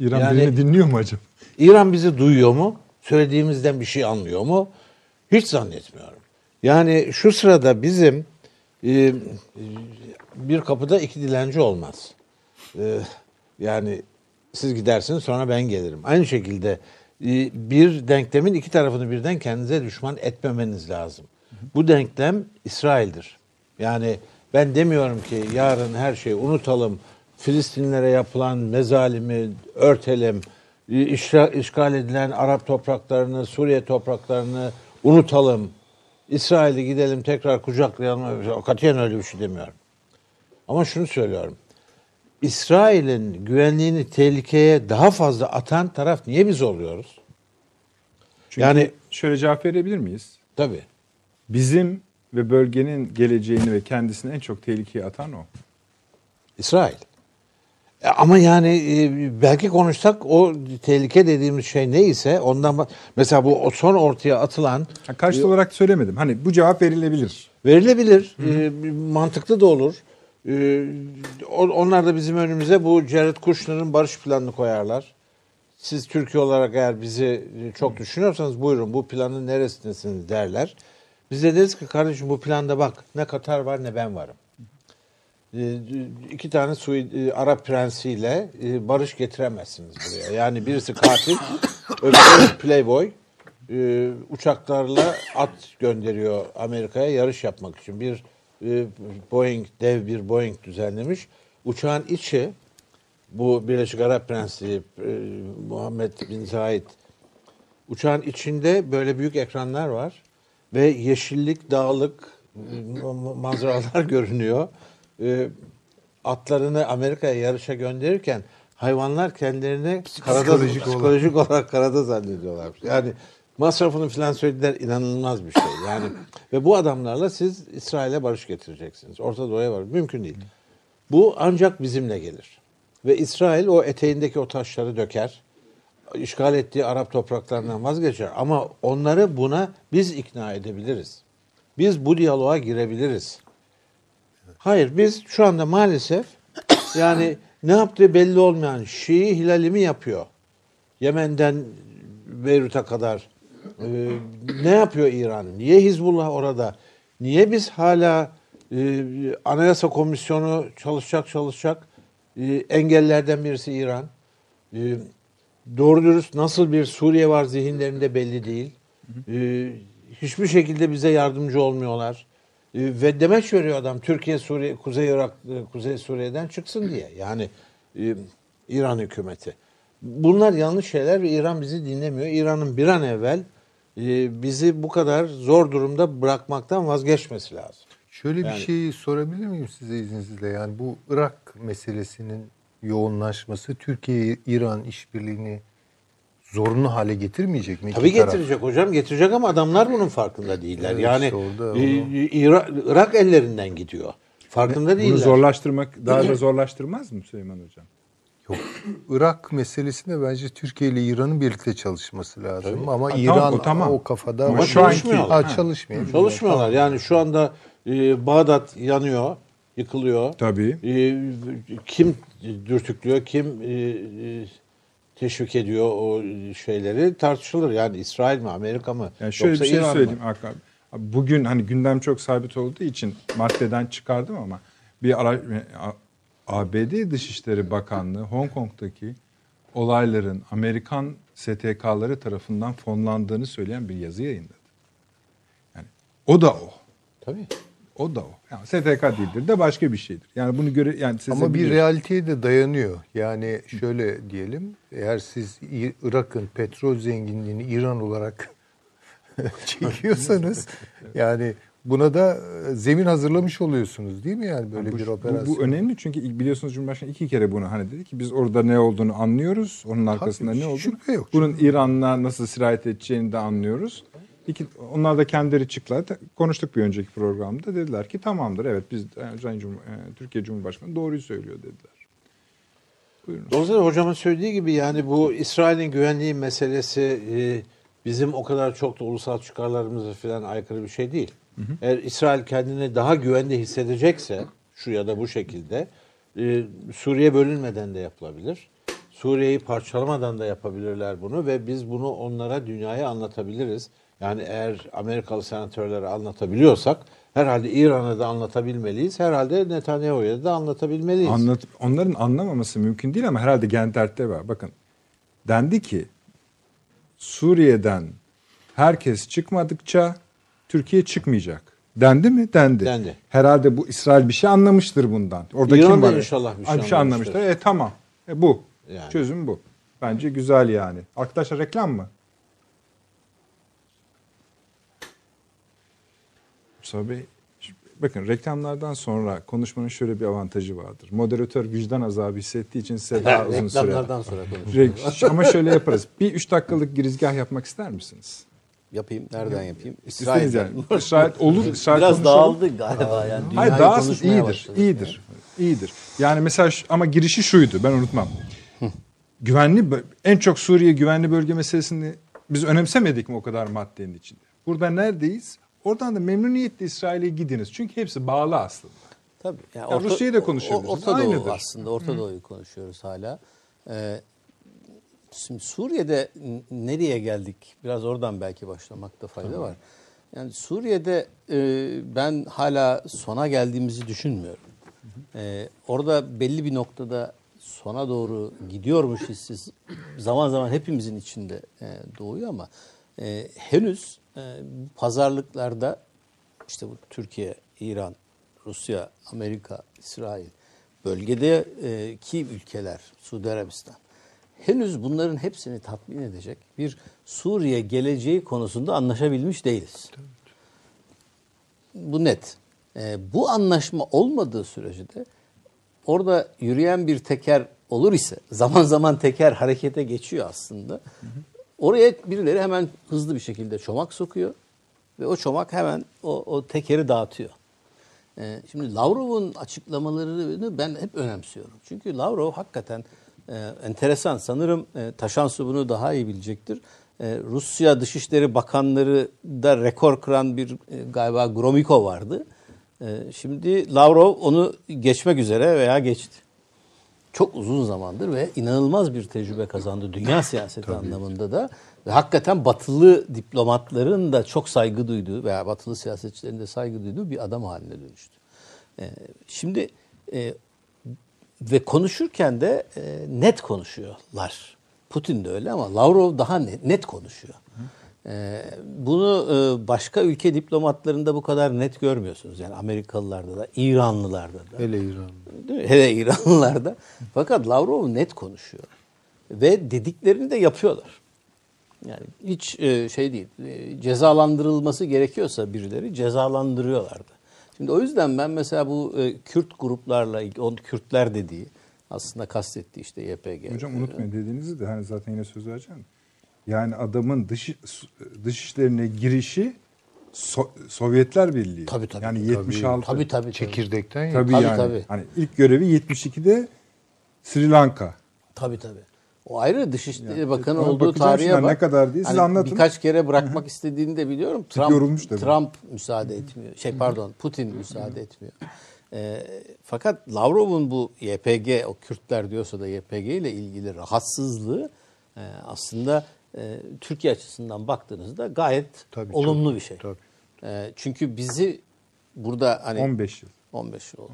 İran Yani- birini dinliyor mu acaba? İran bizi duyuyor mu? Söylediğimizden bir şey anlıyor mu? Hiç zannetmiyorum. Yani şu sırada bizim e, bir kapıda iki dilenci olmaz. E, yani siz gidersiniz sonra ben gelirim. Aynı şekilde e, bir denklemin iki tarafını birden kendinize düşman etmemeniz lazım. Bu denklem İsrail'dir. Yani ben demiyorum ki yarın her şeyi unutalım. Filistinlere yapılan mezalimi örtelim. E, işra- işgal edilen Arap topraklarını, Suriye topraklarını unutalım. İsrail'i gidelim tekrar kucaklayalım. Katiyen öyle bir şey demiyorum. Ama şunu söylüyorum. İsrail'in güvenliğini tehlikeye daha fazla atan taraf niye biz oluyoruz? Çünkü Yani- şöyle cevap verebilir miyiz? Tabii. Bizim ve bölgenin geleceğini ve kendisini en çok tehlikeye atan o. İsrail. E, Ama yani e, belki konuşsak o tehlike dediğimiz şey neyse ondan mesela bu son ortaya atılan Ha, karşıt olarak söylemedim. Hani bu cevap verilebilir. verilebilir, e, mantıklı da olur. E, onlar da bizim önümüze bu Jared Kushner'ın barış planını koyarlar. Siz Türkiye olarak eğer bizi çok düşünüyorsanız buyurun bu planın neresindesiniz derler. Biz de deriz ki kardeşim bu planda bak ne Katar var ne ben varım. E, iki tane Suudi, e, Arap prensiyle e, barış getiremezsiniz buraya. Yani birisi katil, <coughs> öbürü playboy. E, uçaklarla at gönderiyor Amerika'ya yarış yapmak için. Bir e, Boeing, dev bir Boeing düzenlemiş. Uçağın içi bu Birleşik Arap Prensi Muhammed Bin Zayed uçağın içinde böyle büyük ekranlar var ve yeşillik, dağlık ma- manzaralar <laughs> görünüyor. E, atlarını Amerika'ya yarışa gönderirken hayvanlar kendilerini karada, Psikolojik psikolojik, olarak karada zannediyorlar. Yani masrafını falan söylediler inanılmaz bir şey. Yani ve bu adamlarla siz İsrail'e barış getireceksiniz. Orta Doğu'ya var. Mümkün değil. Bu ancak bizimle gelir. Ve İsrail o eteğindeki o taşları döker. işgal ettiği Arap topraklarından vazgeçer. Ama onları buna biz ikna edebiliriz. Biz bu diyaloğa girebiliriz. Hayır biz şu anda maalesef <coughs> yani ne yaptığı belli olmayan Şii hilali mi yapıyor? Yemen'den Beyrut'a kadar Ee, ne yapıyor İran? Niye Hizbullah orada? Niye biz hala e, Anayasa Komisyonu çalışacak çalışacak e, engellerden birisi İran? E, doğru dürüst nasıl bir Suriye var zihinlerinde belli değil. E, hiçbir şekilde bize yardımcı olmuyorlar. E, ve demeç veriyor adam Türkiye Suriye Kuzey Irak e, Kuzey Suriye'den çıksın diye. Yani e, İran hükümeti. Bunlar yanlış şeyler ve İran bizi dinlemiyor. İran'ın bir an evvel e, bizi bu kadar zor durumda bırakmaktan vazgeçmesi lazım. Şöyle Yani- bir şey sorabilir miyim size izninizle? Yani bu Irak meselesinin yoğunlaşması Türkiye-İran işbirliğini zorunlu hale getirmeyecek mi? Tabii taraf. getirecek hocam getirecek ama adamlar bunun farkında değiller. Evet, yani işte orada e, İra- Irak ellerinden gidiyor. Farkında Bunu değiller. zorlaştırmak daha da zorlaştırmaz mı Süleyman Hocam? Yok. Irak meselesinde bence Türkiye ile İran'ın birlikte çalışması lazım. Ama Ha, İran tamam, o, o tamam. kafada Ama şu anki- çalışmıyorlar. Ha. çalışmıyor. Çalışmıyorlar. Yani şu anda e, Bağdat yanıyor, yıkılıyor. Tabii. E, kim dürtüklüyor, kim e, e, teşvik ediyor o şeyleri tartışılır. Yani İsrail mi, Amerika mı? Yani şöyle yoksa bir şey İran mı? söyleyeyim Hakan abi. Abi Bugün hani gündem çok sabit olduğu için maddeden çıkardım ama bir ara, A- ABD Dışişleri Bakanlığı Hong Kong'daki olayların Amerikan STK'ları tarafından fonlandığını söyleyen bir yazı yayınladı. Yani o da o. Tabii. O da o. Yani STK değildir de başka bir şeydir. Yani bunu göre yani size Ama bir realiteye de dayanıyor. Yani şöyle diyelim, eğer siz Irak'ın petrol zenginliğini İran olarak <laughs> çekiyorsanız yani buna da e, zemin hazırlamış oluyorsunuz değil mi yani böyle bu, bir bu- operasyon? Bu, önemli çünkü biliyorsunuz Cumhurbaşkanı iki kere bunu hani dedi ki biz orada ne olduğunu anlıyoruz. Onun arkasında ne olduğunu. yok. Bunun İran'la nasıl sirayet edeceğini de anlıyoruz. İki, onlar da kendileri çıktılar. Konuştuk bir önceki programda. Dediler ki tamamdır evet biz e, Sayın Cum- e, Türkiye Cumhurbaşkanı doğruyu söylüyor dediler. Buyurun. Dolayısıyla hocamın söylediği gibi yani bu İsrail'in güvenliği meselesi e, bizim o kadar çok da ulusal çıkarlarımıza falan aykırı bir şey değil. Eğer İsrail kendini daha güvende hissedecekse şu ya da bu şekilde e, Suriye bölünmeden de yapılabilir. Suriye'yi parçalamadan da yapabilirler bunu ve biz bunu onlara dünyaya anlatabiliriz. Yani eğer Amerikalı senatörlere anlatabiliyorsak herhalde İran'a da anlatabilmeliyiz. Herhalde Netanyahu'ya da anlatabilmeliyiz. Anlat, onların anlamaması mümkün değil ama herhalde gen dertte var. Bakın dendi ki Suriye'den herkes çıkmadıkça Türkiye çıkmayacak. Dendi mi? Dendi. Dendi. Herhalde bu İsrail bir şey anlamıştır bundan. Orada İran kim var? inşallah bir şey Ha, şey anlamıştır. anlamıştır. E tamam. E, bu. Yani. Çözüm bu. Bence güzel yani. Arkadaşlar reklam mı? Mustafa Bey, bakın reklamlardan sonra konuşmanın şöyle bir avantajı vardır. Moderatör vicdan azabı hissettiği için size daha uzun süre. Reklamlardan sonra konuşuruz. Ama şöyle yaparız. Bir üç dakikalık girizgah yapmak ister misiniz? Yapayım. Nereden yapayım? İsrail'den. yani. İsrail olur. İsrail Biraz konuşalım. dağıldı galiba yani. Hayır dağılsın iyidir. başladık. iyidir. iyidir. Yani mesela ama girişi şuydu ben unutmam. güvenli en çok Suriye güvenli bölge meselesini biz önemsemedik mi o kadar maddenin içinde? Burada neredeyiz? Oradan da memnuniyetle İsrail'e gidiniz. Çünkü hepsi bağlı aslında. Tabii. Yani Ya Rusya'yı da konuşabiliriz. Orta Doğu Aynıdır. aslında. Orta Doğu'yu konuşuyoruz hala. Ee, şimdi Suriye'de nereye geldik? Biraz oradan belki başlamakta fayda var. Yani Suriye'de e, ben hala sona geldiğimizi düşünmüyorum. Ee, orada belli bir noktada sona doğru gidiyormuş hissi zaman zaman hepimizin içinde e, doğuyor ama e, henüz e, pazarlıklarda işte bu Türkiye, İran, Rusya, Amerika, İsrail bölgedeki ülkeler, Suudi Arabistan henüz bunların hepsini tatmin edecek bir Suriye geleceği konusunda anlaşabilmiş değiliz. Bu net. Ee, bu anlaşma olmadığı sürece de orada yürüyen bir teker olur ise zaman zaman teker harekete geçiyor aslında. Oraya birileri hemen hızlı bir şekilde çomak sokuyor ve o çomak hemen o, o tekeri dağıtıyor. Ee, şimdi Lavrov'un açıklamalarını ben hep önemsiyorum. Çünkü Lavrov hakikaten e, enteresan. Sanırım e, Taşan Su bunu daha iyi bilecektir. E, Rusya Dışişleri Bakanları da rekor kıran bir e, galiba Gromyko vardı. E, şimdi Lavrov onu geçmek üzere veya geçti. Çok uzun zamandır ve inanılmaz bir tecrübe kazandı dünya <laughs> siyaseti anlamında da. Ve hakikaten batılı diplomatların da çok saygı duyduğu veya batılı siyasetçilerin de saygı duyduğu bir adam haline dönüştü. E, şimdi e, ve konuşurken de e, net konuşuyorlar. Putin de öyle ama Lavrov daha net, net konuşuyor. E, bunu e, başka ülke diplomatlarında bu kadar net görmüyorsunuz. Yani Amerikalılarda da, İranlılarda da. Hele İran. Değil mi? Hele İranlılarda. Fakat Lavrov net konuşuyor. Ve dediklerini de yapıyorlar. Yani hiç e, şey değil. e, Cezalandırılması gerekiyorsa birileri cezalandırıyorlardı. Şimdi o yüzden ben mesela bu Kürt gruplarla, o Kürtler dediği aslında kastettiği işte YPG. Hocam unutmayın dediğinizi de hani zaten yine söz vereceğim. Yani adamın dış dış işlerine girişi So- Sovyetler Birliği. Tabii, tabii. Yani Tabii, 76. Tabii tabii. tabii. Çekirdekten. Tabii, Tabii, yani. tabii. Hani ilk görevi 72'de Sri Lanka. Tabii tabii. O ayrı Dışişleri Yani, Bakanı olduğu tarihe bak. ne kadar diye siz Hani anlatın. Birkaç kere bırakmak istediğini de biliyorum. Trump, yorulmuş tabii. Trump müsaade etmiyor. Şey pardon Putin müsaade etmiyor. Ee, fakat Lavrov'un bu YPG, o Kürtler diyorsa da YPG ile ilgili rahatsızlığı e, aslında e, Türkiye açısından baktığınızda gayet Tabii, olumlu çok- bir şey. tabii. E, çünkü bizi burada hani 15 yıl. 15 yıl oldu.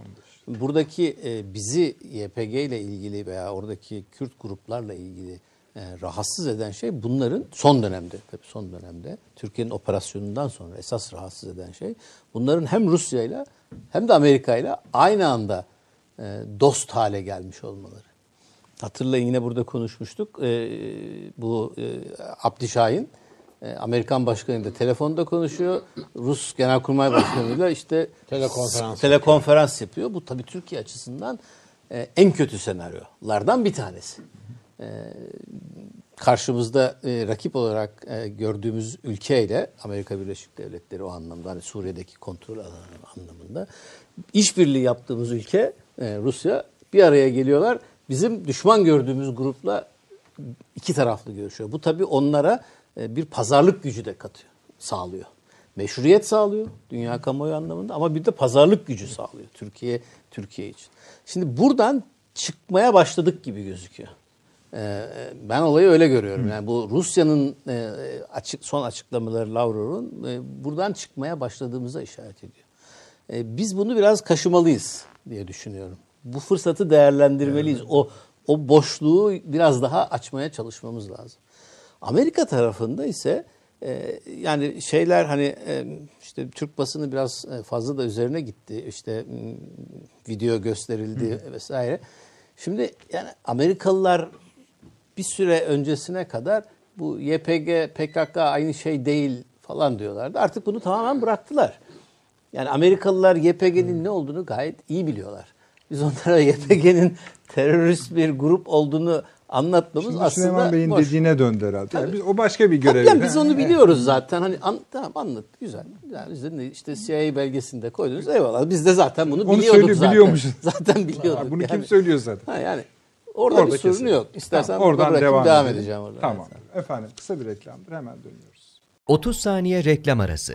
Buradaki e, bizi YPG ile ilgili veya oradaki Kürt gruplarla ilgili e, rahatsız eden şey bunların son dönemde tabii son dönemde Türkiye'nin operasyonundan sonra esas rahatsız eden şey bunların hem Rusya ile hem de Amerika ile aynı anda e, dost hale gelmiş olmaları. Hatırlayın yine burada konuşmuştuk. E, bu e, Abdi Şahin e, Amerikan başkanıyla telefonda konuşuyor. Rus Genelkurmay Başkanı'yla işte Telekonferans telekonferans yapıyor. Bu tabii Türkiye açısından e, en kötü senaryolardan bir tanesi. E, karşımızda e, rakip olarak e, gördüğümüz ülkeyle Amerika Birleşik Devletleri o anlamda hani Suriye'deki kontrol alanı anlamında işbirliği yaptığımız ülke e, Rusya bir araya geliyorlar. Bizim düşman gördüğümüz grupla iki taraflı görüşüyor. Bu tabii onlara e, bir pazarlık gücü de katıyor, sağlıyor. Meşruiyet sağlıyor dünya kamuoyu anlamında ama bir de pazarlık gücü sağlıyor Türkiye Türkiye için. Şimdi buradan çıkmaya başladık gibi gözüküyor. Ee, ben olayı öyle görüyorum. Yani bu Rusya'nın e, açık son açıklamaları Lavrov'un e, buradan çıkmaya başladığımıza işaret ediyor. E, biz bunu biraz kaşımalıyız diye düşünüyorum. Bu fırsatı değerlendirmeliyiz. O o boşluğu biraz daha açmaya çalışmamız lazım. Amerika tarafında ise e, yani şeyler hani e, işte Türk basını biraz e, fazla da üzerine gitti. İşte video gösterildi vesaire. Şimdi yani Amerikalılar bir süre öncesine kadar bu YPG, PKK aynı şey değil falan diyorlardı. Artık bunu tamamen bıraktılar. Yani Amerikalılar YPG'nin ne olduğunu gayet iyi biliyorlar. Biz onlara YPG'nin terörist bir grup olduğunu anlatmamız Şimdi aslında Süleyman Bey'in boş. dediğine döndü herhalde. Yani biz, o başka bir Tabii görev. yani biz onu biliyoruz zaten. Hani an, tamam anlat güzel. Yani biz de işte CIA belgesinde koydunuz. Eyvallah. Biz de zaten bunu Onu biliyorduk zaten. biliyormuşuz. <laughs> Zaten biliyorduk. Bunu yani. kim söylüyor zaten? Ha yani orada, bir sorun kesin. yok. İstersen Tamam, oradan bırakayım, devam, devam, edeceğim orada. Tamam. Efendim kısa bir reklamdır hemen dönüyoruz. 30 saniye reklam arası.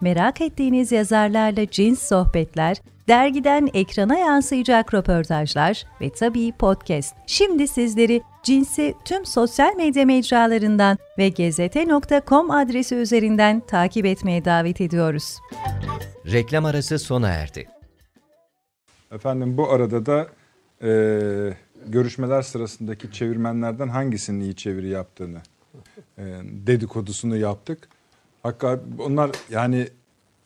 merak ettiğiniz yazarlarla cins sohbetler, dergiden ekrana yansıyacak röportajlar ve tabii podcast. Şimdi sizleri Cins'i tüm sosyal medya mecralarından ve gezete.com adresi üzerinden takip etmeye davet ediyoruz. Reklam arası sona erdi. Efendim bu arada da e, görüşmeler sırasındaki çevirmenlerden hangisinin iyi çeviri yaptığını e, dedikodusunu yaptık. Hakikaten onlar yani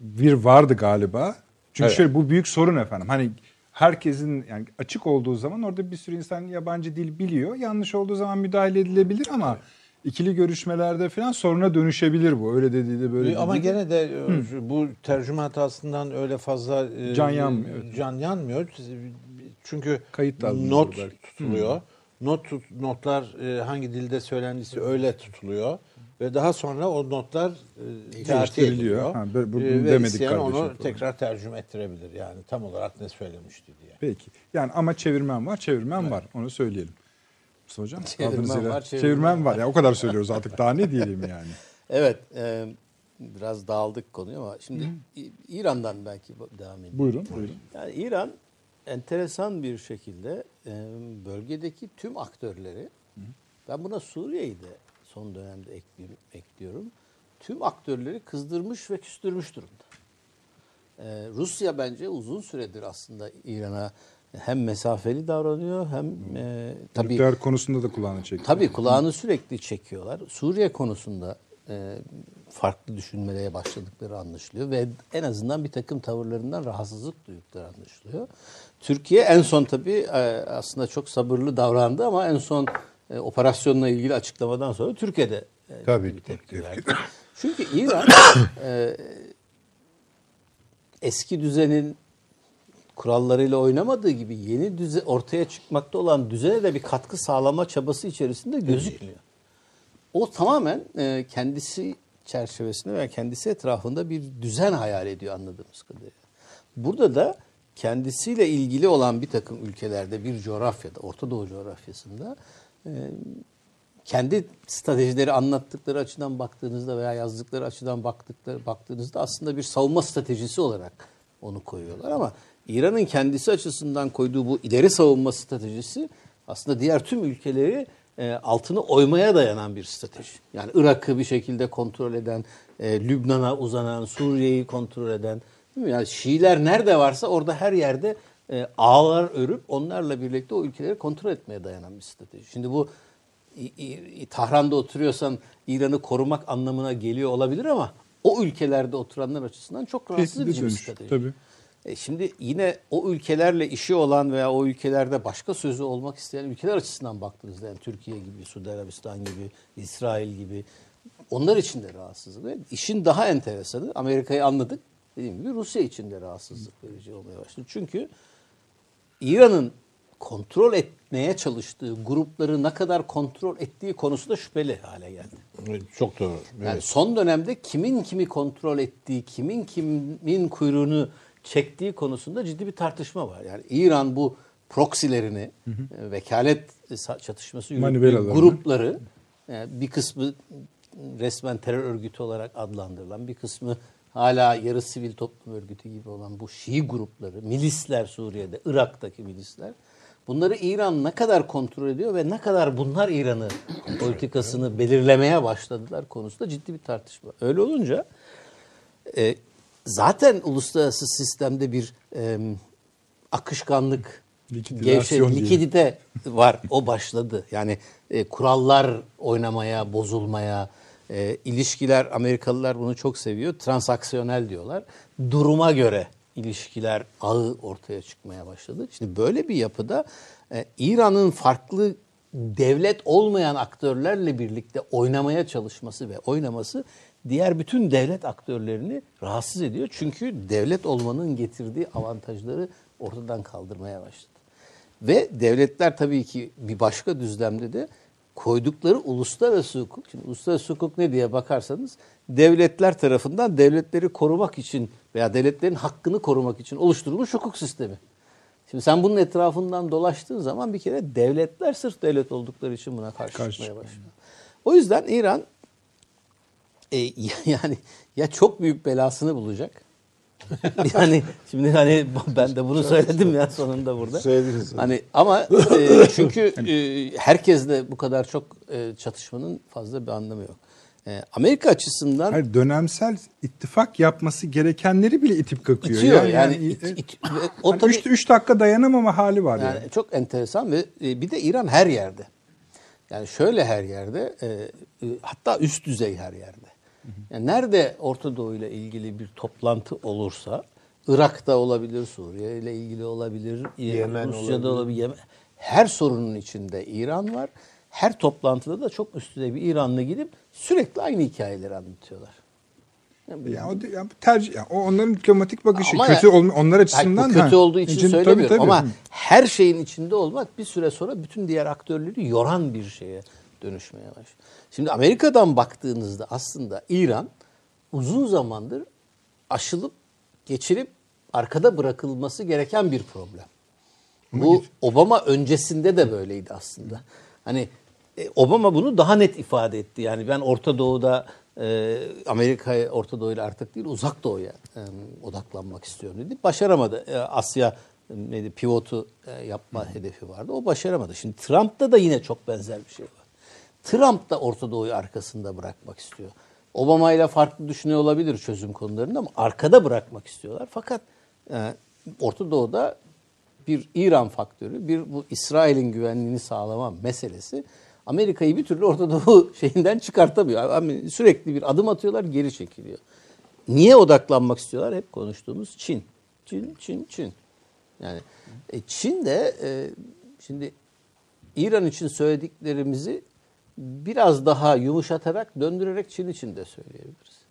bir vardı galiba. Çünkü Evet. şöyle bu büyük sorun efendim. Hani herkesin yani açık olduğu zaman orada bir sürü insan yabancı dil biliyor. Yanlış olduğu zaman müdahale edilebilir ama ikili görüşmelerde falan soruna dönüşebilir bu. Öyle dediği de böyle Ama dediği de. gene de e, şu- bu tercüme hatasından öyle fazla e, Can yanmıyor, evet. Can yanmıyor. Çünkü Kayıt not tutuluyor. Not tut- notlar e, hangi dilde söylendiyse öyle tutuluyor ve daha sonra o notlar e, tercih ediliyor. Ha, böyle- bunu E, ve demedik isteyen kardeşim onu falan. tekrar tercüme ettirebilir yani tam olarak ne söylemişti diye. Peki. Yani ama çevirmen var, çevirmen var. Onu söyleyelim. Mustafa Hocam. Çevirmen var, çevirmen, çevirmen var. Ya o kadar söylüyoruz artık. Daha ne diyelim yani. <laughs> Evet, e, biraz dağıldık konuyu ama şimdi İ- İran'dan belki devam edelim. Buyurun. buyurun. Yani İran enteresan bir şekilde e, bölgedeki tüm aktörleri, ben buna Suriye'yi de son dönemde ekliyorum, tüm aktörleri kızdırmış ve küstürmüş durumda. E, Rusya bence uzun süredir aslında İran'a hem mesafeli davranıyor hem e, tabii Nükleer konusunda da kulağını çekti. Tabii kulağını sürekli çekiyorlar. Suriye konusunda e, farklı düşünmelere başladıkları anlaşılıyor ve en azından bir takım tavırlarından rahatsızlık duydukları anlaşılıyor. Türkiye en son tabii e, aslında çok sabırlı davrandı ama en son e, operasyonla ilgili açıklamadan sonra Türkiye'de e, Tabii bir ki. tepki verdi. <laughs> Çünkü İran e, eski düzenin kurallarıyla oynamadığı gibi yeni düze ortaya çıkmakta olan düzene de bir katkı sağlama çabası içerisinde gözükmüyor. O tamamen e, kendisi çerçevesinde ve kendisi etrafında bir düzen hayal ediyor anladığımız kadarıyla. Burada da kendisiyle ilgili olan bir takım ülkelerde bir coğrafyada, Orta Doğu coğrafyasında kendi stratejileri anlattıkları açıdan baktığınızda veya yazdıkları açıdan baktıkları baktığınızda aslında bir savunma stratejisi olarak onu koyuyorlar ama İran'ın kendisi açısından koyduğu bu ileri savunma stratejisi aslında diğer tüm ülkeleri e, altını oymaya dayanan bir strateji. Yani Irak'ı bir şekilde kontrol eden, e, Lübnan'a uzanan, Suriye'yi kontrol eden, değil mi? yani Şiiler nerede varsa orada her yerde e, ağlar örüp onlarla birlikte o ülkeleri kontrol etmeye dayanan bir strateji. Şimdi bu Tahran'da oturuyorsan İran'ı korumak anlamına geliyor olabilir ama o ülkelerde oturanlar açısından çok rahatsız edici bir strateji. tabii. E şimdi yine o ülkelerle işi olan veya o ülkelerde başka sözü olmak isteyen ülkeler açısından baktığınızda yani Türkiye gibi, Suudi Arabistan gibi, İsrail gibi onlar için de rahatsızlık. Ve işin daha enteresanı Amerika'yı anladık. Dediğim gibi Rusya için de rahatsızlık verici olmaya başladı. Çünkü İran'ın kontrol etmeye çalıştığı grupları ne kadar kontrol ettiği konusunda şüpheli hale geldi. Çok doğru. Yani Evet. son dönemde kimin kimi kontrol ettiği, kimin kimin kuyruğunu çektiği konusunda ciddi bir tartışma var. Yani İran bu proksilerini, e, vekalet çatışması yürüttüğü grupları e, bir kısmı resmen terör örgütü olarak adlandırılan, bir kısmı hala yarı sivil toplum örgütü gibi olan bu Şii grupları, milisler Suriye'de, Irak'taki milisler Bunları İran ne kadar kontrol ediyor ve ne kadar bunlar İran'ı politikasını belirlemeye başladılar konusunda ciddi bir tartışma. Öyle olunca e, zaten uluslararası sistemde bir e, akışkanlık, gevşe, likidite var. O başladı. Yani e, kurallar oynamaya, bozulmaya, e, ilişkiler Amerikalılar bunu çok seviyor. Transaksiyonel diyorlar. Duruma göre ilişkiler ağı ortaya çıkmaya başladı. Şimdi böyle bir yapıda e, İran'ın farklı devlet olmayan aktörlerle birlikte oynamaya çalışması ve oynaması diğer bütün devlet aktörlerini rahatsız ediyor. Çünkü devlet olmanın getirdiği avantajları ortadan kaldırmaya başladı. Ve devletler tabii ki bir başka düzlemde de koydukları uluslararası hukuk. Şimdi uluslararası hukuk ne diye bakarsanız devletler tarafından devletleri korumak için veya devletlerin hakkını korumak için oluşturulmuş hukuk sistemi. Şimdi sen bunun etrafından dolaştığın zaman bir kere devletler sırf devlet oldukları için buna karşı, Karşı çıkmaya başlıyor. O yüzden İran e, <laughs> yani ya çok büyük belasını bulacak. <laughs> yani şimdi hani ben de bunu söyledim ya sonunda burada. Söylediniz. Hani ama <laughs> e, çünkü e, herkes de bu kadar çok e, çatışmanın fazla bir anlamı yok. E, Amerika açısından Hayır, dönemsel ittifak yapması gerekenleri bile itip kakıyor. itiyor yani, e, it- e, it- o hani tabii- üç, üç dakika dayanamama hali var yani. Yani çok enteresan ve e, bir de İran her yerde. Yani şöyle her yerde, e, e, hatta üst düzey her yerde. Yani nerede Orta Doğu ile ilgili bir toplantı olursa, Irak'ta olabilir, Suriye ile ilgili olabilir, Yemen Rusya'da olabilir. olabilir, Yemen. Her sorunun içinde İran var. her toplantıda da çok üstüne bir İranlı gidip sürekli aynı hikayeleri anlatıyorlar. Ya o, ya bu tercih, ya o onların diplomatik bakışı. Ama kötü olma, onlar açısından. kötü ha, olduğu için, için- tabii, söylemiyorum tabii. ama her şeyin içinde olmak bir süre sonra bütün diğer aktörleri yoran bir şeye dönüşmeye başlıyor. Şimdi Amerika'dan baktığınızda aslında İran uzun zamandır aşılıp geçirip arkada bırakılması gereken bir problem. Bu Obama öncesinde de böyleydi aslında. Hani e, Obama bunu daha net ifade etti. Yani ben Orta Doğu'da e, Amerika'ya Orta Doğu'yla artık değil Uzak Doğu'ya e, odaklanmak istiyorum dedi. Başaramadı. E, Asya e, neydi pivotu e, yapma hedefi vardı. O başaramadı. Şimdi Trump'ta da yine çok benzer bir şey var. Trump da Orta Doğu'yu arkasında bırakmak istiyor. Obama ile farklı düşünüyor olabilir çözüm konularında ama arkada bırakmak istiyorlar. Fakat e, Orta Doğu'da bir İran faktörü, bir bu İsrail'in güvenliğini sağlama meselesi Amerika'yı bir türlü Orta Doğu <laughs> şeyinden çıkartamıyor. Ama Sürekli bir adım atıyorlar, geri çekiliyor. Niye odaklanmak istiyorlar? Hep konuştuğumuz Çin. Çin, Çin, Çin. Yani e, Çin de e, şimdi İran için söylediklerimizi biraz daha yumuşatarak, döndürerek Çin için de söyleyebiliriz.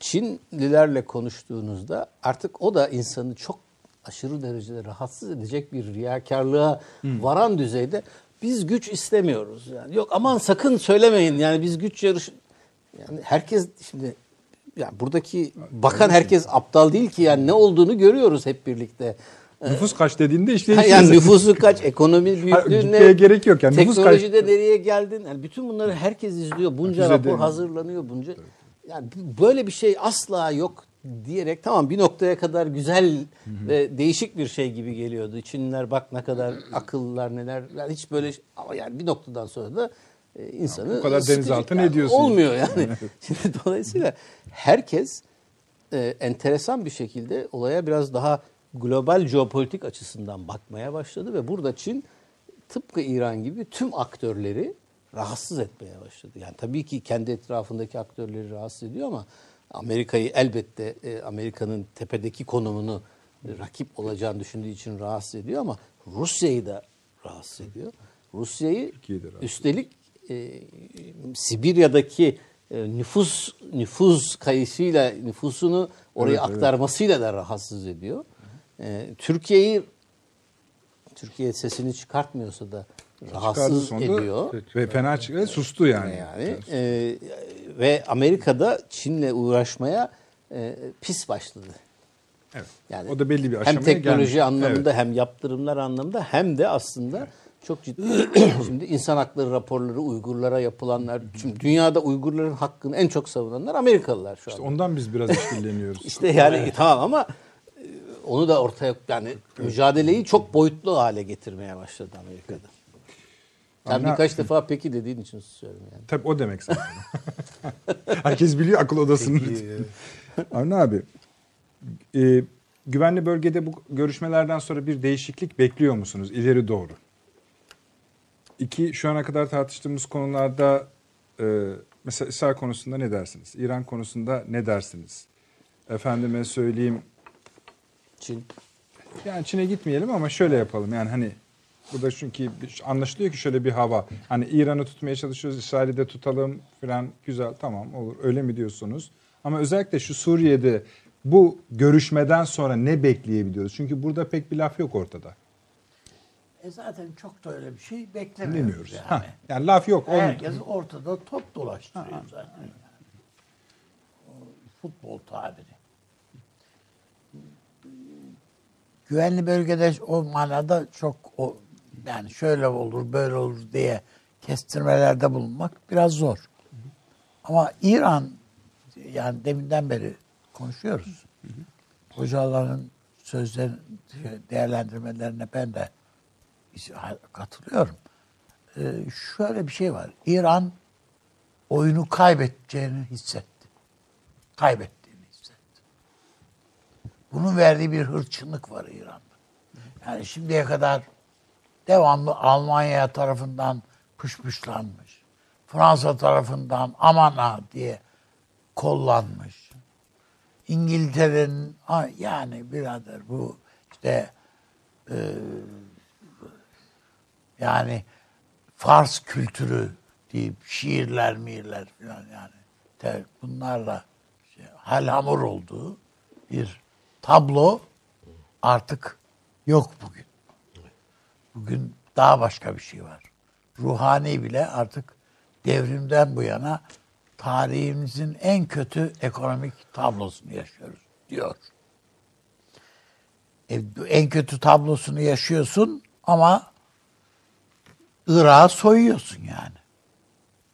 Çinlilerle konuştuğunuzda artık o da insanı çok aşırı derecede rahatsız edecek bir riyakarlığa varan düzeyde biz güç istemiyoruz. Yani yok aman sakın söylemeyin yani biz güç yarış yani herkes şimdi yani buradaki bakan herkes aptal değil ki yani ne olduğunu görüyoruz hep birlikte. Nüfus kaç dediğinde işte yani nüfusu kaç, ekonomi büyüklüğü gitmeye ne, gerek yok yani. Nüfus kaç- teknolojide nereye geldin? Yani bütün bunları herkes izliyor. Bunca Füze rapor değil. hazırlanıyor. Bunca yani böyle bir şey asla yok diyerek tamam bir noktaya kadar güzel ve değişik bir şey gibi geliyordu. Çinliler bak ne kadar akıllılar neler. Yani hiç böyle şey- ama yani bir noktadan sonra da e, insanı bu kadar denizaltı yani ne diyorsun? Olmuyor yani. <laughs> Şimdi dolayısıyla herkes e, enteresan bir şekilde olaya biraz daha global jeopolitik açısından bakmaya başladı ve burada Çin tıpkı İran gibi tüm aktörleri rahatsız etmeye başladı. Yani tabii ki kendi etrafındaki aktörleri rahatsız ediyor ama Amerika'yı elbette e, Amerika'nın tepedeki konumunu e, rakip olacağını düşündüğü için rahatsız ediyor ama Rusya'yı da rahatsız ediyor. Rusya'yı üstelik e, Sibirya'daki e, nüfus nüfus kayısıyla nüfusunu oraya Evet, evet. aktarmasıyla da rahatsız ediyor. E, Türkiye'yi Türkiye sesini çıkartmıyorsa da rahatsız sonunda ediyor. Ve fena çıktı. Sustu yani. Yani e, ve Amerika'da Çin'le uğraşmaya e, pis başladı. Evet. Yani o da belli bir hem aşamaya teknoloji gelmiş. anlamında Evet. hem yaptırımlar anlamında hem de aslında çok ciddi <coughs> şimdi insan hakları raporları Uygurlara yapılanlar şimdi dünyada Uygurların hakkını en çok savunanlar Amerikalılar şu İşte anda. ondan biz biraz <laughs> işkilleniyoruz. İşte yani tamam ama onu da ortaya yani mücadeleyi çok boyutlu hale getirmeye başladı Amerika'da. Sen Ama- birkaç defa peki dediğin için söylüyorum yani. Tabii o demek zaten. <laughs> Herkes biliyor akıl odasının. Avni abi, e, güvenli bölgede bu görüşmelerden sonra bir değişiklik bekliyor musunuz ileri doğru? İki, şu ana kadar tartıştığımız konularda e, mesela İsrail konusunda ne dersiniz? İran konusunda ne dersiniz? Efendime söyleyeyim, Çin. yani Çin'e gitmeyelim ama şöyle yapalım. Yani hani burada çünkü bir- anlaşılıyor ki şöyle bir hava. Hani İran'ı tutmaya çalışıyoruz, İsrail'i de tutalım falan güzel tamam olur öyle mi diyorsunuz? Ama özellikle şu Suriye'de bu görüşmeden sonra ne bekleyebiliyoruz? Çünkü burada pek bir laf yok ortada. E zaten çok da öyle bir şey beklemiyoruz Demiyoruz. yani. Ha, yani laf yok. Onu- Herkes ortada top dolaştırıyor zaten. yani. Futbol tabiri. Güvenli bölgede o manada çok o yani şöyle olur böyle olur diye kestirmelerde bulunmak biraz zor. Ama İran yani deminden beri konuşuyoruz. Hocaların sözlerin değerlendirmelerine ben de katılıyorum. Ee, şöyle bir şey var. İran oyunu kaybedeceğini hissetti. Hissetti. Bunun verdiği bir hırçınlık var İran'da. Yani şimdiye kadar devamlı Almanya tarafından pışpışlanmış. Fransa tarafından aman diye kollanmış. İngiltere'nin "Ha, yani birader bu işte e, yani Fars kültürü deyip şiirler, miirler falan yani bunlarla şey, hal hamur olduğu bir tablo artık yok bugün. Bugün daha başka bir şey var. Ruhani bile artık devrimden bu yana tarihimizin en kötü ekonomik tablosunu yaşıyoruz diyor. E, en kötü tablosunu yaşıyorsun ama Irak'ı soyuyorsun yani.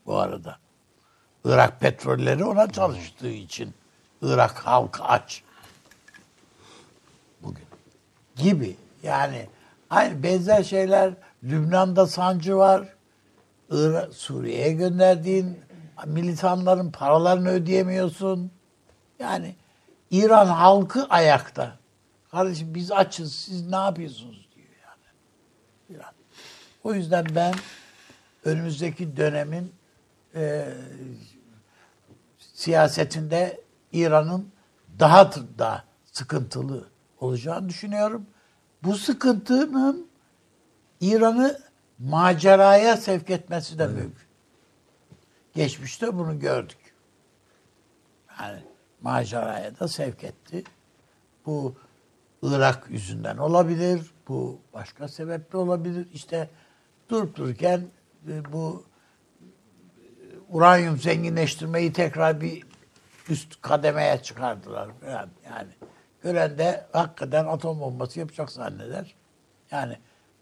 Bu arada. Irak petrolleri ona çalıştığı için Irak halkı aç. Gibi. Yani aynı benzer şeyler Lübnan'da sancı var. Suriye'ye gönderdiğin militanların paralarını ödeyemiyorsun. Yani İran halkı ayakta. Kardeşim biz açız siz ne yapıyorsunuz diyor yani. İran. O yüzden ben önümüzdeki dönemin e, siyasetinde İran'ın daha da sıkıntılı olacağını düşünüyorum. Bu sıkıntının İran'ı maceraya sevk etmesi de mümkün. Geçmişte bunu gördük. Yani maceraya da sevk etti. Bu Irak yüzünden olabilir. Bu başka sebeple olabilir. İşte durup dururken e, bu e, uranyum zenginleştirmeyi tekrar bir üst kademeye çıkardılar. Yani gören de hakikaten atom bombası yapacak zanneder. Yani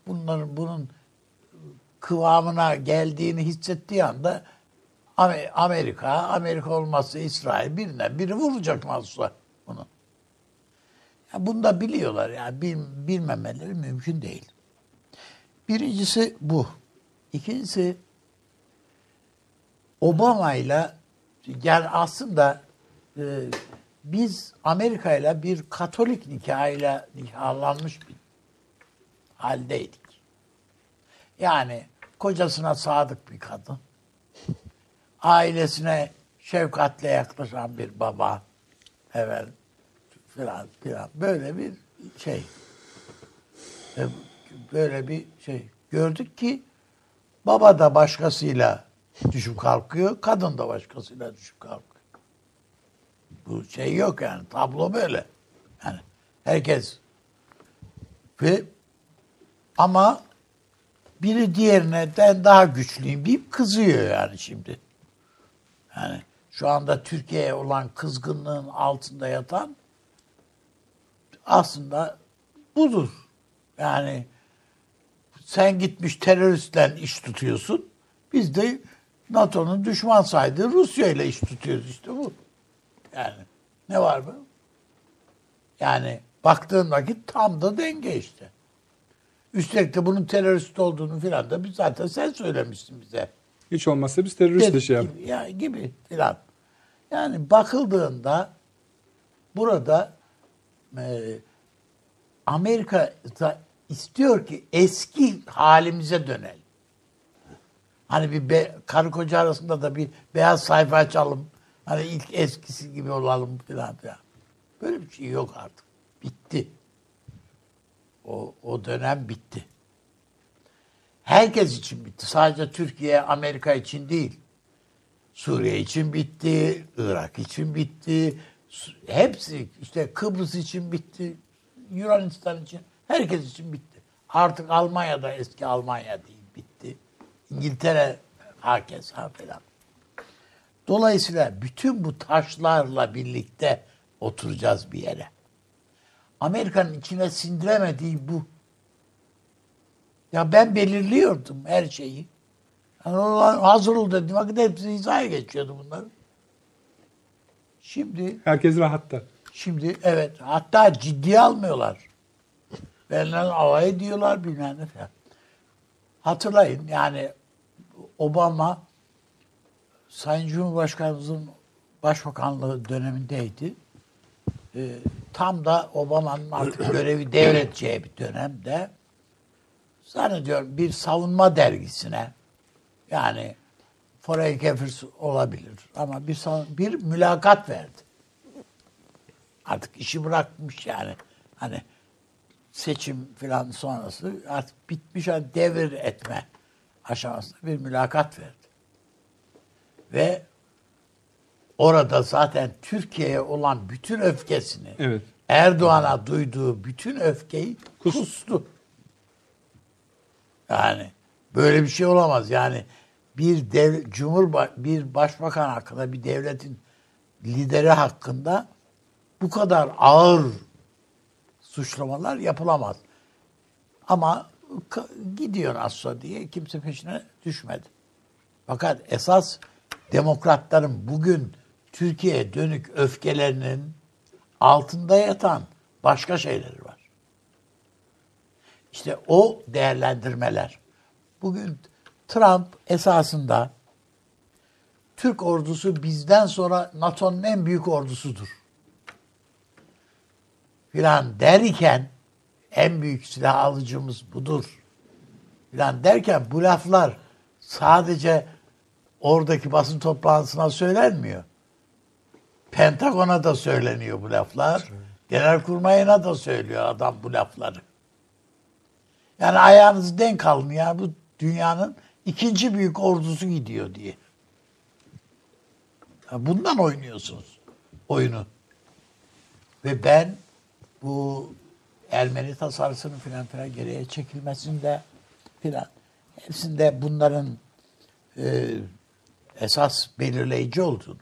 bunların bunun kıvamına geldiğini hissettiği anda Amer- Amerika, Amerika olmazsa İsrail birinden biri vuracak mahsusa bunu. Ya bunu da biliyorlar yani bil, bilmemeleri mümkün değil. Birincisi bu. İkincisi Obama ile yani aslında e, biz Amerika ile bir Katolik nikahıyla nikahlanmış bir haldeydik. Yani kocasına sadık bir kadın, ailesine şefkatle yaklaşan bir baba, evet, filan filan böyle bir şey. E, Böyle bir şey gördük ki baba da başkasıyla düşüp kalkıyor, kadın da başkasıyla düşüp kalkıyor. Bu şey yok yani tablo böyle. Yani herkes ve ama biri diğerine den daha güçlüyüm deyip kızıyor yani şimdi. Yani şu anda Türkiye'ye olan kızgınlığın altında yatan aslında budur. Yani sen gitmiş teröristle iş tutuyorsun. Biz de NATO'nun düşman saydığı Rusya ile iş tutuyoruz işte bu. Yani ne var bu? Yani baktığın vakit tam da denge işte. Üstelik de bunun terörist olduğunu filan da biz zaten sen söylemiştin bize. Hiç olmazsa biz terörist işi yap. gibi, ya, gibi filan. Yani bakıldığında burada e, Amerika da istiyor ki eski halimize dönelim. Hani bir be, karı koca arasında da bir beyaz sayfa açalım. Hani ilk eskisi gibi olalım filan filan. Böyle bir şey yok artık. Bitti. O, o dönem bitti. Herkes için bitti. Sadece Türkiye, Amerika için değil. Suriye için bitti, Irak için bitti. Hepsi işte Kıbrıs için bitti. Yunanistan için, herkes için bitti. Artık Almanya'da eski Almanya değil, bitti. İngiltere herkes ha falan. Dolayısıyla bütün bu taşlarla birlikte oturacağız bir yere. Amerika'nın içine sindiremediği bu. Ya ben belirliyordum her şeyi. Yani hazır ol dedim. Vakit hepsi hizaya geçiyordu bunların. Şimdi Herkes rahatta. Şimdi evet hatta ciddiye almıyorlar. Benimle alay ediyorlar bilmem ne falan. Hatırlayın yani Obama Sayın Cumhurbaşkanımızın başbakanlığı dönemindeydi. Ee, tam da Obama'nın artık <coughs> görevi devredeceği bir dönemde zannediyorum bir savunma dergisine yani Foreign Affairs olabilir ama bir, bir mülakat verdi artık işi bırakmış yani. Hani seçim falan sonrası artık bitmiş hani devir etme aşamasında bir mülakat verdi. Ve orada zaten Türkiye'ye olan bütün öfkesini Evet. Erdoğan'a duyduğu bütün öfkeyi kustu. Yani böyle bir şey olamaz. Yani bir dev, cumhurba bir başbakan hakkında bir devletin lideri hakkında bu kadar ağır suçlamalar yapılamaz. Ama gidiyor Asya diye kimse peşine düşmedi. Fakat esas demokratların bugün Türkiye'ye dönük öfkelerinin altında yatan başka şeyleri var. İşte o değerlendirmeler. Bugün Trump esasında Türk ordusu bizden sonra NATO'nun en büyük ordusudur. Filan derken en büyük silah alıcımız budur. Filan derken bu laflar sadece oradaki basın toplantısına söylenmiyor. Pentagon'a da söyleniyor bu laflar. Genelkurmayına da söylüyor adam bu lafları. Yani ayağınızı denk alın ya bu dünyanın ikinci büyük ordusu gidiyor diye. Bundan oynuyorsunuz oyunu. Ve ben bu Ermeni tasarısının filan filan geriye çekilmesinde filan hepsinde bunların e, esas belirleyici olduğunu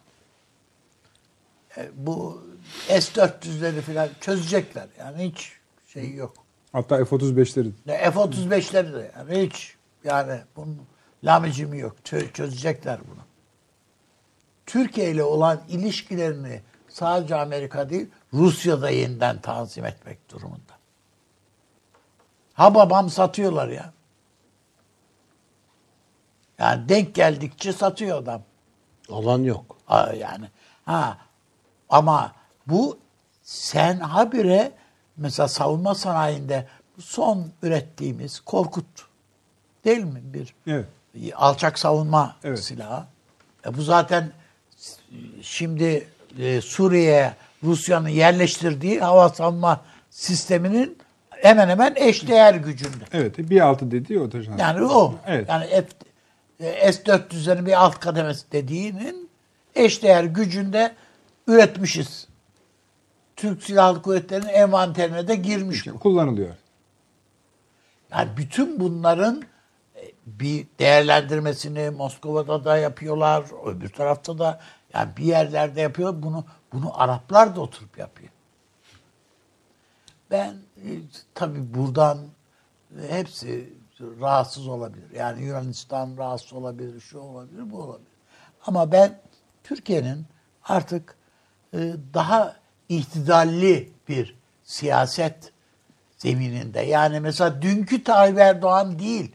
e, bu S-400'leri filan çözecekler. Yani hiç şey yok. Hatta F-35'leri. Ne F-35'leri de yani hiç yani bunun lamicimi yok. Çö- çözecekler bunu. Türkiye ile olan ilişkilerini sadece Amerika değil Rusya'da yeniden tanzim etmek durumunda. Ha babam satıyorlar ya. Yani denk geldikçe satıyor adam. Alan yok. Aa, yani ha ama bu sen habire mesela savunma sanayinde son ürettiğimiz Korkut değil mi bir Evet. alçak savunma Evet. silahı. E bu zaten şimdi e, Suriye'ye Rusya'nın yerleştirdiği hava savunma sisteminin hemen hemen eşdeğer gücünde. Evet. Bir altı dediği o taşan. Yani o. Evet. Yani F, S-400'lerin bir alt kademesi dediğinin eşdeğer gücünde üretmişiz. Türk Silahlı Kuvvetleri'nin envanterine de girmiş bu. Kullanılıyor. Yani bütün bunların e, bir değerlendirmesini Moskova'da da yapıyorlar, öbür tarafta da yani bir yerlerde yapıyor. Bunu bunu Araplar da oturup yapıyor. Ben e, tabii buradan e, hepsi rahatsız olabilir. Yani Yunanistan rahatsız olabilir, şu olabilir, bu olabilir. Ama ben Türkiye'nin artık e, daha ihtidalli bir siyaset zemininde. Yani mesela dünkü Tayyip Erdoğan değil.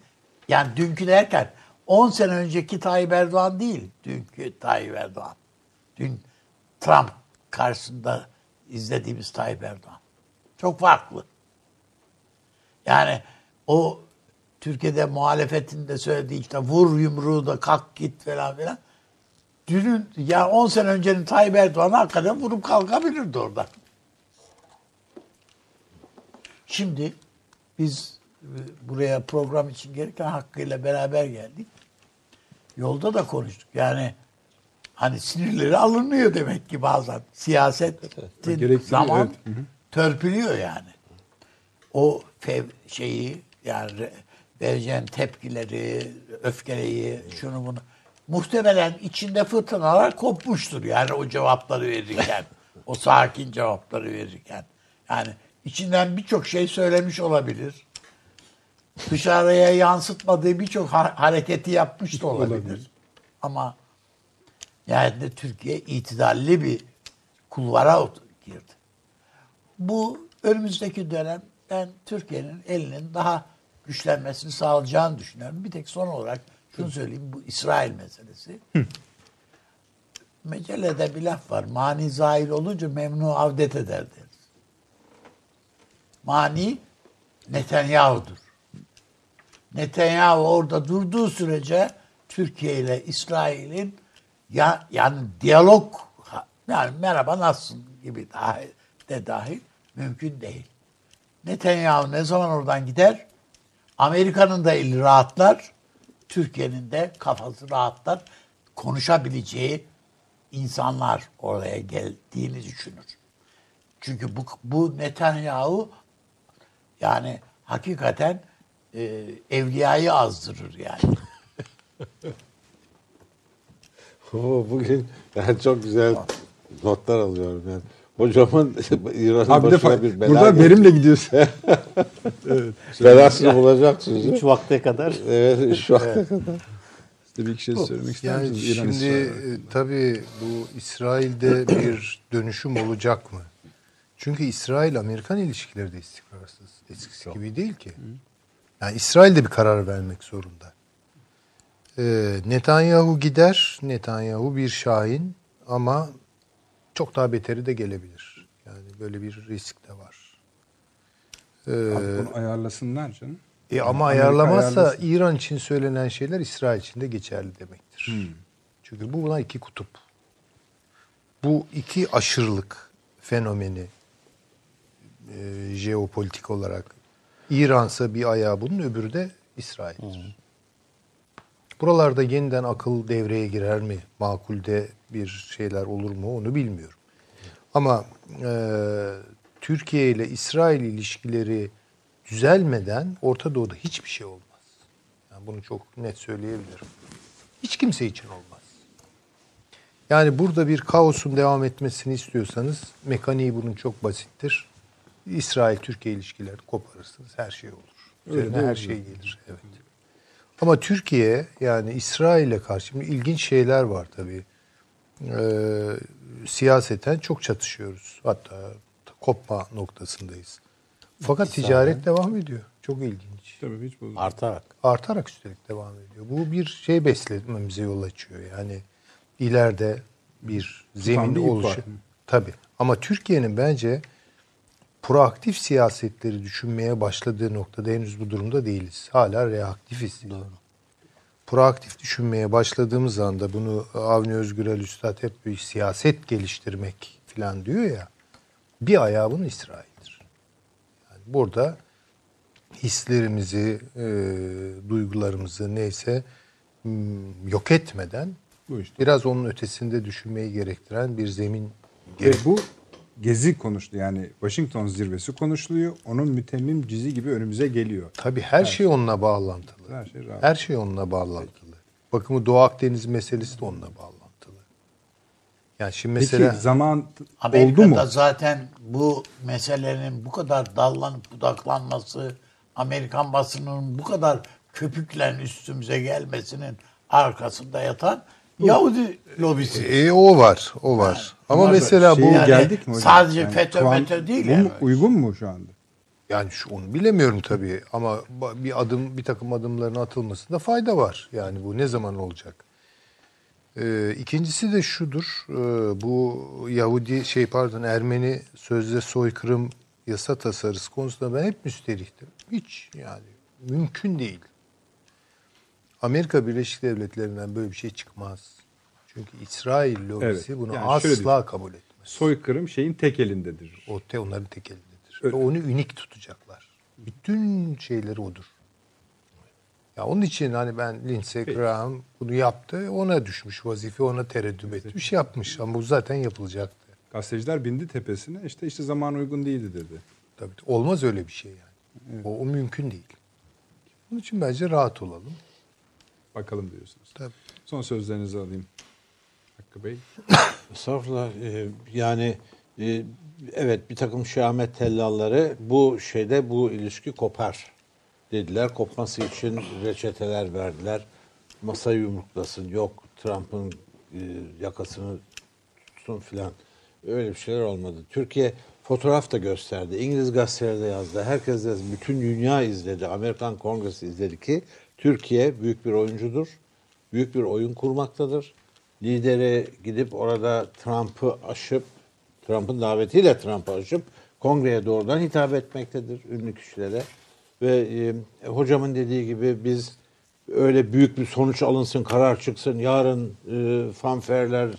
Yani dünkü derken 10 sene önceki Tayyip Erdoğan değil. Dünkü Tayyip Erdoğan. Dün Trump karşısında izlediğimiz Tayyip Erdoğan. Çok farklı. Yani o Türkiye'de muhalefetin de söylediği işte vur yumruğu da kalk git falan filan. Dünün ya 10 sene öncenin Tayyip Erdoğan'ı hakikaten vurup kalkabilirdi orada. Şimdi biz e, buraya program için gelirken Hakkı'yla beraber geldik. Yolda da konuştuk. Yani hani sinirleri alınıyor demek ki bazen. Gerektiriyor, zaman evet. Törpülüyor yani. O fev şeyi yani vereceğin tepkileri, öfkeleyi, şunu bunu. Muhtemelen içinde fırtınalar kopmuştur yani o cevapları verirken. <laughs> o sakin cevapları verirken. Yani içinden birçok şey söylemiş olabilir. Dışarıya yansıtmadığı birçok ha- hareketi yapmış da olabilir. Olabilir. Ama yani de Türkiye itidalli bir kulvara girdi. Bu önümüzdeki dönem ben Türkiye'nin elinin daha güçlenmesini sağlayacağını düşünüyorum. Bir tek son olarak şunu söyleyeyim bu İsrail meselesi. Mecellede bir laf var. Mani zahil olunca memnu avdet eder deriz. Mani Netanyahu'dur. Netanyahu orada durduğu sürece Türkiye ile İsrail'in ya, yani diyalog yani merhaba nasılsın gibi dahi, de dahil mümkün değil. Netanyahu ne zaman oradan gider? Amerika'nın da eli rahatlar. Türkiye'nin de kafası rahatlar. Konuşabileceği insanlar oraya geldiğini düşünür. Çünkü bu, bu Netanyahu yani hakikaten e, evliyayı azdırır yani. <laughs> Bugün yani çok güzel notlar alıyorum yani. Hocamın <laughs> İran'ın Abi de başına fa- bir bela buradan geldi. verimle gidiyorsun. <laughs> Belasını bulacaksınız. Üç <laughs> vakte kadar. Evet şu ana kadar. İşte bir şey söylemek ister Yani misiniz? İran, şimdi İsrail. e, tabii bu İsrail'de <clears throat> bir dönüşüm olacak mı? Çünkü İsrail-Amerikan ilişkileri de istikrarsız. Eskisi gibi değil ki. Yani İsrail de bir karar vermek zorunda. Ee, Netanyahu gider. Netanyahu bir şahin ama çok daha beteri de gelebilir. Böyle bir risk de var. Ee, Abi bunu ayarlasınlar canım. e ama Amerika ayarlamazsa ayarlasın. İran için söylenen şeyler İsrail için de geçerli demektir. Hmm. Çünkü bu buna iki kutup. Bu iki aşırılık fenomeni e, jeopolitik olarak İran'sa bir ayağı bunun öbürü de İsrail'dir. Buralarda yeniden akıl devreye girer mi? Makulde bir şeyler olur mu? Onu bilmiyorum. Ama e, Türkiye ile İsrail ilişkileri düzelmeden Orta Doğu'da hiçbir şey olmaz. Yani bunu çok net söyleyebilirim. Hiç kimse için olmaz. Yani burada bir kaosun devam etmesini istiyorsanız mekaniği bunun çok basittir. İsrail-Türkiye ilişkilerini koparırsınız. Her şey olur. Üzerine her şey gelir. Evet. Ama Türkiye yani İsrail'e karşı şimdi ilginç şeyler var tabii. Ee, siyaseten çok çatışıyoruz. Hatta kopma noktasındayız. Fakat ticaret devam ediyor. Çok ilginç. Tabii hiç bozulmaz. Artarak. Artarak üstelik devam ediyor. Bu bir şey beslememize yol açıyor. Yani ileride bir zemin oluşu. Tabii. Ama Türkiye'nin bence proaktif siyasetleri düşünmeye başladığı noktada henüz bu durumda değiliz. Hala reaktifiz. Doğru. Proaktif düşünmeye başladığımız anda bunu Avni Özgürel Üstad hep bir siyaset geliştirmek falan diyor ya. Bir ayağı bunun İsrail'dir. Yani burada hislerimizi, e, duygularımızı neyse yok etmeden Bu işte. biraz onun ötesinde düşünmeyi gerektiren bir zemin Ve gerek. bu gezi konuştu yani Washington zirvesi konuşuluyor. Onun mütemmim cizi gibi önümüze geliyor. Tabii her şey onunla bağlantılı. Her şey rahat. Her şey onunla bağlantılı. Bakın bu Doğu Akdeniz meselesi de onunla bağlantılı. Yani şimdi mesela Peki zaman Amerika'da oldu mu? zaten bu meselenin bu kadar dallanıp budaklanması, Amerikan basınının bu kadar köpüklen üstümüze gelmesinin arkasında yatan Yahudi lobisi. e, o var, o var. Ama Bunlar mesela bu şeye Yani geldik mi hocam? sadece FETÖ kuant- METÖ değil Bu yani. uygun mu şu anda? Yani şu onu bilemiyorum tabii ama bir adım bir takım adımların atılmasında fayda var. Yani bu ne zaman olacak? Ee, ikincisi de şudur. Ee, bu Yahudi şey pardon Ermeni sözde soykırım yasa tasarısı konusunda ben hep müsterihtim. Hiç yani mümkün değil. Amerika Birleşik Devletleri'nden böyle bir şey çıkmaz. Çünkü İsrail lobisi Evet, bunu yani asla diyeyim. kabul etmez. Soykırım şeyin tek elindedir. O te onların tek elindedir. Öyle. Ve onu ünik tutacaklar. Bütün şeyleri odur. Ya onun için hani ben Lindsey Graham bunu yaptı. Ona düşmüş vazife, ona tereddüt etmiş, yapmış. Ama bu zaten yapılacaktı. Gazeteciler bindi tepesine işte işte zaman uygun değildi dedi. Tabii olmaz öyle bir şey yani. O, o mümkün değil. Onun için bence rahat olalım. Bakalım diyorsunuz. Tabii. Son sözlerinizi alayım. Hakkı Bey. <coughs> Estağfurullah. Ee, yani e, evet bir takım şahmet tellalları bu şeyde bu ilişki kopar dediler. Kopması için reçeteler verdiler. Masa yumruklasın. Yok Trump'ın e, yakasını tutsun filan. Öyle bir şeyler olmadı. Türkiye fotoğraf da gösterdi. İngiliz gazeteleri de yazdı. Herkes de bütün dünya izledi. Amerikan Kongresi izledi ki Türkiye büyük bir oyuncudur. Büyük bir oyun kurmaktadır. Lideri gidip orada Trump'ı aşıp Trump'ın davetiyle Trump'ı aşıp kongreye doğrudan hitap etmektedir ünlü kişilere. Ve e, hocamın dediği gibi biz öyle büyük bir sonuç alınsın, karar çıksın, yarın e, fanferler,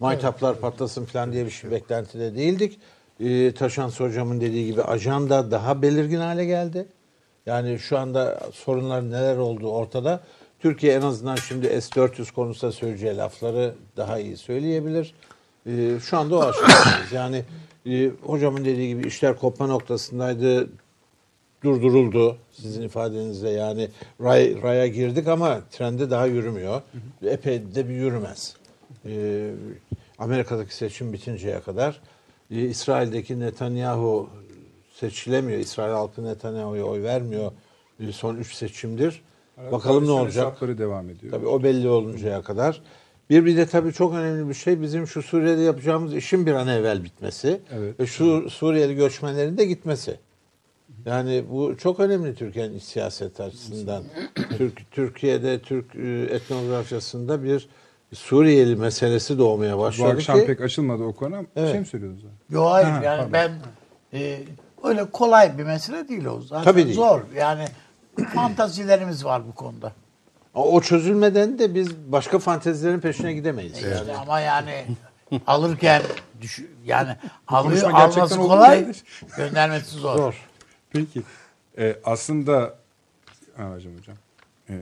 maytaplar patlasın falan diye bir şey beklentide değildik. E, Taşans hocamın dediği gibi ajanda daha belirgin hale geldi. Yani şu anda sorunlar neler olduğu ortada. Türkiye en azından şimdi S-400 konusunda söyleyeceği lafları daha iyi söyleyebilir. Ee, şu anda o aşamadayız. Yani e, hocamın dediği gibi işler kopma noktasındaydı. Durduruldu sizin ifadenizle yani ray, raya girdik ama trende daha yürümüyor. Epey de bir yürümez. Ee, Amerika'daki seçim bitinceye kadar e, İsrail'deki Netanyahu seçilemiyor. İsrail halkı Netanyahu'ya oy vermiyor. Son üç seçimdir. Bakalım ne olacak. devam ediyor. Tabii o belli oluncaya kadar. Bir bir de tabii çok önemli bir şey bizim şu Suriye'de yapacağımız işin bir an evvel bitmesi Evet. ve şu Suriyeli göçmenlerin de gitmesi. Yani bu çok önemli Türkiye'nin iç siyaset açısından. Türk Türkiye'de Türk e, etnografyasında bir Suriyeli meselesi doğmaya Bu başladı akşam ki pek açılmadı o konu ama bir Evet. şey mi söylüyordunuz? abi? Yo hayır Ha, yani pardon. ben e, öyle kolay bir mesele değil o. Zaten Tabii değil. zor. Yani <clears throat> fantazilerimiz var bu konuda. o çözülmeden de biz başka fantezilerin peşine gidemeyiz. Yani. İşte ama yani alırken düş, yani alıyor, alması kolay, göndermesi zor. Zor. Peki. Ee, aslında hocam hocam ee,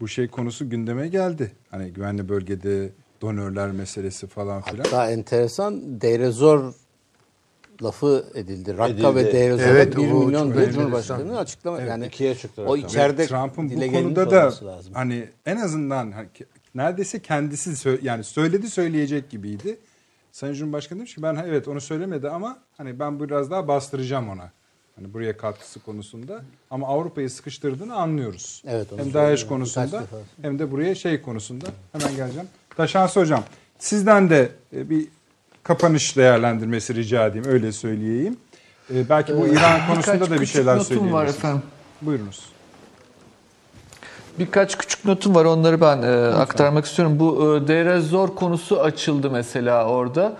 bu şey konusu gündeme geldi. Hani güvenli bölgede donörler meselesi falan filan. Hatta enteresan Deirezor lafı edildi. Rakka Edildi. ve Deirezor'a Evet, 1 o milyon diye enteresan. Cumhurbaşkanı açıklama. yani ikiye çıktı o içeride Trump'ın bu konuda da lazım. hani en azından hani neredeyse kendisi sö- yani söyledi söyleyecek gibiydi. Sayın Cumhurbaşkanı demiş ki ben evet onu söylemedi ama hani ben biraz daha bastıracağım ona. Hani buraya katkısı konusunda ama Avrupa'yı sıkıştırdığını anlıyoruz. Evet, onu hem. DAEŞ konusunda hem de buraya şey konusunda hemen geleceğim. Taşansı hocam sizden de e, bir kapanış değerlendirmesi rica edeyim öyle söyleyeyim. E, belki bu İran konusunda da bir şeyler notum var söyleyebilirsiniz. efendim. Buyurunuz. Birkaç küçük notum var onları ben e, aktarmak istiyorum. Bu e, Deir zor konusu açıldı mesela orada.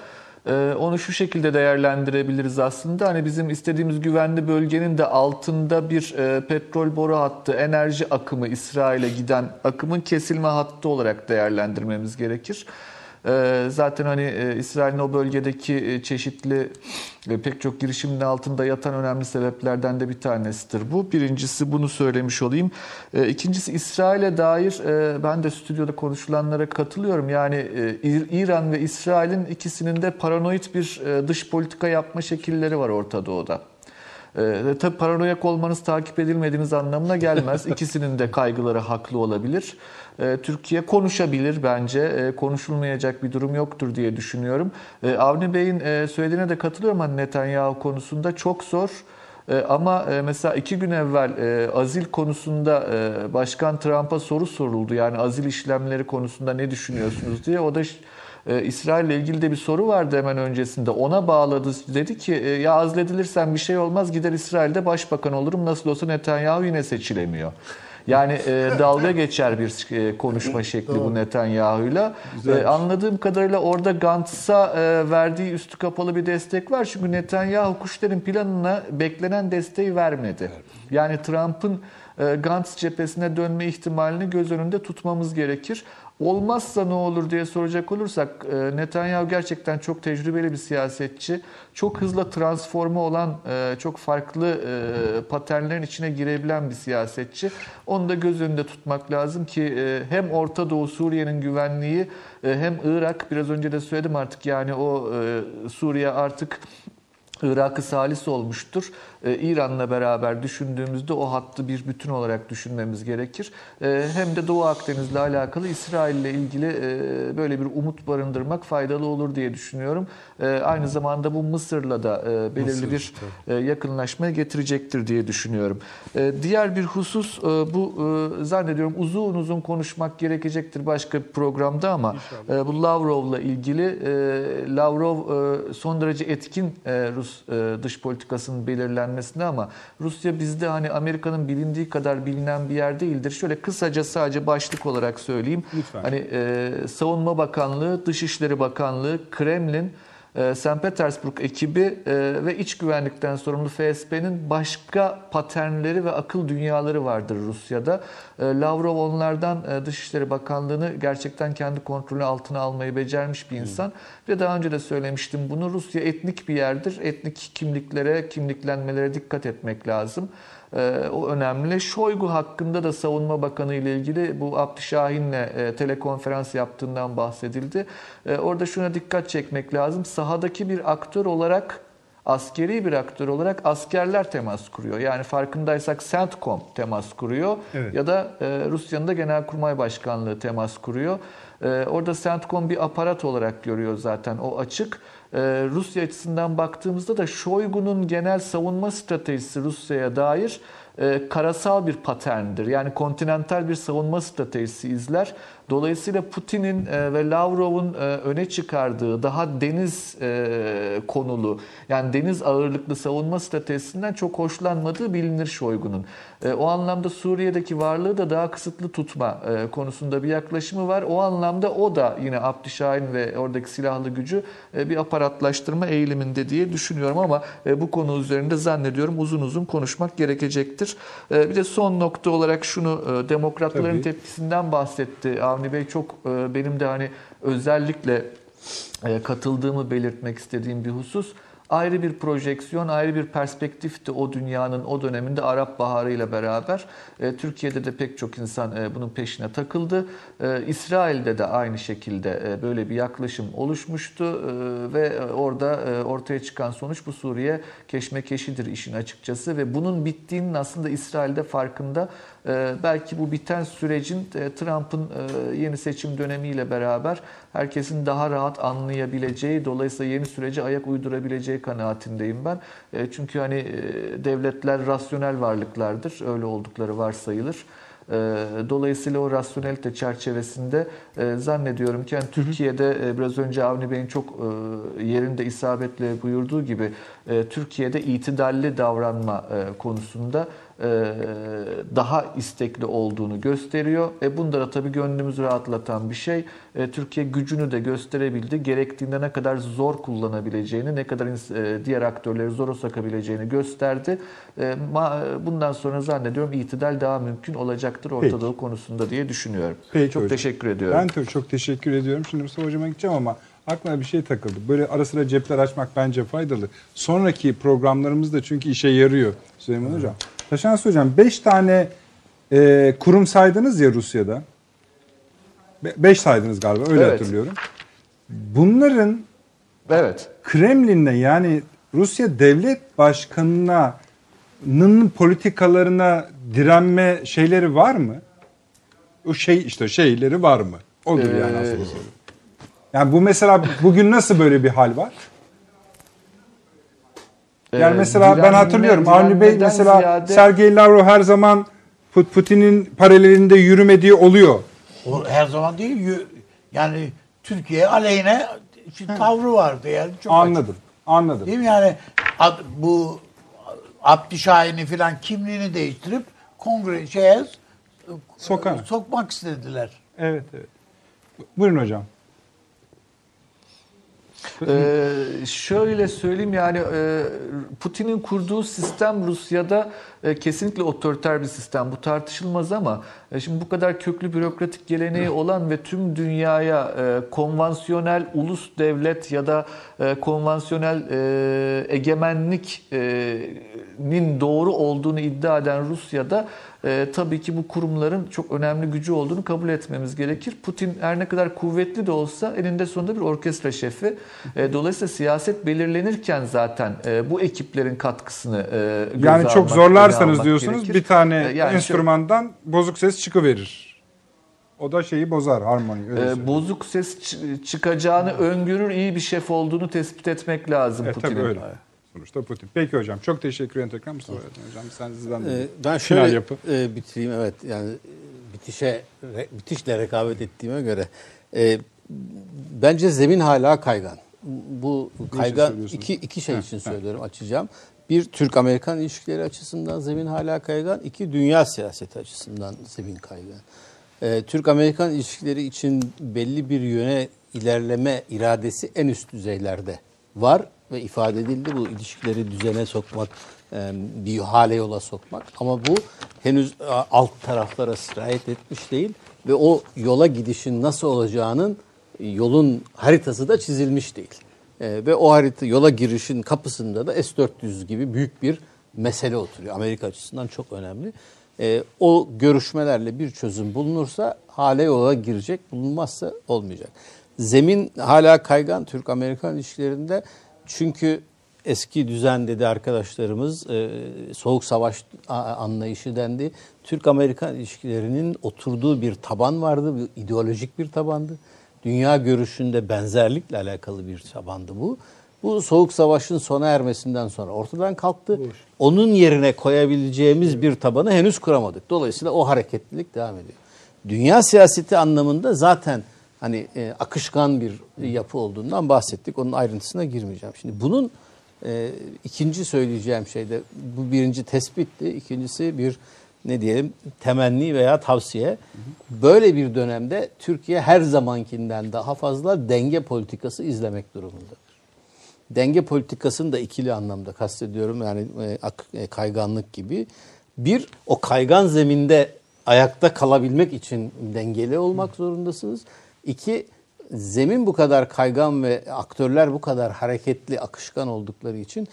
E, onu şu şekilde değerlendirebiliriz aslında. Hani bizim istediğimiz güvenli bölgenin de altında bir e, petrol boru hattı, enerji akımı İsrail'e giden akımın kesilme hattı olarak değerlendirmemiz gerekir. E, zaten hani e, İsrail'in o bölgedeki e, çeşitli e, pek çok girişimin altında yatan önemli sebeplerden de bir tanesidir bu. Birincisi bunu söylemiş olayım. E, İkincisi İsrail'e dair ben de stüdyoda konuşulanlara katılıyorum. Yani İr- İran ve İsrail'in ikisinin de paranoid bir dış politika yapma şekilleri var Orta Doğu'da. Ee, tabii paranoyak olmanız takip edilmediğiniz anlamına gelmez. <laughs> İkisinin de kaygıları haklı olabilir. Ee, Türkiye konuşabilir bence. Ee, konuşulmayacak bir durum yoktur diye düşünüyorum. Ee, Avni Bey'in e, söylediğine de katılıyorum hani Netanyahu konusunda. Çok zor. Ama e, mesela iki gün evvel e, azil konusunda e, Başkan Trump'a soru soruldu. Yani azil işlemleri konusunda ne düşünüyorsunuz diye. O da e, İsrail ile ilgili de bir soru vardı hemen öncesinde. Ona bağladı. Dedi ki e, ya azledilirsen bir şey olmaz gider İsrail'de başbakan olurum. Nasıl olsa Netanyahu yine seçilemiyor. Yani e, <laughs> dalga geçer bir e, konuşma şekli bu Netanyahu'yla. E, anladığım kadarıyla orada Gantz'a e, verdiği üstü kapalı bir destek var. Çünkü Netanyahu kuşların planına beklenen desteği vermedi. Yani Trump'ın e, Gantz cephesine dönme ihtimalini göz önünde tutmamız gerekir. Olmazsa ne olur diye soracak olursak e, Netanyahu gerçekten çok tecrübeli bir siyasetçi. Çok hızlı transforme olan, e, çok farklı e, paternlerin içine girebilen bir siyasetçi. Onu da göz önünde tutmak lazım ki hem Orta Doğu Suriye'nin güvenliği hem Irak biraz önce de söyledim artık yani o Suriye artık Irak'ı salis olmuştur. Ee, İran'la beraber düşündüğümüzde o hattı bir bütün olarak düşünmemiz gerekir. Ee, hem de Doğu Akdeniz'le alakalı İsrail ile ilgili e, böyle bir umut barındırmak faydalı olur diye düşünüyorum. Aynı zamanda bu Mısır'la da e, belirli bir e, yakınlaşmaya getirecektir diye düşünüyorum. Diğer bir husus e, bu e, zannediyorum uzun uzun konuşmak gerekecektir başka bir programda ama e, bu Lavrov'la ilgili e, Lavrov e, son derece etkin e, Rus e, dış politikasının belirlenmesinde ama Rusya bizde hani Amerika'nın bilindiği kadar bilinen bir yer değildir. Şöyle kısaca sadece başlık olarak söyleyeyim. Lütfen. Hani e, Savunma Bakanlığı, Dışişleri Bakanlığı, Kremlin, St. Petersburg ekibi e, ve iç güvenlikten sorumlu FSB'nin başka paternleri ve akıl dünyaları vardır Rusya'da. E, Lavrov onlardan e, Dışişleri Bakanlığı'nı gerçekten kendi kontrolü altına almayı becermiş bir insan. Ve daha önce de söylemiştim bunu Rusya etnik bir yerdir. Etnik kimliklere, kimliklenmelere dikkat etmek lazım. E, o önemli. Şoygu hakkında da Savunma Bakanı ile ilgili bu Şahin'le e, telekonferans yaptığından bahsedildi. E, orada şuna dikkat çekmek lazım. Sahadaki bir aktör olarak askeri bir aktör olarak askerler temas kuruyor. Yani farkındaysak CENTCOM temas kuruyor Evet. ya da e, Rusya'nın da Genelkurmay Başkanlığı temas kuruyor. E, orada CENTCOM bir aparat olarak görüyor zaten o açık. E, Rusya açısından baktığımızda da Şoygu'nun genel savunma stratejisi Rusya'ya dair e, karasal bir paterndir. Yani kontinental bir savunma stratejisi izler. Dolayısıyla Putin'in e, ve Lavrov'un e, öne çıkardığı daha deniz e, konulu yani deniz ağırlıklı savunma stratejisinden çok hoşlanmadığı bilinir Şoygu'nun. O anlamda Suriye'deki varlığı da daha kısıtlı tutma konusunda bir yaklaşımı var. O anlamda o da yine Abdüşahin ve oradaki silahlı gücü bir aparatlaştırma eğiliminde diye düşünüyorum ama bu konu üzerinde zannediyorum uzun uzun konuşmak gerekecektir. Bir de son nokta olarak şunu demokratların Tabii. tepkisinden bahsetti. Avni Bey çok e, benim de hani özellikle e, katıldığımı belirtmek istediğim bir husus. Ayrı bir projeksiyon, ayrı bir perspektifti o dünyanın o döneminde Arap Baharı ile beraber. E, Türkiye'de de pek çok insan bunun peşine takıldı. İsrail'de de aynı şekilde böyle bir yaklaşım oluşmuştu ve orada ortaya çıkan sonuç bu Suriye keşmekeşidir işin açıkçası ve bunun bittiğinin aslında İsrail'de farkında. E, belki bu biten sürecin e, Trump'ın e, yeni seçim dönemiyle beraber herkesin daha rahat anlayabileceği, dolayısıyla yeni sürece ayak uydurabileceği kanaatindeyim ben. E, çünkü hani devletler rasyonel varlıklardır, öyle oldukları varsayılır. Dolayısıyla o rasyonelite çerçevesinde zannediyorum ki yani Türkiye'de biraz önce Avni Bey'in çok yerinde isabetle buyurduğu gibi Türkiye'de itidalli davranma konusunda daha istekli olduğunu gösteriyor. E bunda da tabii gönlümüzü rahatlatan bir şey. E, Türkiye gücünü de gösterebildi. Gerektiğinde ne kadar zor kullanabileceğini, ne kadar e, diğer aktörleri zora sokabileceğini gösterdi. E, Bundan sonra zannediyorum itidal daha mümkün olacaktır Orta. Doğu konusunda diye düşünüyorum. Peki çok hocam. teşekkür ediyorum. Ben de çok teşekkür ediyorum. Şimdi Mustafa Hocam'a gideceğim ama aklıma bir şey takıldı. Böyle ara sıra cepler açmak bence faydalı. Sonraki programlarımızda çünkü işe yarıyor Süleyman Hocam. Taşansı Hocam 5 tane e, kurum saydınız ya Rusya'da. 5 saydınız galiba öyle Evet. hatırlıyorum. Bunların Evet. Kremlin'le yani Rusya devlet başkanının politikalarına direnme şeyleri var mı? O şey işte şeyleri var mı? Odur yani Ee, aslında soru. Yani bu mesela bugün nasıl böyle bir hal var? Yani Ee, mesela ben hatırlıyorum Avni Bey mesela ziyade- Sergey Lavrov her zaman Put- Putin'in paralelinde yürümediği oluyor. O her zaman değil. Yani Türkiye aleyhine bir tavrı vardı yani. Çok Anladım. Anladım. Değil mi yani bu Abdüşahin'i filan kimliğini değiştirip kongre şeye Sokan. sokmak istediler. Evet evet. Buyurun hocam. Ee, şöyle söyleyeyim yani e, Putin'in kurduğu sistem Rusya'da e, kesinlikle otoriter bir sistem. Bu tartışılmaz ama e, şimdi bu kadar köklü bürokratik geleneği olan ve tüm dünyaya e, konvansiyonel ulus devlet ya da e, konvansiyonel e, egemenliknin doğru olduğunu iddia eden Rusya'da e, tabii ki bu kurumların çok önemli gücü olduğunu kabul etmemiz gerekir. Putin her ne kadar kuvvetli de olsa elinde sonunda bir orkestra şefi. E, dolayısıyla siyaset belirlenirken zaten e, bu ekiplerin katkısını e, göze Yani çok almak, zorlarsanız öne diyorsunuz almak bir gerekir. tane E, yani enstrümandan bozuk ses çıkıverir. O da şeyi bozar harmoniyi. öyle e, söyleyeyim. bozuk ses çıkacağını öngörür, iyi bir şef olduğunu tespit etmek lazım E, Putin'in. Sonuçta Putin. Peki hocam çok teşekkür ederim tekrar Mustafa hocam. Sen sizden de Ee, ben final şöyle yapın. e, bitireyim evet yani e, bitişe re- bitişle rekabet ettiğime göre e, bence zemin hala kaygan. Bu kaygan iki iki şey için söylüyorum açacağım. Bir Türk-Amerikan ilişkileri açısından zemin hala kaygan. iki dünya siyaseti açısından zemin kaygan. Ee, Türk-Amerikan ilişkileri için belli bir yöne ilerleme iradesi en üst düzeylerde var ve ifade edildi. Bu ilişkileri düzene sokmak, e, bir hale yola sokmak. Ama bu henüz e, alt taraflara sirayet etmiş değil ve o yola gidişin nasıl olacağının yolun haritası da çizilmiş değil. E, ve o harita yola girişin kapısında da S-400 gibi büyük bir mesele oturuyor. Amerika açısından çok önemli. O görüşmelerle bir çözüm bulunursa hale yola girecek, bulunmazsa olmayacak. Zemin hala kaygan Türk-Amerikan ilişkilerinde çünkü eski düzen dedi arkadaşlarımız e, soğuk savaş anlayışı dendi. Türk-Amerikan ilişkilerinin oturduğu bir taban vardı, bir ideolojik bir tabandı. Dünya görüşünde benzerlikle alakalı bir tabandı bu. Bu soğuk savaşın sona ermesinden sonra ortadan kalktı. Onun yerine koyabileceğimiz bir tabanı henüz kuramadık. Dolayısıyla o hareketlilik devam ediyor. Dünya siyaseti anlamında zaten hani e, akışkan bir yapı olduğundan bahsettik. Onun ayrıntısına girmeyeceğim. Şimdi bunun e, ikinci söyleyeceğim şey de bu birinci tespitti. İkincisi bir ne diyelim temenni veya tavsiye. Böyle bir dönemde Türkiye her zamankinden daha fazla denge politikası izlemek durumundadır. Denge politikasını da ikili anlamda kastediyorum. Yani e, e, kayganlık gibi. Bir, o kaygan zeminde ayakta kalabilmek için dengeli olmak zorundasınız. İki, zemin bu kadar kaygan ve aktörler bu kadar hareketli, akışkan oldukları için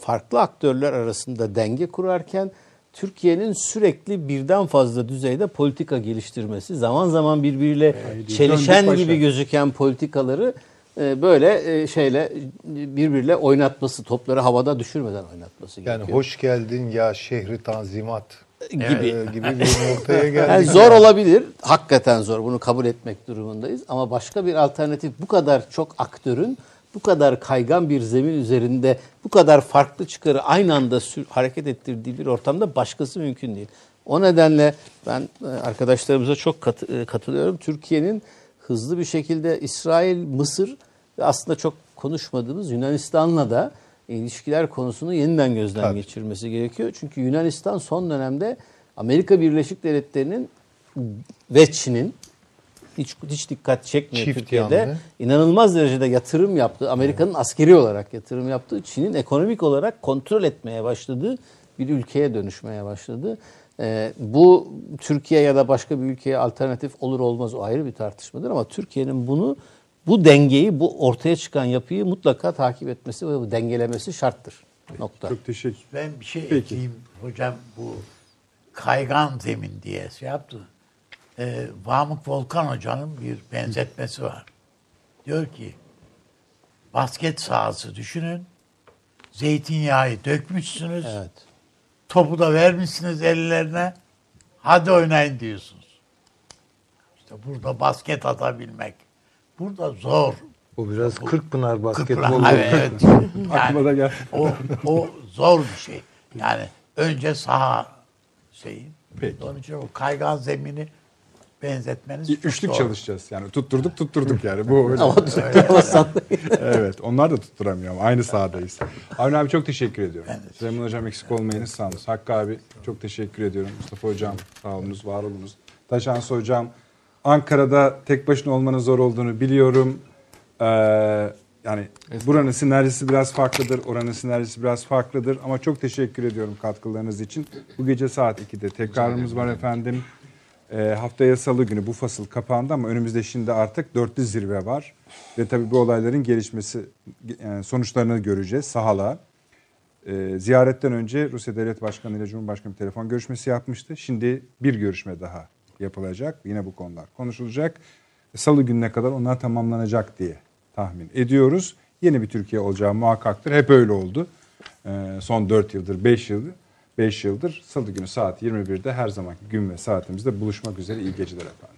farklı, aktörler arasında denge kurarken Türkiye'nin sürekli birden fazla düzeyde politika geliştirmesi, zaman zaman birbiriyle çelişen döndük gibi gözüken politikaları e, böyle e, şeyle birbiriyle oynatması, topları havada düşürmeden oynatması Yani gerekiyor. hoş geldin ya şehri tanzimat gibi. e, gibi bir noktaya <laughs> geldik. Yani zor olabilir. Hakikaten zor. Bunu kabul etmek durumundayız. Ama başka bir alternatif bu kadar çok aktörün bu kadar kaygan bir zemin üzerinde bu kadar farklı çıkarı aynı anda sür- hareket ettirdiği bir ortamda başkası mümkün değil. O nedenle ben e, arkadaşlarımıza çok kat- e, katılıyorum. Türkiye'nin hızlı bir şekilde İsrail, Mısır ve aslında çok konuşmadığımız Yunanistan'la da ilişkiler konusunu yeniden gözden Tabii. geçirmesi gerekiyor. Çünkü Yunanistan son dönemde Amerika Birleşik Devletleri'nin ve Çin'in hiç, hiç dikkat çekmiyor Çift Türkiye'de. yanlı. inanılmaz derecede yatırım yaptığı, Amerika'nın askeri olarak yatırım yaptığı, Çin'in ekonomik olarak kontrol etmeye başladığı bir ülkeye dönüşmeye başladı. Ee, bu Türkiye ya da başka bir ülkeye alternatif olur olmaz o ayrı bir tartışmadır ama Türkiye'nin bunu bu dengeyi, bu ortaya çıkan yapıyı mutlaka takip etmesi ve bu dengelemesi şarttır. Nokta. Çok teşekkür Ben bir şey Peki. ekleyeyim hocam bu kaygan zemin diye şey yaptı. Ee, Vamık Volkan Hoca'nın bir benzetmesi var. Diyor ki basket sahası düşünün. Zeytinyağı dökmüşsünüz. Evet. Topu da vermişsiniz ellerine. Hadi oynayın diyorsunuz. İşte burada basket atabilmek. Burada zor. Bu biraz Kırkpınar basketbol. Kıpra- Evet. <laughs> Aklıma da gel. O, o zor bir şey. Yani önce saha şeyi. Peki. Onun için o kaygan zemini benzetmeniz çok Üçlük doğru. çalışacağız yani tutturduk tutturduk yani bu <laughs> öyle. Ama tutturamazsan evet onlar da tutturamıyor ama aynı sahadayız. Avni abi çok teşekkür ediyorum. Süleyman hocam eksik olmayınız sağ olun. Hakkı abi çok teşekkür ediyorum. Mustafa hocam sağ olunuz var olunuz. Taşansı hocam Ankara'da tek başına olmanın zor olduğunu biliyorum. Ee, yani buranın sinerjisi biraz farklıdır, oranın sinerjisi biraz farklıdır ama çok teşekkür ediyorum katkılarınız için. Bu gece saat 2'de tekrarımız var efendim. Ee, haftaya salı günü bu fasıl kapandı ama önümüzde şimdi artık dörtlü zirve var. Ve tabii bu olayların gelişmesi yani sonuçlarını göreceğiz sahala. Ee, ziyaretten önce Rusya Devlet Başkanı ile Cumhurbaşkanı telefon görüşmesi yapmıştı. Şimdi bir görüşme daha yapılacak. Yine bu konular konuşulacak. Salı gününe kadar onlar tamamlanacak diye tahmin ediyoruz. Yeni bir Türkiye olacağı muhakkaktır. Hep öyle oldu. Ee, son 4 yıldır, 5 yıldır. 5 yıldır Salı günü saat 21'de her zamanki gün ve saatimizde buluşmak üzere iyi geceler efendim.